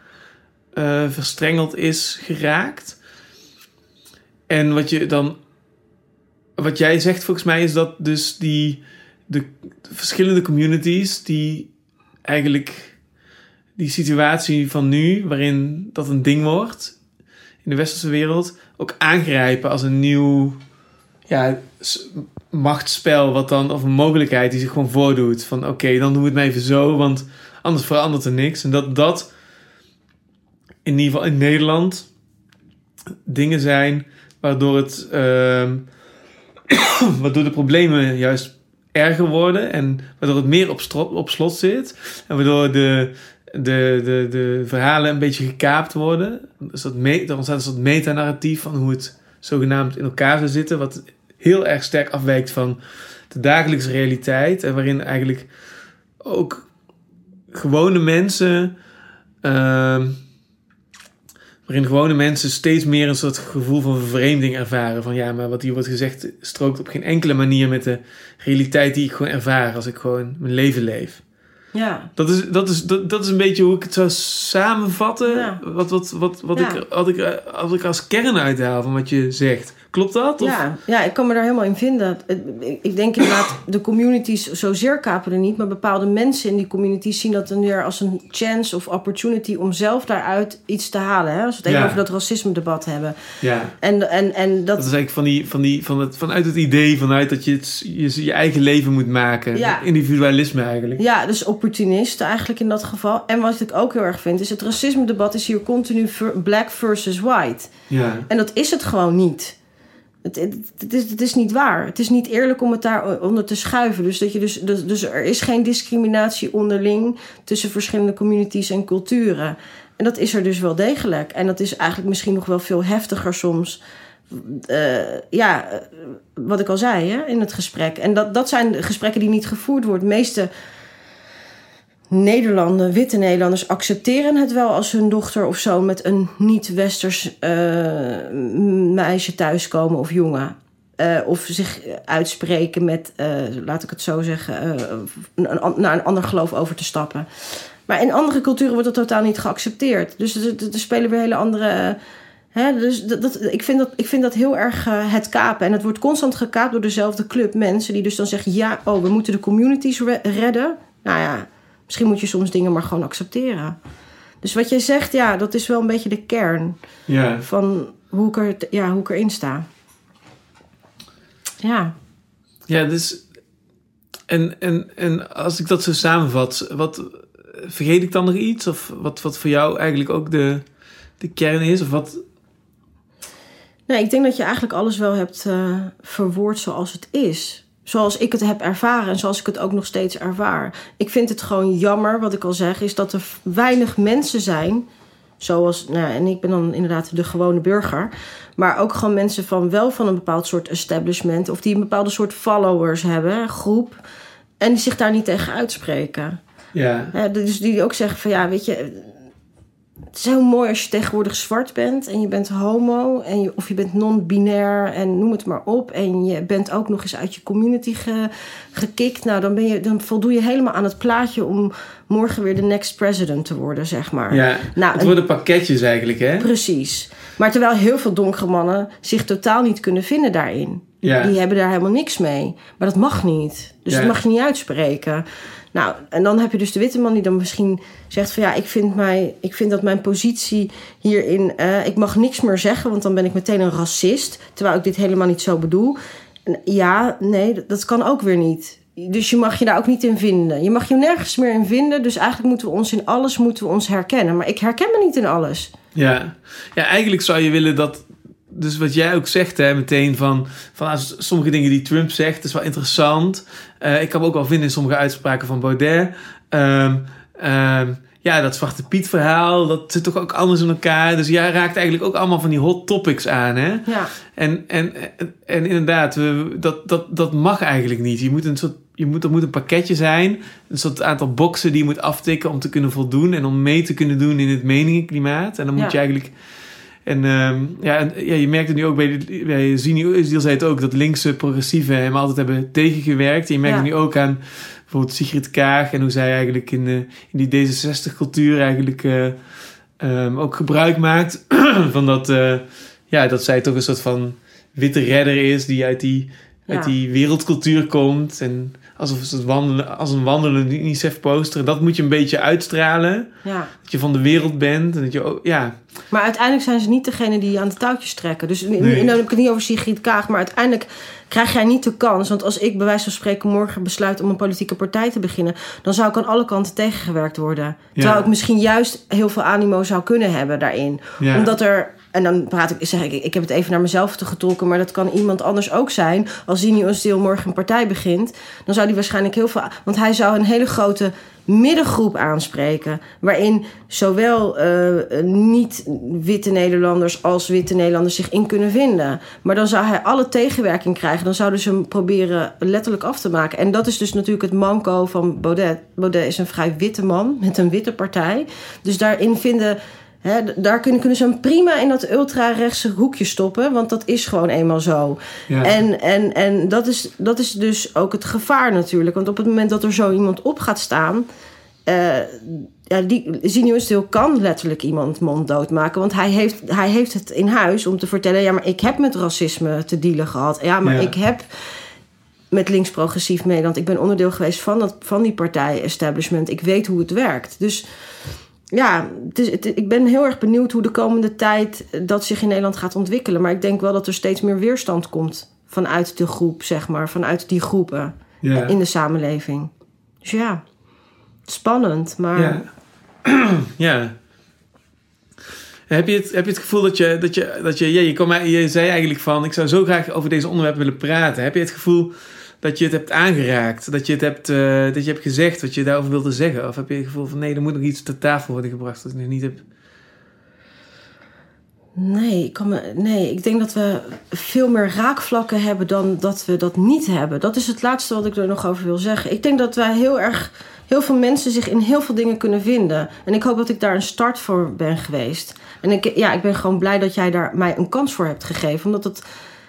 eh, verstrengeld is geraakt. En wat je dan, wat jij zegt volgens mij, is dat dus die, de, verschillende communities die eigenlijk die situatie van nu, waarin dat een ding wordt in de westerse wereld, ook aangrijpen als een nieuw ja, machtsspel, wat dan, of een mogelijkheid die zich gewoon voordoet. Van oké, dan doen we het maar even zo, want anders verandert er niks. En dat dat in ieder geval in Nederland dingen zijn waardoor het, ehm, waardoor de problemen juist erger worden en waardoor het meer op, op slot zit. En waardoor de, de, de, de verhalen een beetje gekaapt worden. Dus dat er ontstaat een soort metanarratief van hoe het zogenaamd in elkaar zou zitten, wat heel erg sterk afwijkt van de dagelijkse realiteit. En waarin eigenlijk ook gewone mensen. ehm, waarin gewone mensen steeds meer een soort gevoel van vervreemding ervaren. Van ja, maar wat hier wordt gezegd strookt op geen enkele manier met de realiteit die ik gewoon ervaar als ik gewoon mijn leven leef. Ja. Dat is, dat is, dat, dat is een beetje hoe ik het zou samenvatten. Ja. Wat, wat, wat, wat, Ja. ik, wat, ik, wat ik als kern uithaal van wat je zegt. Klopt dat? Of? Ja, ja, ik kan me daar helemaal in vinden. Ik- denk inderdaad, de communities zozeer kapen er niet, maar bepaalde mensen in die communities zien dat dan weer als een chance of opportunity om zelf daaruit iets te halen. Hè? Als we het even Ja. over dat racisme-debat hebben. ja. En, en, en dat. Dat is eigenlijk van die, van die, van het, vanuit het idee vanuit dat je het, je, je eigen leven moet maken. Ja. Individualisme eigenlijk. Ja, dus opportunisten eigenlijk in dat geval. En wat ik ook heel erg vind, is het racisme-debat is hier continu black versus white. Ja. En dat is het gewoon niet. Het, het, het is, het is niet waar. Het is niet eerlijk om het daaronder te schuiven. Dus, dat je dus, dus, dus er is geen discriminatie onderling tussen verschillende communities en culturen. En dat is er dus wel degelijk. En dat is eigenlijk misschien nog wel veel heftiger soms. Eh, ja, eh, wat ik al zei hè, in het gesprek. En dat, dat zijn gesprekken die niet gevoerd worden. De meeste Nederlanden, witte Nederlanders, accepteren het wel als hun dochter of zo met een niet-westers eh, meisje thuiskomen of jongen. Eh, of zich uitspreken met, eh, laat ik het zo zeggen, naar een ander geloof over te stappen. Maar in andere culturen wordt dat totaal niet geaccepteerd. Dus er, spelen weer hele andere. Hè, dus dat, ik, vind dat, ik vind dat heel erg het kapen. En het wordt constant gekaapt door dezelfde club mensen die dus dan zeggen: ja, oh, we moeten de communities re- redden. Nou ja, misschien moet je soms dingen maar gewoon accepteren. Dus wat jij zegt, ja, dat is wel een beetje de kern Ja. van hoe ik, er, ja, hoe ik erin sta. Ja. Ja, dus. En, en, en als ik dat zo samenvat, wat vergeet ik dan nog iets? Of wat, wat voor jou eigenlijk ook de, de kern is? Of wat. Nee, ik denk dat je eigenlijk alles wel hebt eh, verwoord zoals het is. Zoals ik het heb ervaren en zoals ik het ook nog steeds ervaar. Ik vind het gewoon jammer, wat ik al zeg, is dat er weinig mensen zijn. Zoals, nou, ja, en ik ben dan inderdaad de gewone burger. Maar ook gewoon mensen van wel van een bepaald soort establishment. Of die een bepaalde soort followers hebben, groep. En die zich daar niet tegen uitspreken. Ja. Ja, dus die ook zeggen van ja, weet je, het is heel mooi als je tegenwoordig zwart bent en je bent homo en je, of je bent non-binair en noem het maar op en je bent ook nog eens uit je community ge, gekikt. Nou, dan, ben je, dan voldoe je helemaal aan het plaatje om morgen weer de next president te worden, zeg maar. ja. Nou, het en- worden pakketjes eigenlijk, hè? Precies. Maar terwijl heel veel donkere mannen zich totaal niet kunnen vinden daarin. Ja. Die hebben daar helemaal niks mee. Maar dat mag niet. Dus Ja. dat mag je niet uitspreken. Nou, en dan heb je dus de witte man die dan misschien zegt van ja, ik vind, mij, ik vind dat mijn positie hierin, eh, ik mag niks meer zeggen, want dan ben ik meteen een racist. Terwijl ik dit helemaal niet zo bedoel. Ja, nee, dat- dat kan ook weer niet. Dus je mag je daar ook niet in vinden. Je mag je nergens meer in vinden. Dus eigenlijk moeten we ons in alles moeten we ons herkennen. Maar ik herken me niet in alles. Ja. ja, eigenlijk zou je willen dat. Dus wat jij ook zegt, hè, meteen van, van als sommige dingen die Trump zegt, is wel interessant. Eh, ik kan me ook wel vinden in sommige uitspraken van Baudet. Ehm, ehm, ja, dat Zwarte Piet verhaal, dat zit toch ook anders in elkaar. Dus jij raakt eigenlijk ook allemaal van die hot topics aan, hè? Ja. En, en, en, en inderdaad, we, dat, dat, dat mag eigenlijk niet. Je moet een soort, je moet, er moet een pakketje zijn. Een soort aantal boxen die je moet aftikken om te kunnen voldoen. En om mee te kunnen doen in het meningenklimaat. En dan moet Ja. je eigenlijk... En, ehm, ja, en ja, je merkt het nu ook bij, de, bij Zini Özil zei het ook... dat linkse progressieven hem altijd hebben tegengewerkt. En je merkt Ja. het nu ook aan bijvoorbeeld Sigrid Kaag... en hoe zij eigenlijk in, de, in die D66-cultuur eigenlijk... eh, ehm, ook gebruik maakt van dat... eh, ja, dat zij toch een soort van witte redder is die uit die, uit die wereldcultuur komt. En alsof het wandelen, als een wandelende UNICEF-poster. Dat moet je een beetje uitstralen. Ja. Dat je van de wereld bent. En dat je ook, ja, Maar uiteindelijk zijn ze niet degene die aan de touwtjes trekken. Dus nu, Nee. heb ik het niet over Sigrid Kaag. Maar uiteindelijk krijg jij niet de kans. Want als ik bij wijze van spreken morgen besluit om een politieke partij te beginnen... dan zou ik aan alle kanten tegengewerkt worden. Terwijl ik misschien juist heel veel animo zou kunnen hebben daarin. ja. Omdat er En dan praat ik, zeg ik, ik heb het even naar mezelf te getrokken, maar dat kan iemand anders ook zijn. Als Zini Deel morgen een partij begint, dan zou die waarschijnlijk heel veel. Want hij zou een hele grote middengroep aanspreken. Waarin zowel uh, niet-witte Nederlanders als witte Nederlanders zich in kunnen vinden. Maar dan zou hij alle tegenwerking krijgen. Dan zouden ze hem proberen letterlijk af te maken. En dat is dus natuurlijk het manco van Baudet. Baudet is een vrij witte man met een witte partij. Dus daarin vinden. Daar kunnen, kunnen ze hem prima in dat ultra-rechtse hoekje stoppen. Want dat is gewoon eenmaal zo. Ja. En, en, en dat, is, dat is dus ook het gevaar natuurlijk. Want op het moment dat er zo iemand op gaat staan uh, ja, die Stil kan letterlijk iemand monddood maken. Want hij heeft, hij heeft het in huis om te vertellen... ja, maar ik heb met racisme te dealen gehad. Ja, maar ik heb met links-progressief Nederland... ik ben onderdeel geweest van, dat, van die partij-establishment. Ik weet hoe het werkt. Dus ja, het is, ik ben heel erg benieuwd hoe de komende tijd... dat zich in Nederland gaat ontwikkelen. Maar ik denk wel dat er steeds meer weerstand komt... vanuit de groep, zeg maar. Vanuit die groepen in de samenleving. Dus ja spannend, maar... Ja. ja. Heb je, het, heb je het gevoel dat je, dat je, dat je, ja, je, je zei eigenlijk van, ik zou zo graag over deze onderwerpen willen praten. Heb je het gevoel dat je het hebt aangeraakt? Dat je het hebt, uh, dat je hebt gezegd wat je daarover wilde zeggen? Of heb je het gevoel van, nee, er moet nog iets ter tafel worden gebracht dat ik nog niet heb... Nee ik, kan me, nee, ik denk dat we veel meer raakvlakken hebben dan dat we dat niet hebben. Dat is het laatste wat ik er nog over wil zeggen. Ik denk dat wij heel erg heel veel mensen zich in heel veel dingen kunnen vinden. En ik hoop dat ik daar een start voor ben geweest. En ik, ja, ik ben gewoon blij dat jij daar mij een kans voor hebt gegeven. Omdat het,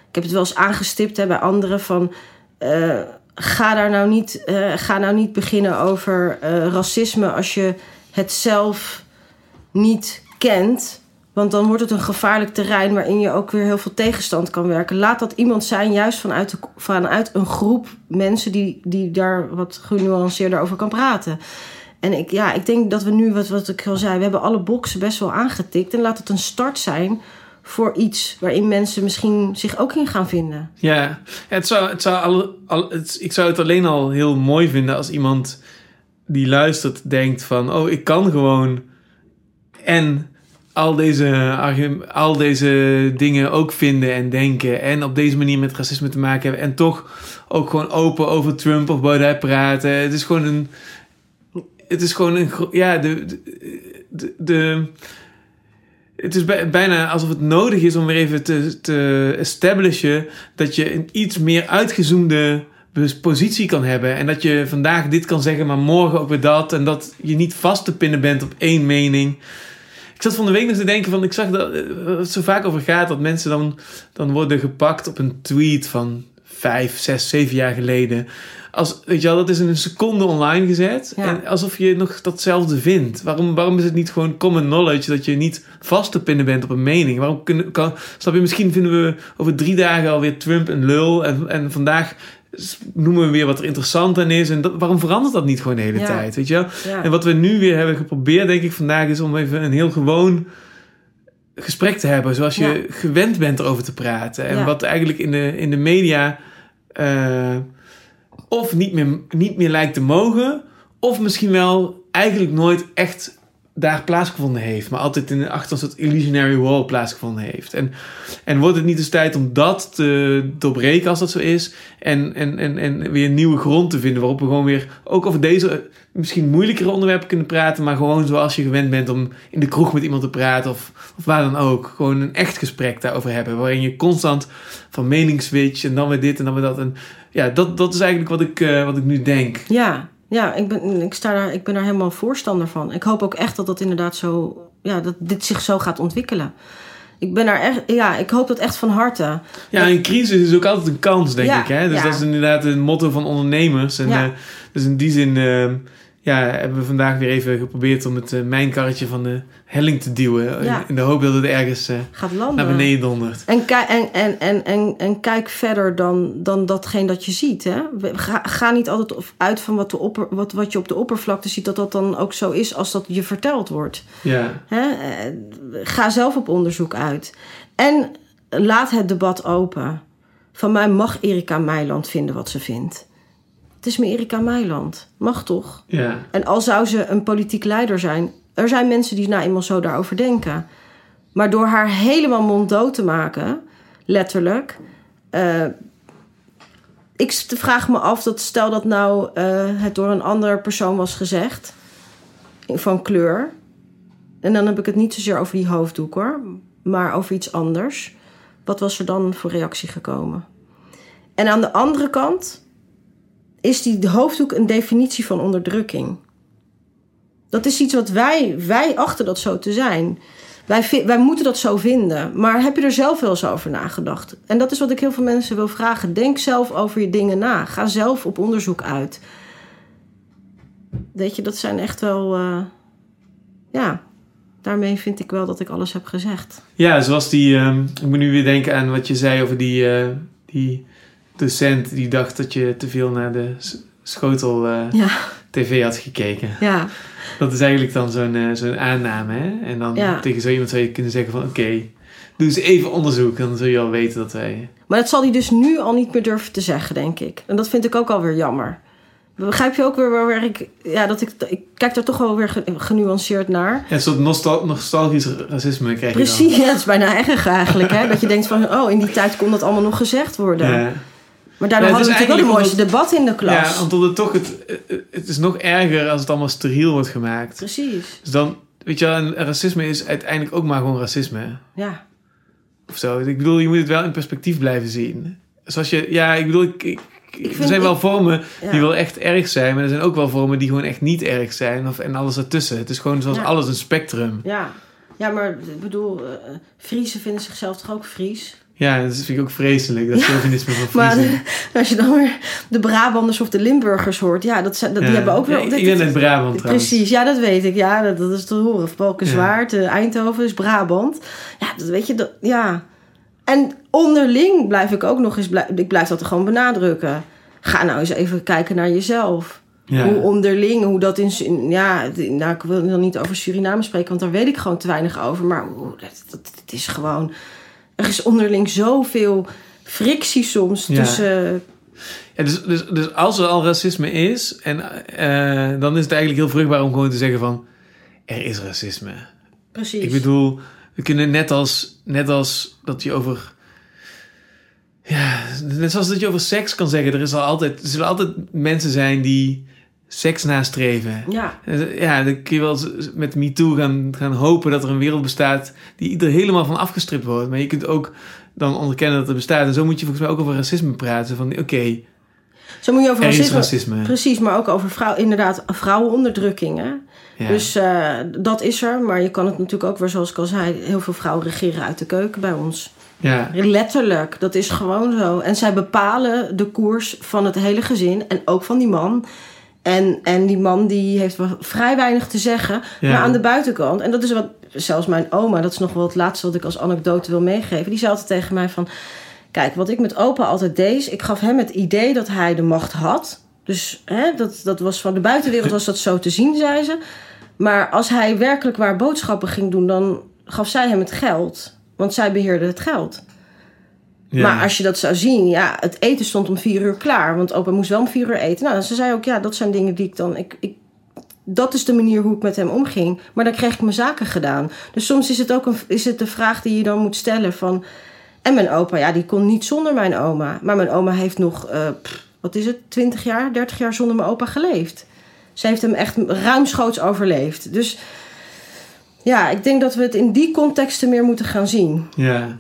ik heb het wel eens aangestipt hè, bij anderen van. Uh, ga daar nou niet, uh, ga nou niet beginnen over uh, racisme als je het zelf niet kent. Want dan wordt het een gevaarlijk terrein waarin je ook weer heel veel tegenstand kan werken. Laat dat iemand zijn, juist vanuit een groep mensen die, die daar wat genuanceerder over kan praten. En ik, ja, ik denk dat we nu, wat, wat ik al zei, we hebben alle boxen best wel aangetikt. En laat het een start zijn voor iets waarin mensen misschien zich ook in gaan vinden. Ja, het zou, het zou al, al, het, ik zou het alleen al heel mooi vinden als iemand die luistert denkt van... oh, ik kan gewoon en al deze, al deze dingen ook vinden en denken. En op deze manier met racisme te maken hebben. En toch ook gewoon open over Trump of Baudet praten. Het is gewoon een. Het is gewoon een. Ja, de. de, de het is bijna alsof het nodig is om weer even te, te establishen dat je een iets meer uitgezoomde positie kan hebben. En dat je vandaag dit kan zeggen, maar morgen ook weer dat. En dat je niet vast te pinnen bent op één mening. Ik zat van de week nog te denken van, ik zag dat eh, het zo vaak over gaat dat mensen dan, dan worden gepakt op een tweet van vijf, zes, zeven jaar geleden. Als, weet je wel, dat is in een seconde online gezet. En alsof je nog datzelfde vindt. Waarom, waarom is het niet gewoon common knowledge dat je niet vast te pinnen bent op een mening? Waarom kunnen, kan, snap je, misschien vinden we over drie dagen alweer Trump een lul. En, en vandaag noemen we weer wat er interessant aan is. En dat, waarom verandert dat niet gewoon de hele tijd? Weet je En wat we nu weer hebben geprobeerd, denk ik, vandaag is om even een heel gewoon gesprek te hebben. Zoals je gewend bent erover te praten. En wat eigenlijk in de, in de media uh, of niet meer, niet meer lijkt te mogen. Of misschien wel eigenlijk nooit echt daar plaatsgevonden heeft. Maar altijd in, achter een soort illusionary wall plaatsgevonden heeft. En, en wordt het niet eens tijd om dat te doorbreken als dat zo is. En, en, en, en weer een nieuwe grond te vinden waarop we gewoon weer ook over deze misschien moeilijkere onderwerpen kunnen praten. Maar gewoon zoals je gewend bent om in de kroeg met iemand te praten of, of waar dan ook. Gewoon een echt gesprek daarover hebben. Waarin je constant van mening switch en dan weer dit en dan weer dat. En ja, dat, dat is eigenlijk wat ik, uh, wat ik nu denk. Ja, ja, ik ben, ik, sta daar, ik ben daar helemaal voorstander van. Ik hoop ook echt dat dat inderdaad zo, ja, dat dit zich zo gaat ontwikkelen. Ik ben daar echt, ja, ik hoop dat echt van harte. Ja, een crisis is ook altijd een kans, denk ik. Hè? Dus dat is inderdaad het motto van ondernemers. En ja. uh, dus in die zin. Uh, ja, hebben we vandaag weer even geprobeerd om het uh, mijnkarretje van de helling te duwen. In, de hoop dat het ergens uh, Gaat landen. naar beneden dondert. En, en, en, en, en, en kijk verder dan, dan datgene dat je ziet. Hè? Ga, ga niet altijd uit van wat, de opper, wat, wat je op de oppervlakte ziet, dat dat dan ook zo is als dat je verteld wordt. Ja. Hè? Eh, ga zelf op onderzoek uit. En laat het debat open. Van mij mag Erika Meiland vinden wat ze vindt. Het is Erika Meiland. Mag toch? Ja. En al zou ze een politiek leider zijn, er zijn mensen die nou eenmaal zo daarover denken. Maar door haar helemaal monddood te maken, letterlijk. eh, ik vraag me af dat stel dat nou eh, het door een andere persoon was gezegd. Van kleur. En dan heb ik het niet zozeer over die hoofddoek hoor. Maar over iets anders. Wat was er dan voor reactie gekomen? En aan de andere kant is die hoofddoek een definitie van onderdrukking. Dat is iets wat wij, wij achten dat zo te zijn. Wij, wij moeten dat zo vinden. Maar heb je er zelf wel eens over nagedacht? En dat is wat ik heel veel mensen wil vragen. Denk zelf over je dingen na. Ga zelf op onderzoek uit. Weet je, dat zijn echt wel. eh, ja, daarmee vind ik wel dat ik alles heb gezegd. Ja, zoals die... ehm, ik moet nu weer denken aan wat je zei over die, eh, die docent... die dacht dat je te veel naar de schotel eh, Ja, tv had gekeken. ja, Dat is eigenlijk dan zo'n eh, zo'n aanname, hè? En dan Ja. tegen zo iemand zou je kunnen zeggen van... Oké, doe eens even onderzoek. Dan zul je al weten dat wij... maar dat zal hij dus nu al niet meer durven te zeggen, denk ik. En dat vind ik ook alweer jammer. Begrijp je ook weer waar ik... Ja, dat ik, ik kijk daar toch wel weer ge- genuanceerd naar. Ja, een soort nostal nostalgisch racisme krijg je dan. Precies, ja, het is bijna erg eigenlijk. Hè? Dat je denkt van, oh, in die tijd kon dat allemaal nog gezegd worden. Ja. Maar daardoor hadden we natuurlijk wel het mooiste debat in de klas. Ja, omdat het toch... Het, het is nog erger als het allemaal steriel wordt gemaakt. Precies, Dus dan... Weet je wel, en racisme is uiteindelijk ook maar gewoon racisme. ja. Of zo. Ik bedoel, je moet het wel in perspectief blijven zien. Zoals je... Ja, ik bedoel... Ik, ik, Ik er zijn wel vormen ja. die wel echt erg zijn. Maar er zijn ook wel vormen die gewoon echt niet erg zijn. Of, en alles ertussen. Het is gewoon zoals Ja. alles een spectrum. Ja. ja, maar ik bedoel, Friesen vinden zichzelf toch ook Fries? Ja, dat vind ik ook vreselijk. Dat chauvinisme van Maar Friesen. als je dan weer de Brabanders of de Limburgers hoort, ja, dat dat, die Ja. hebben ook wel... Ja, ik ben uit Brabant trouwens. Precies, ja, dat weet ik. Ja, dat, dat is te horen. Valkenswaard, eh, Eindhoven is Brabant. Ja, dat weet je, dat, ja. En onderling blijf ik ook nog eens, blij- ik blijf dat gewoon benadrukken. Ga nou eens even kijken naar jezelf. Ja. Hoe onderling, hoe dat in, in- ja, nou, ik wil dan niet over Suriname spreken, want daar weet ik gewoon te weinig over. Maar dat, is gewoon, er is onderling zoveel frictie soms Ja. tussen, Ja, dus, dus, dus als er al racisme is, en, eh, dan is het eigenlijk heel vruchtbaar om gewoon te zeggen van... Er is racisme. precies. Ik bedoel, we kunnen net als, net als dat je over... Ja, net zoals dat je over seks kan zeggen. Er, is al altijd, er zullen altijd mensen zijn die seks nastreven. ja, Ja, dan kun je wel met MeToo gaan, gaan hopen dat er een wereld bestaat die er helemaal van afgestript wordt. Maar je kunt ook dan onderkennen dat er bestaat. En zo moet je volgens mij ook over racisme praten. Van oké, zo moet je over er is racisme, racisme. Precies, maar ook over vrouw, inderdaad vrouwenonderdrukking. Hè? Ja. Dus eh, dat is er. Maar je kan het natuurlijk ook weer, zoals ik al zei, heel veel vrouwen regeren uit de keuken bij ons. ja. Letterlijk, dat is gewoon zo. En zij bepalen de koers van het hele gezin en ook van die man. En, en die man die heeft wel vrij weinig te zeggen. Ja. Maar aan de buitenkant, en dat is wat zelfs mijn oma, dat is nog wel het laatste wat ik als anekdote wil meegeven. Die zei altijd tegen mij van, kijk, wat ik met opa altijd deed, ik gaf hem het idee dat hij de macht had. Dus hè, dat, dat was van de buitenwereld was dat zo te zien, zei ze. Maar als hij werkelijk waar boodschappen ging doen, dan gaf zij hem het geld. Want zij beheerde het geld. Ja. Maar als je dat zou zien, ja, het eten stond om vier uur klaar. Want opa moest wel om vier uur eten. Nou, ze zei ook, ja, dat zijn dingen die ik dan... Ik, ik, dat is de manier hoe ik met hem omging. Maar dan kreeg ik mijn zaken gedaan. Dus soms is het ook een, is het de vraag die je dan moet stellen van... En mijn opa, ja, die kon niet zonder mijn oma. Maar mijn oma heeft nog, pff, wat is het, 20 jaar, 30 jaar zonder mijn opa geleefd. Ze heeft hem echt ruimschoots overleefd. Dus ja, ik denk dat we het in die contexten meer moeten gaan zien. Ja.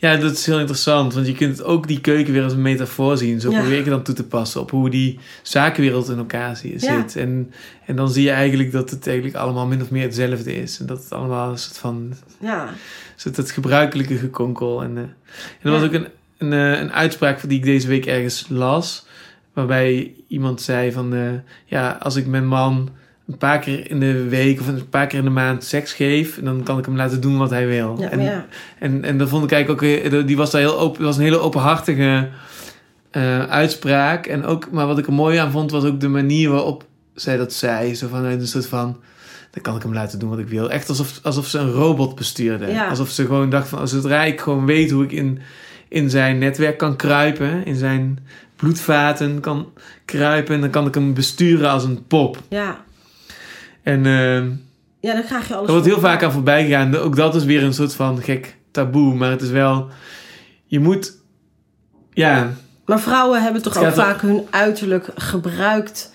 Ja, dat is heel interessant. Want je kunt ook die keuken weer als een metafoor zien. Zo Ja. probeer ik dan toe te passen op hoe die zakenwereld in elkaar Ja. zit. En, en dan zie je eigenlijk dat het eigenlijk allemaal min of meer hetzelfde is. En dat het allemaal een soort van Ja, soort het gebruikelijke gekonkel. En, eh, en er was ook een, een, eh, een uitspraak die ik deze week ergens las. Waarbij iemand zei van... eh, ja, als ik mijn man een paar keer in de week of een paar keer in de maand seks geef... dan kan ik hem laten doen wat hij wil. ja, en, ja. en, en dat vond ik eigenlijk ook... Die was daar heel open... Was een hele openhartige eh, uitspraak. En ook, maar wat ik er mooi aan vond... was ook de manier waarop zij dat zei. Zo vanuit een soort van... Dan kan ik hem laten doen wat ik wil. Echt alsof, alsof ze een robot bestuurde. Ja. Alsof ze gewoon dacht van... Zodra ik gewoon weet hoe ik in, in zijn netwerk kan kruipen... In zijn bloedvaten kan kruipen... Dan kan ik hem besturen als een pop. ja. En, eh, Ja, dan krijg je alles. Er wordt heel vaak aan voorbij gegaan. Ook dat is weer een soort van gek taboe. Maar het is wel... Je moet... Ja, Maar vrouwen hebben toch ook vaak hun uiterlijk gebruikt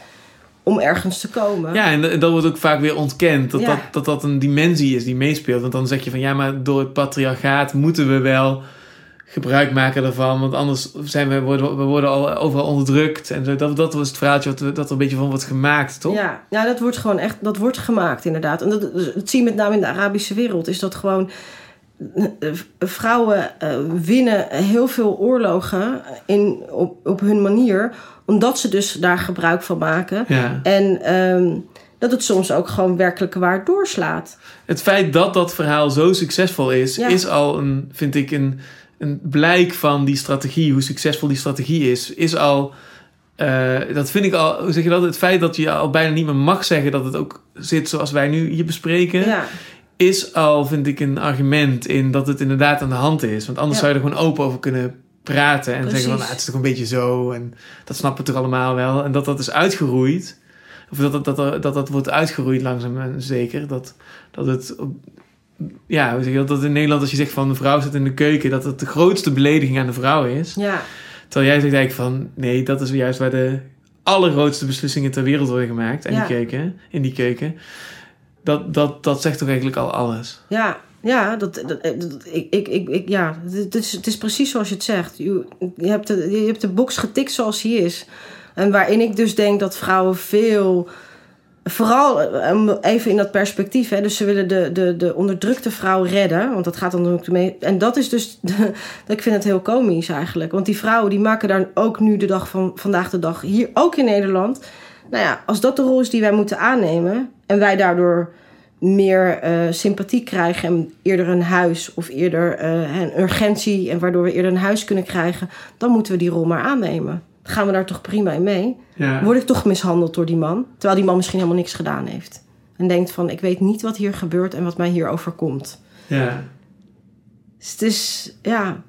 om ergens te komen. ja en, en dat wordt ook vaak weer ontkend. Dat, Ja. dat, dat dat een dimensie is die meespeelt. Want dan zeg je van... Ja, maar door het patriarchaat moeten we wel gebruik maken daarvan. Want anders zijn we, worden, we worden al overal onderdrukt. En zo. Dat, dat was het verhaaltje wat, dat er een beetje van wordt gemaakt, toch? Ja, ja, dat wordt gewoon echt, dat wordt gemaakt inderdaad. En dat, dat zie je met name in de Arabische wereld, is dat gewoon eh, vrouwen eh, winnen heel veel oorlogen in, op, op hun manier, omdat ze dus daar gebruik van maken. Ja. En ehm, dat het soms ook gewoon werkelijk waar doorslaat. Het feit dat dat verhaal zo succesvol is, Ja. is al een, vind ik, een, een blijk van die strategie, hoe succesvol die strategie is, is al. eh, dat vind ik al, hoe zeg je dat? Het feit dat je al bijna niet meer mag zeggen dat het ook zit zoals wij nu hier bespreken, Ja, is al, vind ik, een argument in dat het inderdaad aan de hand is. Want anders Ja. zou je er gewoon open over kunnen praten en Precies. zeggen van, nou, het is toch een beetje zo en dat snappen we toch allemaal wel. En dat dat is uitgeroeid, of dat dat, dat, dat, dat, dat wordt uitgeroeid langzaam en zeker, dat, dat het... Ja, hoe zeg je dat? Dat in Nederland als je zegt van de vrouw zit in de keuken, dat het de grootste belediging aan de vrouw is. ja, Terwijl jij zegt eigenlijk van, nee, dat is juist waar de allergrootste beslissingen ter wereld worden gemaakt. In, Ja. die, keuken, in die keuken. Dat, dat, dat zegt toch eigenlijk al alles. ja. Ja, dat, dat, dat- ik, ik, ik, ik- ja. Het, is, het is precies zoals je het zegt. Je, je, hebt de, je hebt de box getikt zoals die is. En waarin ik dus denk dat vrouwen veel. Vooral eh, even in dat perspectief. Hè, dus ze willen de, de, de onderdrukte vrouw redden. Want dat gaat dan ook mee. En dat is dus. ik vind het heel komisch eigenlijk. Want die vrouwen die maken daar ook nu de dag van vandaag de dag. Hier ook in Nederland. Nou ja, als dat de rol is die wij moeten aannemen. En wij daardoor meer eh, sympathie krijgen en eerder een huis of eerder eh, een urgentie en waardoor we eerder een huis kunnen krijgen, dan moeten we die rol maar aannemen. Gaan we daar toch prima in mee. Ja. Word ik toch mishandeld door die man, terwijl die man misschien helemaal niks gedaan heeft. En denkt van, ik weet niet wat hier gebeurt en wat mij hier overkomt. ja. Dus het is, ja,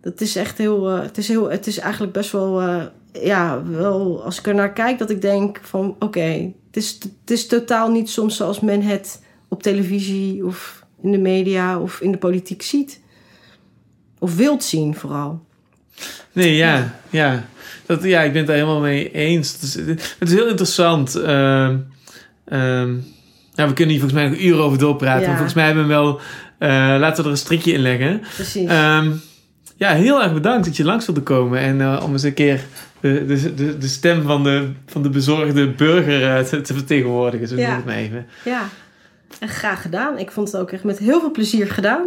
dat is echt heel, eh, het is heel, het is eigenlijk best wel, eh, ja, wel, als ik er naar kijk, dat ik denk van, oké, het, is, het is totaal niet soms zoals men het op televisie of in de media of in de politiek ziet. Of wilt zien vooral. Nee, ja, ja. Dat, ja, ik ben het daar helemaal mee eens. Het is, het is heel interessant. Ehm, ehm, ja, we kunnen hier volgens mij nog uren over doorpraten. Ja. Volgens mij hebben we wel... eh, laten we er een strikje in leggen. Precies. Ehm, ja, heel erg bedankt dat je langs wilde komen. En eh, om eens een keer de, de, de, de stem van de, van de bezorgde burger eh, te, te vertegenwoordigen. Zo noem ik Ja. het maar even. ja, en graag gedaan. Ik vond het ook echt met heel veel plezier gedaan.